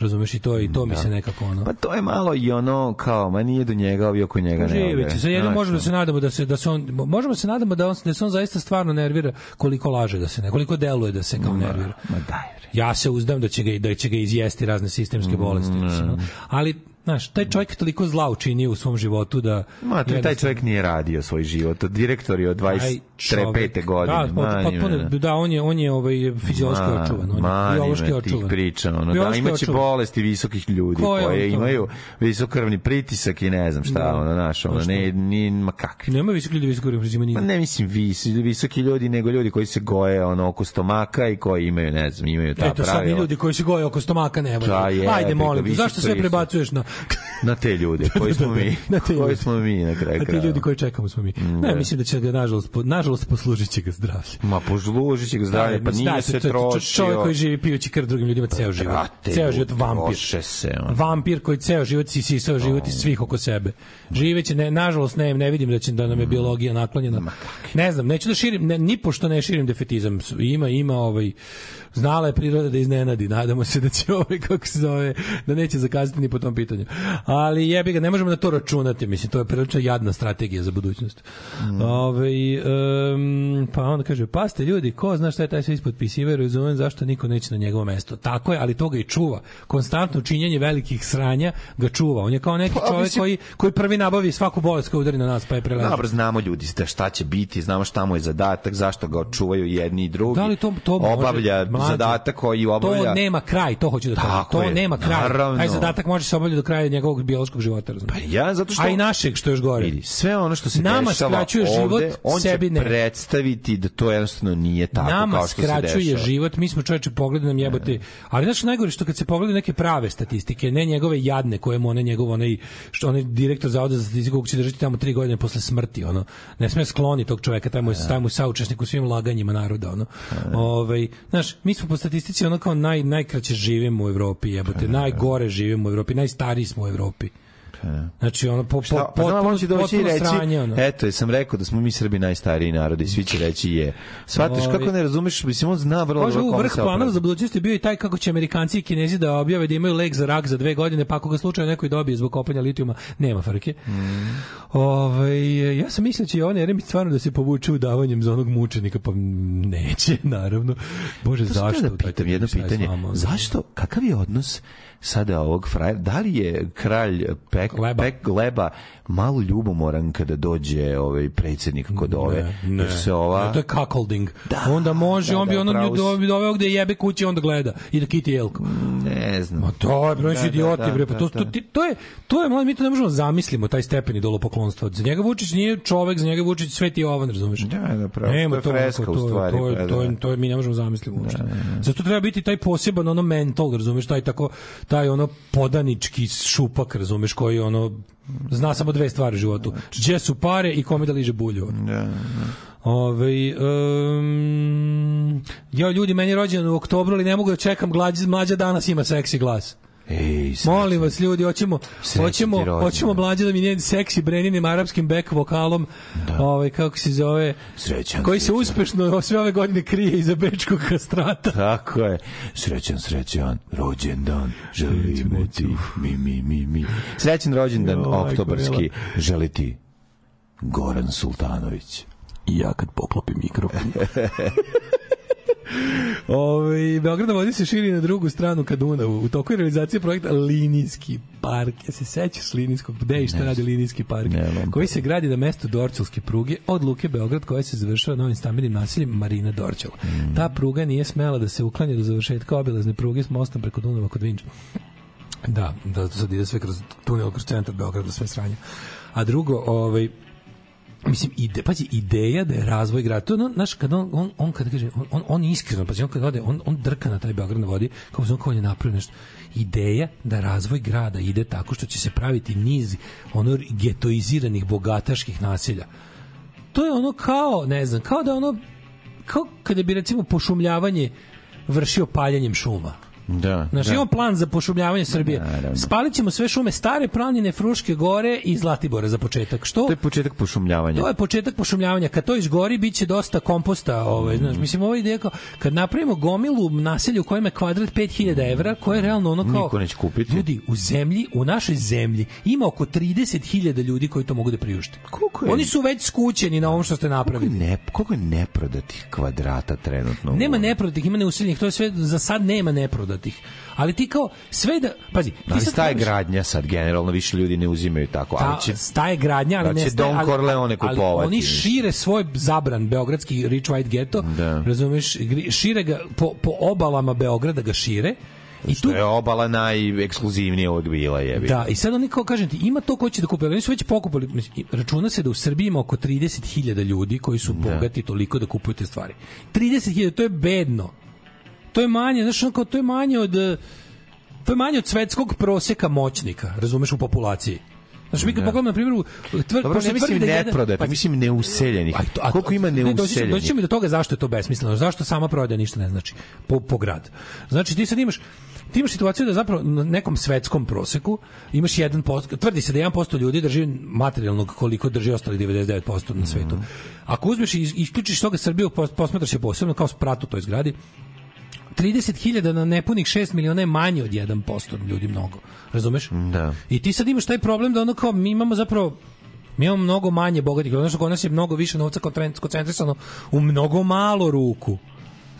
Razumeš i to i to da. mi se nekako ono. Pa to je malo i ono kao, ma nije do njega, ovi oko njega Živići, ne. Živeći, sa jedno možemo da, da se nadamo da se da se on možemo da se nadamo da on da se on zaista stvarno nervira koliko laže da se ne, koliko deluje da se kao ma, nervira. Ma daj. Re. Ja se uzdam da će ga da će ga izjesti razne sistemske mm. bolesti, mm, mislim, no? ali Znaš, taj čovjek toliko zla učinio u svom životu da... Ma, to taj čovjek nije radio svoj život. Direktor je od 25. Da, godine. Da, potpuno, da, on je, on je ovaj, fiziološki ma, očuvan. On je biološki očuvan. Priča, ono, da, imaće očuvan. bolesti visokih ljudi Ko koje imaju visokrvni pritisak i ne znam šta, da. ono, znaš, ono, ne, ni, ma kakvi. Nema visoki ljudi visokrvni pritisak. Ma ne mislim vis, visoki ljudi, nego ljudi koji se goje ono, oko stomaka i koji imaju, ne znam, imaju ta Eto, pravila. Eto, sad ljudi koji se goje oko stomaka ne da, Ajde, molim, zašto sve prebacuješ na na te ljude (laughs) koji smo mi na te koji smo mi na kraju kraja. Na te ljudi koji čekamo smo mi. Mm, ne, da. mislim da će ga nažalost po, nažalost poslužiće ga zdravlje. Ma poslužiće ga zdravlje, da, pa nije se trošio. Čovjek koji živi pijući krv drugim ljudima ceo život. Ceo život vampir. Se, vampir koji ceo život si ceo život i svih oko sebe. Živeće ne nažalost ne ne vidim da će da nam je mm. biologija naklonjena. Ne znam, neću da širim ne, ni pošto ne širim defetizam. Ima ima ovaj Znala je priroda da iznenadi. Nadamo se da će ovaj, kako se zove, da neće zakazati ni po tom pitanju. Ali jebi ga, ne možemo na to računati. Mislim, to je prilično jadna strategija za budućnost. Mm. Ove, ovaj, um, pa onda kaže, paste ljudi, ko zna šta je taj sve ispod pisiva i razumem zašto niko neće na njegovo mesto. Tako je, ali to ga i čuva. Konstantno činjenje velikih sranja ga čuva. On je kao neki pa, čovjek koji, koji prvi nabavi svaku bolest koja udari na nas, pa je prelazi. Dobro, znamo ljudi šta će biti, znamo šta mu je zadatak, zašto ga očuvaju jedni i drugi. Da li to, to obavlja može, zadatak koji obavlja... To nema kraj, to hoću da kažem. To je, nema kraj. Naravno. Taj zadatak može se obavljati do kraja njegovog biološkog života, razumiješ? Pa ja, zato što... Aj našeg, što još gore. Vidi, sve ono što se Nama dešava ovde, život, on će sebi ne. predstaviti da to jednostavno nije tako Nama kao što se dešava. Nama skraćuje život, mi smo čoveče pogledali nam jebote. Ali znaš najgore što kad se pogleda neke prave statistike, ne njegove jadne koje mu onaj njegov onaj što onaj direktor zavoda za statistiku će držati da tamo 3 godine posle smrti, ono. Ne sme skloni tog čoveka, tamo, mu je, tamo mu saučesnik u svim laganjima naroda, ono. Ovaj, znaš, mi smo po statistici ono kao naj, najkraće živimo u Evropi, jebote, da, da, da. najgore živimo u Evropi, najstariji smo u Evropi. Ne. Znači ono po po po pa, on će doći i reći stranje, ono. eto sam rekao da smo mi Srbi najstariji narod i svi će reći je. Svataš kako ne razumeš, mislim on zna vrlo dobro. Može vrh planova za budućnost je bio i taj kako će Amerikanci i Kinezi da objave da imaju lek za rak za dve godine, pa ako ga slučajno neko i dobije zbog kopanja litijuma, nema frke. Mm. Ove, ovaj, ja sam mislio da će on Jeremić stvarno da se povuče davanjem za onog mučenika, pa neće, (laughs) naravno. Bože, to da zašto? Da pitam, jedno pitanje. Zašto? Kakav je odnos sada ovog frajera? Da li je kralj Pek gleba. pek gleba, malo ljubomoran kada dođe ovaj predsednik kod ove. Ne, ne. Se ova... Ne, to je cuckolding. Da, onda može, da, on bi da, ono ljubi doveo gde jebe kući onda gleda. I da kiti jelko. Ne znam. Ma to je, prviš da, da, idioti, da, bre. Pa to, to, to, je, to je, mi to ne možemo zamislimo, taj stepen idolopoklonstva. Za njega Vučić nije čovek, za njega Vučić sveti Jovan, razumeš? Da, da, pravo. to je freska to, u stvari. To, je, pa to, je, to je, mi ne možemo zamisliti uopšte. da. Zato treba biti taj poseban ono mental, razumeš, taj tako, taj ono podanički šupak, razumeš, koji koji ono zna samo dve stvari u životu. Gde su pare i kome da liže bulju. Da, da. Ove, ovaj, um, ja ljudi, meni je rođen u oktobru, ali ne mogu da čekam, glađa, mlađa danas ima seksi glas. Ej, Molim vas ljudi, hoćemo hoćemo hoćemo mlađe da mi njeni seksi Breninim arapskim back vokalom. Da. Ovaj kako se zove? Srećan. Koji srećan. se uspešno sve ove godine krije iza bečkog kastrata. Tako je. Srećan, srećan rođendan. Želimo ti mi mi mi mi. Srećan rođendan jo, oktobarski. Želiti Goran Sultanović. I ja kad poklopim mikrofon. (laughs) Ove, Beograd na vodi se širi na drugu stranu ka Dunavu. U toku je realizacija projekta Linijski park. Ja se sećaš Linijskog? Gde i šta radi Linijski park? Ne, koji se gradi na mestu Dorčelske pruge od Luke Beograd koja se završava novim stambenim naseljem Marina Dorčel. Mm. Ta pruga nije smela da se uklanja do završetka obilazne pruge s mostom preko Dunava kod Vinča. Da, da sad ide sve kroz tunel, kroz centar Beograda, sve sranje. A drugo, ovaj, mislim ide pa ideja da je razvoj grada to on naš kad on on, on kad kaže on on iskreno pa on kad ode on on drka na taj Beograd na vodi kao zon kao je napravio nešto ideja da razvoj grada ide tako što će se praviti niz ono getoiziranih bogataških naselja to je ono kao ne znam kao da ono kao kada bi recimo pošumljavanje vršio paljenjem šuma Da. Naš da. imamo plan za pošumljavanje Srbije. Naravno. Spalit ćemo sve šume stare, planine, Fruške gore i Zlatibore za početak. Što? To je početak pošumljavanja. To je početak pošumljavanja. Kad to izgori, bit će dosta komposta. Ovaj, mm. znaš, mislim, ova ideja kao, kad napravimo gomilu naselju u kojem je kvadrat 5000 evra, koje je realno ono kao... Niko neće kupiti. Ljudi, u zemlji, u našoj zemlji, ima oko 30.000 ljudi koji to mogu da priušte. Koliko je? Oni su već skućeni na ovom što ste napravili. Koliko je, ne, koliko je neprodatih kvadrata trenutno? Nema neprodatih, ima neusiljenih. To je sve, za sad nema neprodatih prodatih. Ali ti kao sve da pazi, ti ali sad staje gradnja sad generalno više ljudi ne uzimaju tako, ali će staje gradnja, ali da ne staje, Don Corleone kupovati. Ali oni šire svoj zabran beogradski rich white ghetto, da. razumeš, šire ga po, po obalama Beograda ga šire. I tu je obala najekskluzivnija uvek bila je. Da, i sad oni kao kažem ti, ima to ko će da kupe, oni su već pokupili, računa se da u Srbiji ima oko 30.000 ljudi koji su da. bogati da. toliko da kupuju te stvari. 30.000 to je bedno to je manje, znaš, kao, to je manje od... To je manje od svetskog proseka moćnika, razumeš, u populaciji. Znači mi kad da. pogledamo na primjer tvr, Dobro, ne mislim da ne pa, pa, mislim neuseljenih. A, a, Koliko ima neuseljenih? Ne, doći ćemo do toga zašto je to besmisleno, zašto sama prodaja ništa ne znači po, po grad. Znači ti sad imaš ti imaš situaciju da zapravo na nekom svetskom proseku imaš 1%, tvrdi se da 1% ljudi drži materijalnog koliko drži ostali 99% na svetu. Mhm. Ako uzmeš i isključiš toga Srbiju, posmatraš je posebno kao spratu toj zgradi, 30.000 na nepunih 6 miliona je manje od 1% ljudi mnogo. Razumeš? Da. I ti sad imaš taj problem da ono kao mi imamo zapravo Mi imamo mnogo manje bogatih, odnosno kod nas je mnogo više novca koncentrisano u mnogo malo ruku.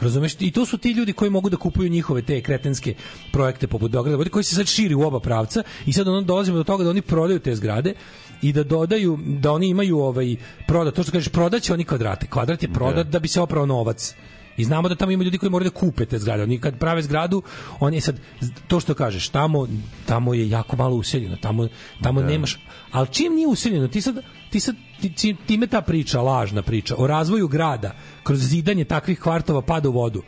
Razumeš? I to su ti ljudi koji mogu da kupuju njihove te kretenske projekte poput Beograda, koji se sad širi u oba pravca i sad ono dolazimo do toga da oni prodaju te zgrade i da dodaju da oni imaju ovaj prodat, to što kažeš prodaće oni kvadrate. Kvadrat je prodat da, da bi se oprao novac I znamo da tamo ima ljudi koji moraju da kupe te zgrade. Oni kad prave zgradu, oni sad to što kažeš, tamo tamo je jako malo useljeno, tamo tamo da. nemaš. Al čim nije useljeno, ti sad ti sad ti, time ta priča, lažna priča o razvoju grada kroz zidanje takvih kvartova pada u vodu.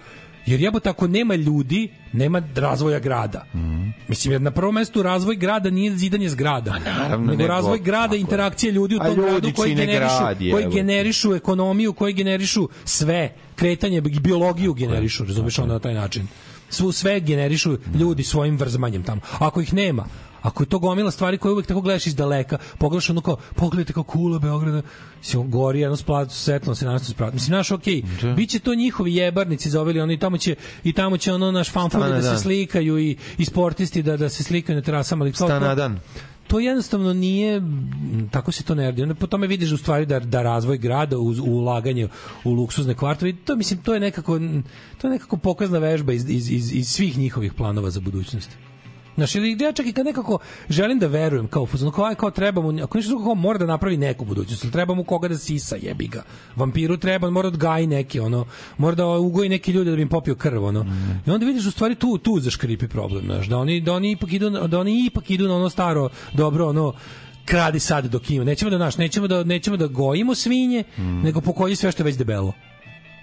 Jer jebote ako nema ljudi, nema razvoja grada. Mm. Mislim jer na prvom mestu razvoj grada nije zidanje zgrada, A pa naravno, nego razvoj grada, interakcije ljudi u tom gradu koji generišu, grad, koji generišu ekonomiju, koji generišu sve, kretanje, biologiju generišu, razumeš onda na taj način svu sve generišu ljudi svojim vrzmanjem tamo. Ako ih nema, Ako je to gomila stvari koje uvek tako gledaš iz daleka, pogledaš ono kao, pogledajte kako kula Beograda, se on gori, jedno splat, setlo se našto sprat. Mislim, naš, okej, okay, da. biće to njihovi jebarnici zaveli, oni tamo će, i tamo će ono, naš fanfuri da, se slikaju i, i sportisti da, da se slikaju na terasama. Ali, dan to jednostavno nije tako se to ne radi. Onda po tome vidiš u stvari da da razvoj grada uz ulaganje u luksuzne kvartove, to mislim to je nekako to je nekako pokazna vežba iz iz iz iz svih njihovih planova za budućnost. Znaš, ili ja čak i kad nekako želim da verujem, kao fuzon, kao, kao treba mu, ako nešto kao mora da napravi neku budućnost, ili treba mu koga da sisa, jebi ga. Vampiru treba, mora da odgaji neki, ono, mora da ugoji neki ljudi da bi im popio krv, ono. Mm. I onda vidiš u stvari tu, tu zaškripi problem, znaš, da oni, da oni ipak idu, da oni ipak idu na ono staro, dobro, ono, kradi sad dok ima. Nećemo da naš, nećemo da nećemo da gojimo svinje, mm. nego pokoji sve što je već debelo.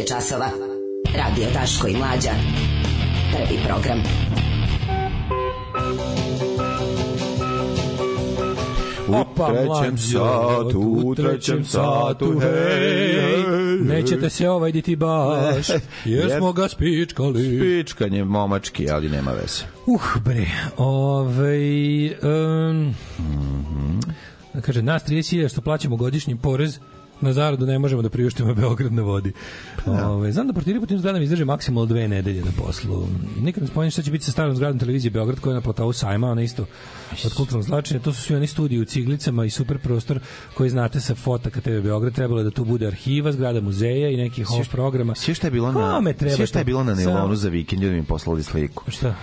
je časova. Radio Daško i Mlađa. Prvi program. u pa, trećem satu, u trećem satu, hej, hej. Nećete se ovaj diti baš, (laughs) jer smo ga spičkali. Spičkanje momački, ali nema veze. Uh, bre, ovej... Um, mm -hmm. Kaže, nas 30.000 što plaćamo godišnji porez, na zaradu ne možemo da priuštimo Beograd na vodi. Da. Ove, znam da portiri po tim zgradama izdrže maksimalno dve nedelje na poslu. Nikad ne spominjem šta će biti sa starom zgradom televizije Beograd koja je na platavu sajma, ona isto od kulturnog zlačenja. To su svi oni studiji u Ciglicama i super prostor koji znate sa fotaka TV Beograd. Trebalo da tu bude arhiva, zgrada muzeja i nekih hov programa. Sve šta je bilo na, sve šta je bilo na Nelonu za vikend, ljudi da mi poslali sliku. Šta?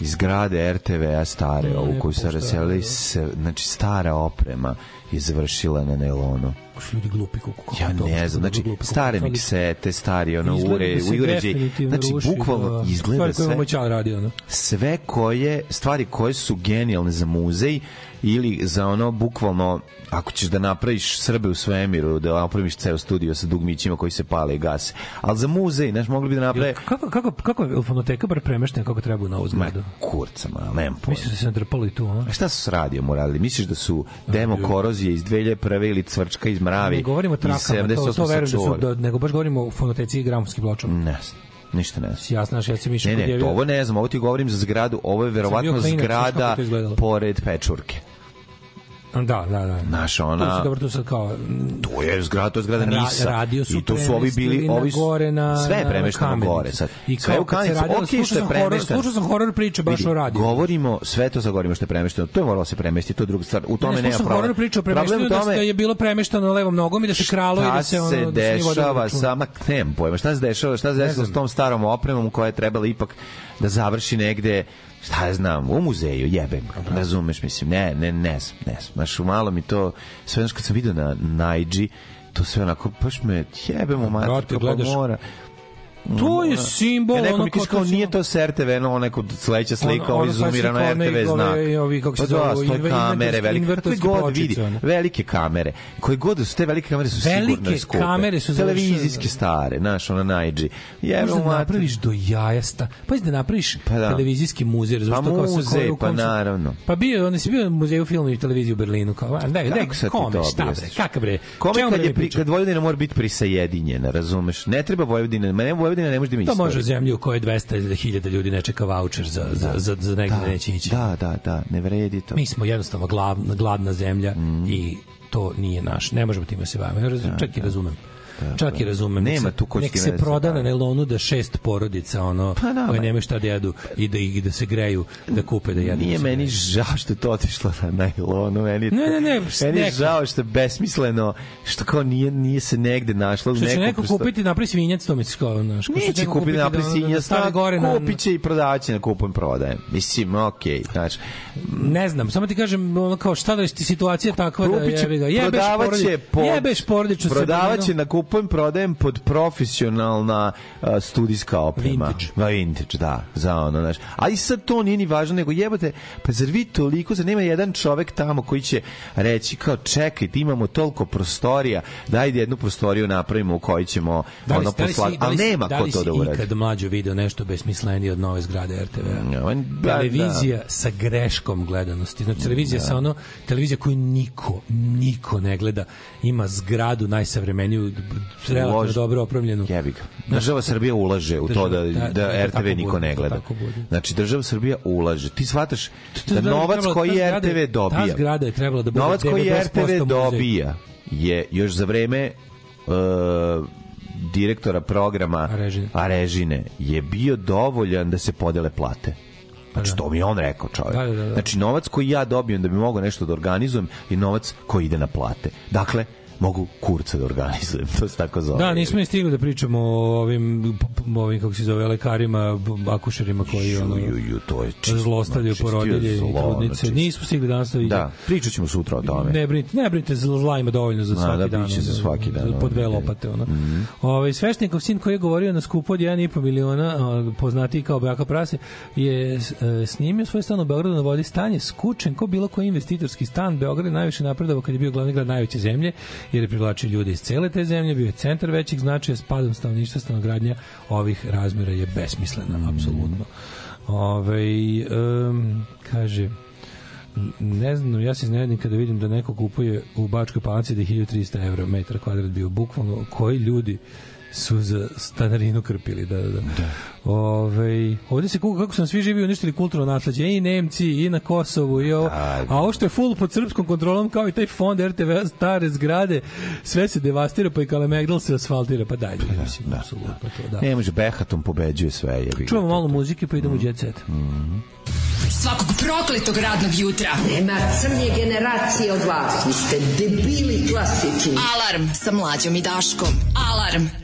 iz grade RTV-a stare, ne, ovu koju se raselili se, znači stara oprema je završila na Nelonu kako su ljudi glupi kako, ja to, ne znam znači glupi, stare kako, miksete stari ono ure u da uređaj znači bukvalno da. izgleda sve koje radio, no? sve koje stvari koje su genijalne za muzej ili za ono bukvalno ako ćeš da napraviš Srbe u svemiru da napraviš ceo studio sa dugmićima koji se pale i gase al za muzej znaš mogli bi da naprave kako, kako, kako je fonoteka bar premeštena kako treba u novu zgradu kurcama nemam pojma misliš da se nadrpali tu a? a šta su s radijom uradili misliš da su demo korozije iz 2001 ili cvrčka iz mravi. Ne govorimo o trakama, to, to verujem da su, da, nego baš govorimo o fonoteciji i gramofonskim pločama. Ne Ništa ne znam. Ja znaš, ja sam išao Ne, ne, to ovo ne znam, ovo ti govorim za zgradu, ovo je verovatno klinac, zgrada pored pečurke. Da, da, da. Naš ona. To dobro to sad kao mm, to je zgrada, to je zgrada Nisa. Ra, radio su I to su ovi bili ovi na gore na sve je premešteno na gore sad. I sve u radio, Okej što je premešteno. Slušao sam horor priče baš vidi, o radiju. Govorimo sve to zagovorimo što je premešteno. To je moralo da se premestiti, to je druga stvar. U tome ne, nema problema. Horor priča o premeštanju da tome, je bilo premešteno levom nogom i da se kralo i da se ono se da dešava sama knem pojma. Šta se dešava? Šta se dešava s tom starom opremom koja je trebala ipak da završi negde šta ja znam, u muzeju, jebem ga, razumeš, mislim, ne, ne, ne, ne, znaš, malo mi to, sve, kad sam vidio na, na IG, to sve onako, baš me jebemo, mater, kako mora. Mm. To je simbol. Ja, neko ono kao, kao nije to s no onaj kod sledeća slika, on, ovo izumira na RTV znak. Ovi, ovaj, ovi, kako pa se pa zove, da, inver, kamere velike. Koje god vidi, velike kamere. Koje god su te velike kamere su velike sigurno skupe. kamere su televizijske stare, znaš, ona najđi. Jebemo da napraviš do jajasta. Pa da napraviš pa da. televizijski muzej, pa kao muzej, pa naravno. Pa bio, on se bio muzej u filmu i televiziji u Berlinu, kao, a, ne, ne, kome, šta bre, kakav bre. Kome kad, da je, kad Vojvodina mora biti prisajedinjena, razumeš? Ne treba Vojvodina, ne Vojvodina ne može da mi To može u zemlji u kojoj 200.000 ljudi ne čeka voucher za, da. za, za, za negde da. neće ići. Da, da, da, ne vredi to. Mi smo jednostavno glavna, gladna zemlja mm. i to nije naš. Ne možemo time da se baviti. Ja, da, čak i da. razumem. Čak i razumem. Nema tu ko Nek se proda da. na Nelonu da šest porodica ono pa, da, koje nemaju šta da jedu i da i da se greju, da kupe da jedu. Nije meni žao što to otišlo na Nelonu, meni. Ne, ne, ne, meni je žao što je besmisleno, što kao nije nije se negde našlo, što neko. će neko prosto... kupiti na svinjac, to mi se kao, znaš. Neće kupiti na da da svinjac, da, gore na kupiće i prodavaće na kupom prodajem. Mislim, okej, okay, znači. Ne znam, samo ti kažem, ono kao šta da je situacija takva da jebe ga. Jebeš porodicu, jebeš porodicu, prodavaće na kup kupujem, prodajem pod profesionalna uh, studijska oprema. Vintage. Na vintage, da, za ono, znaš. A i sad to nije ni važno, nego jebote, pa zar vi toliko, zar nema jedan čovek tamo koji će reći kao čekajte, imamo toliko prostorija, dajde jednu prostoriju napravimo u kojoj ćemo da li, ono da poslati, da nema da ko to da uradi. Da li si ikad mlađo video nešto besmislenije od nove zgrade RTV-a? Mm, no, da, televizija da. da. sa greškom gledanosti, znači televizija da. sa ono, televizija koju niko, niko ne gleda, ima zgradu najsavremeniju relativno uloži, dobro opremljenu. Jebik. Da. Država Srbija ulaže u to da- da, da, da, RTV niko ne gleda. Znači, država Srbija ulaže. Ti shvataš da novac koji RTV dobija... Ta zgrada je trebala da bude Novac koji RTV dobija je još za vreme uh, direktora programa Arežine. Arežine je bio dovoljan da se podele plate. Pa znači, da. to mi je on rekao, čovjek. Da, da, da. Znači, novac koji ja dobijem da bi mogao nešto da organizujem je novac koji ide na plate. Dakle, mogu kurca da organizujem, (laughs) to se tako zove. Da, nismo ni stigli da pričamo o ovim, ovim kako se zove, lekarima, akušerima koji ju, ono, ju, ju, to je čist, zlostavljaju porodilje i trudnice. Nismo stigli danas da Da, pričat ćemo sutra o tome. Ne brinite, ne brinite, zla ima dovoljno za da, svaki dan. Da, za svaki dan. Po dve lopate, ono. Mm -hmm. Ove, ovaj, sveštenikov sin koji je govorio na skupu od 1,5 miliona, poznati kao Braka Prase, je e, snimio svoj stan u Beogradu na vodi stanje skučen ko bilo koji investitorski stan. Beograd najviše napredovao kad je bio glavni grad najveće zemlje jer je privlačio ljude iz cele te zemlje, bio je centar većeg značaja, s padom stanovništva stanogradnja ovih razmjera je besmislena, mm. apsolutno. Ove, ovaj, um, kaže, ne znam, ja se iznenadim kada vidim da neko kupuje u Bačkoj palanci da je 1300 evra metar kvadrat bio bukvalno, koji ljudi su za stanarinu krpili, da, da, da. da. Ove, ovde se kuka kako sam svi živi uništili kulturno nasledđe i Nemci i na Kosovu i ovo, da, da. a ovo što je full pod srpskom kontrolom kao i taj fond RTV stare zgrade sve se devastira pa i Kalemegdal se asfaltira pa dalje pa da, mislim, da, absolutno, da. Pa to, da. ne može Behatom pobeđuje sve je čujemo malo muzike pa idemo mm. u mhm. jet set mm svakog prokletog radnog jutra nema crnje generacije od vas vi ste debili klasični alarm sa mlađom i daškom alarm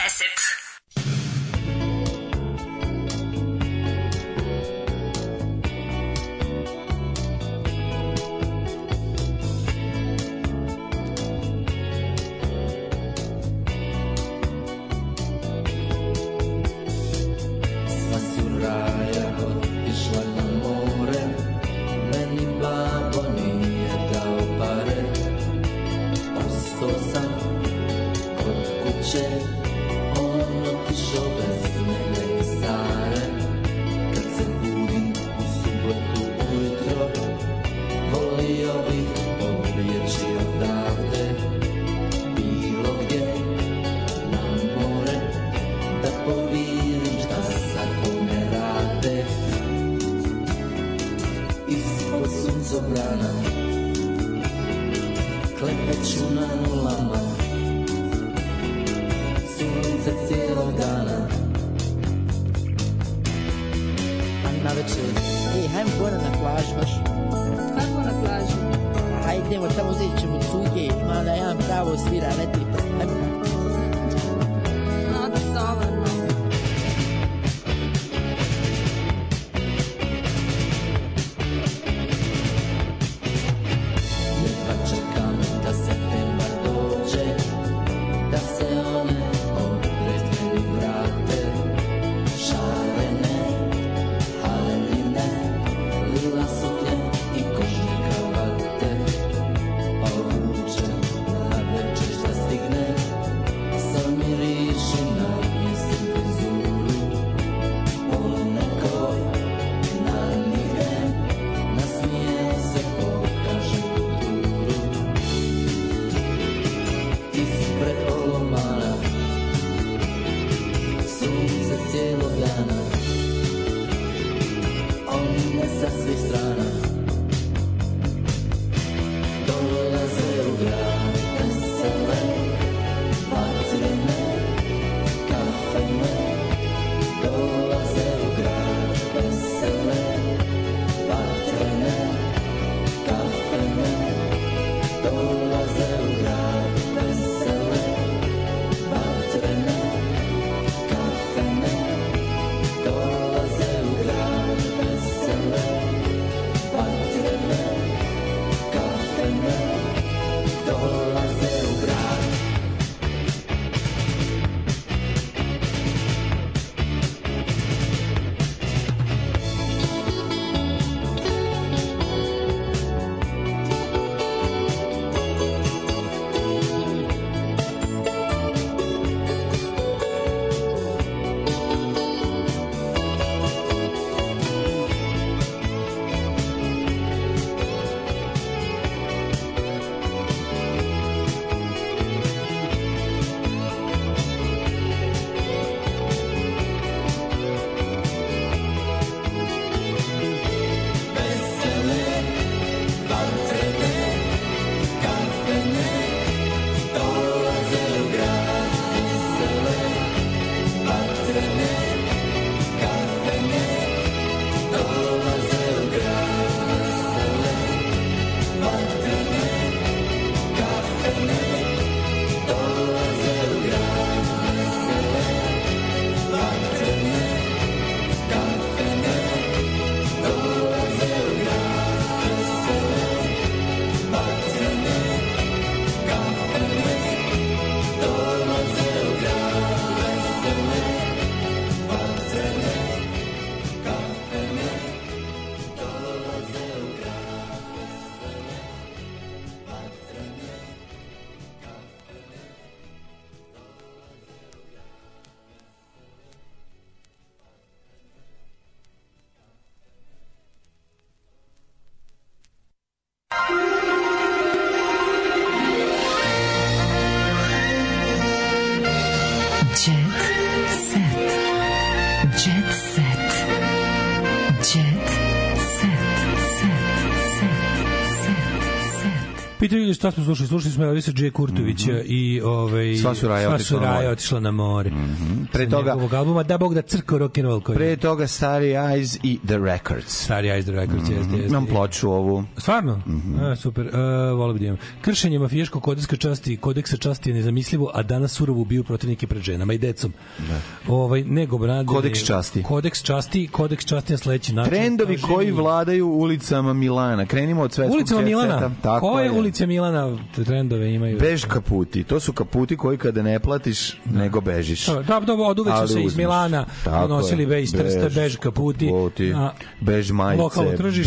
pitaju šta smo slušali. Slušali smo Elvisa Dž. Kurtovića mm -hmm. i ovaj, sva su raja, sva su raja otišla na more. Mm -hmm. Pre toga... Njegovog albuma Da Bog da crko rock and roll. Koji pre toga Starry Eyes i The Records. Starry Eyes The Records, mm -hmm. jeste, Imam ploču ovu. Stvarno? Mm -hmm. A, super. Uh, e, volio bi da imam. Kršenje mafijaškog kodeksa časti, kodeksa časti je nezamislivo, a danas surovo ubiju protivnike pred ženama i decom. Da ovaj nego brade kodeks časti kodeks časti kodeks časti na sledeći način trendovi kažem, koji vladaju ulicama Milana krenimo od svetskog ulicama Milana tako koje je. ulice Milana trendove imaju bež kaputi to su kaputi koji kada ne platiš da. nego bežiš da da od uvek su se iz Milana tako nosili bež trste bež kaputi kaputi a, bež majice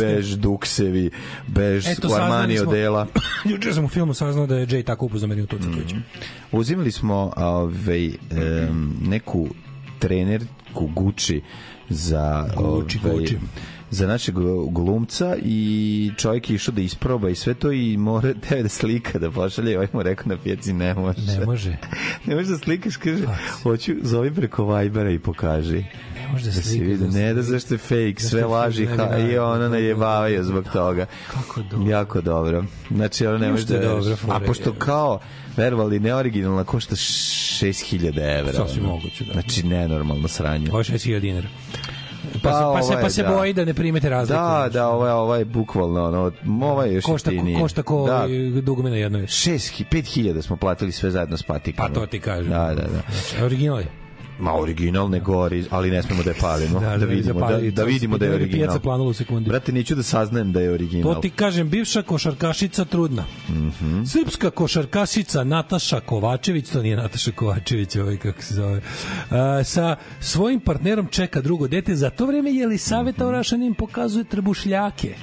bež duksevi bež Eto, Armani odela (coughs) juče sam u filmu saznao da je Jay tako upoznao meni u Tucu mm. uzimali smo ovaj, um, neku trener Gucci za Gucci, ove, ovaj, Gucci za našeg glumca i čovjek je išao da isproba i sve to i mora (laughs) tebe da slika da pošalje i ovaj mu rekao na pijaci ne može. Ne može. (laughs) ne može da slikaš, kaže, hoću, zovi preko Vibera i pokaži. Ne može da, da slikaš. Da, ne da zašto je fake, sve laži ha, i ona najebavaju zbog toga. Kako dobro. Jako dobro. Znači, ona ne može da... Dobro, a pošto kao verovali, neoriginalna košta 6000 evra. Sasvim moguće, da. Znači, nenormalno sranje. Ovo je 6000 dinara. Pa, pa, pa ovaj, se, pa se da. boji da ne primete razliku. Da, da, da, ovaj, ovaj, bukvalno, ono, ovaj još košta, jeftinije. Košta ko da. Ovaj dugme na jednoj. 6, 5000 smo platili sve zajedno s patikom. Pa to ti kažem. Da, da, da. Znači, original je ma original ne gori, ali ne smemo da je palimo. da, da, vidimo, da, da, da vidimo da, da, da je da original. Pijaca planula u sekundi. Brate, neću da saznajem da je original. To ti kažem, bivša košarkašica trudna. Mm -hmm. Srpska košarkašica Nataša Kovačević, to nije Nataša Kovačević, ovaj kako se zove, uh, sa svojim partnerom čeka drugo dete, za to vreme je li saveta mm -hmm. Orašanin pokazuje trbušljake.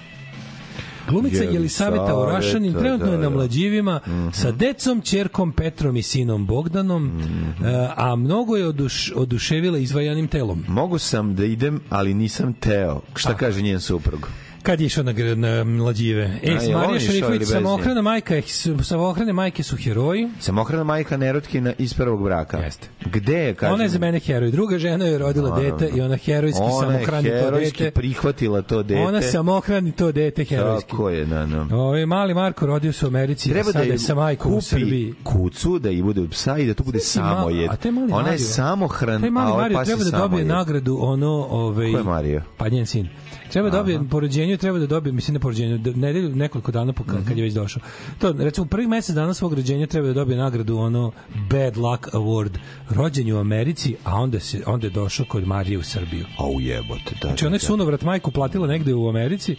Glumica Jelisaveta Orašanin trenutno je da, na da. mlađivima mm -hmm. sa decom, čerkom Petrom i sinom Bogdanom, mm -hmm. a mnogo je oduš, oduševila izvajanim telom. Mogu sam da idem, ali nisam teo. Šta Aha. Pa. kaže njen suprug? Kad je išao na, na mlađive? E, A, Marija Šarifović, samohrana majka, eh, samohrane majke su heroji. Samohrana majka nerotkina iz prvog braka. Jeste. Gde je, kažem? Ona je za mene heroj. Druga žena je rodila no, dete i ona herojski ona samohrani to dete. Ona herojski prihvatila to dete. Ona samohrani to dete herojski. Tako je, na, na. Ove, ovaj mali Marko rodio se u Americi, Treba sada da je sa majkom u Srbiji. kucu, da i bude psa i da tu bude samo jed. Ona je samohran, a ovaj pas je samo Treba da dobije nagradu, ono... ove... Ovaj- Ko je Mario? Pa njen sin. Treba da dobijem po treba da dobijem, mislim ne po nedelju nekoliko dana po, kad je mhm. već došao. To, recimo, prvi mesec dana svog rođenja treba da dobije nagradu ono Bad Luck Award. Rođen u Americi, a onda, se, onda je došao kod Marije u Srbiju. A ujebote, da. Znači, da, ona je da. sunovrat majku platila negde u Americi,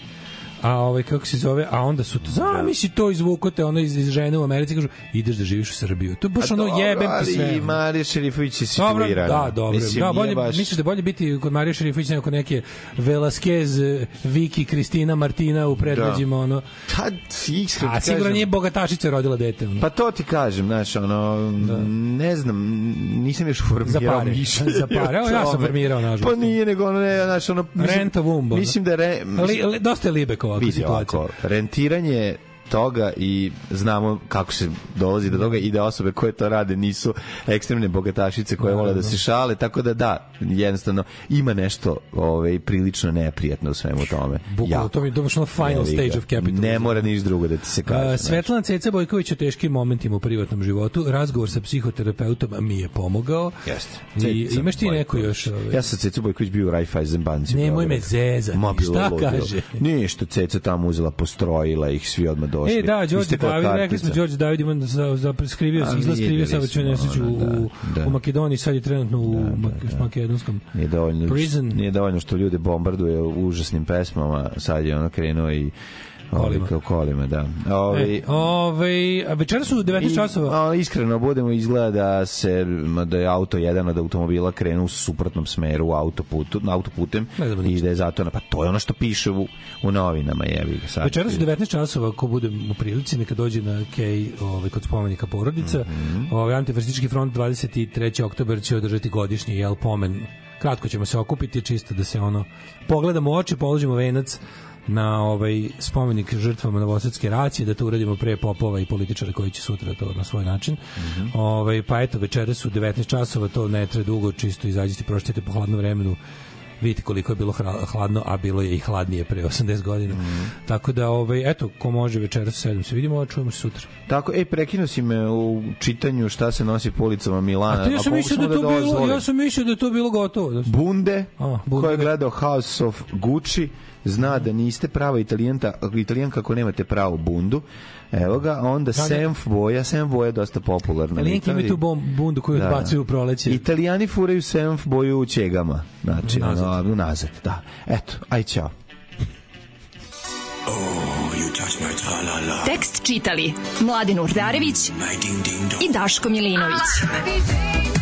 a ovaj kako se zove, a onda su to zamisli to izvukote ona iz, iz žene u Americi kažu ideš da živiš u Srbiju. To je baš a ono dobro, jebem ti sve. Ali Marija Šerifović je situirana. Da, dobro. Mislim, da, bolje, baš... misliš da bolje biti kod Marije Šerifović nego kod neke Velasquez, Viki, Kristina, Martina u predgrađima da. ono. Pa, iskreno A sigurno nije bogatašica rodila dete. Ono. Pa to ti kažem, znaš, ono, da. ne znam, nisam još formirao za mišljenje. (laughs) za pare, evo ja sam formirao, nažalost. Pa nije, nego ono, ne, znaš, ono... Mislim, Renta Vumbo. Mislim da je... Re, mislim, li, li, dosta je Libekova ovakve situacije. Vidi, rentiranje toga i znamo kako se dolazi do toga i da osobe koje to rade nisu ekstremne bogatašice koje vole da se šale, tako da da, jednostavno ima nešto ovaj, prilično neprijatno u svemu tome. Bukvalo, ja. to mi je dobašno final stage of capitalism. Ne mora niš drugo da ti se kaže. Uh, Svetlana Ceca Bojković o teškim momentima u privatnom životu, razgovor sa psihoterapeutom mi je pomogao. Jeste. I imaš ti neko još? Ovaj... Ja sam Ceca Bojković bio u Raiffeisen banci. Nemoj me zezati. Šta kaže? Ništa, Ceca tamo uzela, postrojila ih svi odmah do došli. E, da, Đorđe David, rekli smo Đorđe David ima za, za preskrivio, A, izlaz krivio sa većoj u, da, da, u Makedoniji, sad je trenutno u da, da, da. makedonskom nije dovoljno, prison. Nije dovoljno što ljude bombarduje užasnim pesmama, sad je ono krenuo i kolima. Ovi, kolima, da. Ovi, e, ovi, ovaj, večera su 19 časova. O, iskreno, budemo izgleda da se, da je auto jedan od automobila krenu u suprotnom smeru u autoputu, na autoputem i da je zato, pa to je ono što piše u, u novinama. Jebi ga, sad. Večera su 19 časova, ako budem u prilici, neka dođe na Kej ovaj, kod spomenika porodica. Mm -hmm. ovaj, Antifašistički front 23. oktober će održati godišnji jel, pomen kratko ćemo se okupiti čisto da se ono pogledamo u oči, položimo venac na ovaj spomenik žrtvama novosadske racije da to uradimo pre popova i političara koji će sutra da to na svoj način. Mm -hmm. ovaj pa eto večeras u 19 časova to ne traje dugo, čisto izađite prošetajte po hladnom vremenu vidite koliko je bilo hladno, a bilo je i hladnije pre 80 godina. Mm. Tako da, ovaj, eto, ko može večeras u se vidimo, čujemo se sutra. Tako, ej, prekinu si me u čitanju šta se nosi po ulicama Milana. A ja da da sam mislio da, da to da bilo, ja sam mislio da to bilo gotovo. Da su... Bunde, a, bunde. koje je gledao House of Gucci, zna da niste prava italijanka, italijanka ako nemate pravu bundu. Evo ga, onda da, da, Senf boja, Senf boja je dosta popularna. Italijanki imaju tu bom, bundu koju da, da. odbacuju u proleće. Italijani furaju Senf boju u čegama. Znači, nazad. Ono, nazad, da. Eto, aj ćao. Oh, you touch my -la. Tekst čitali Mladin Urdarević mm, i Daško Milinović. Ah,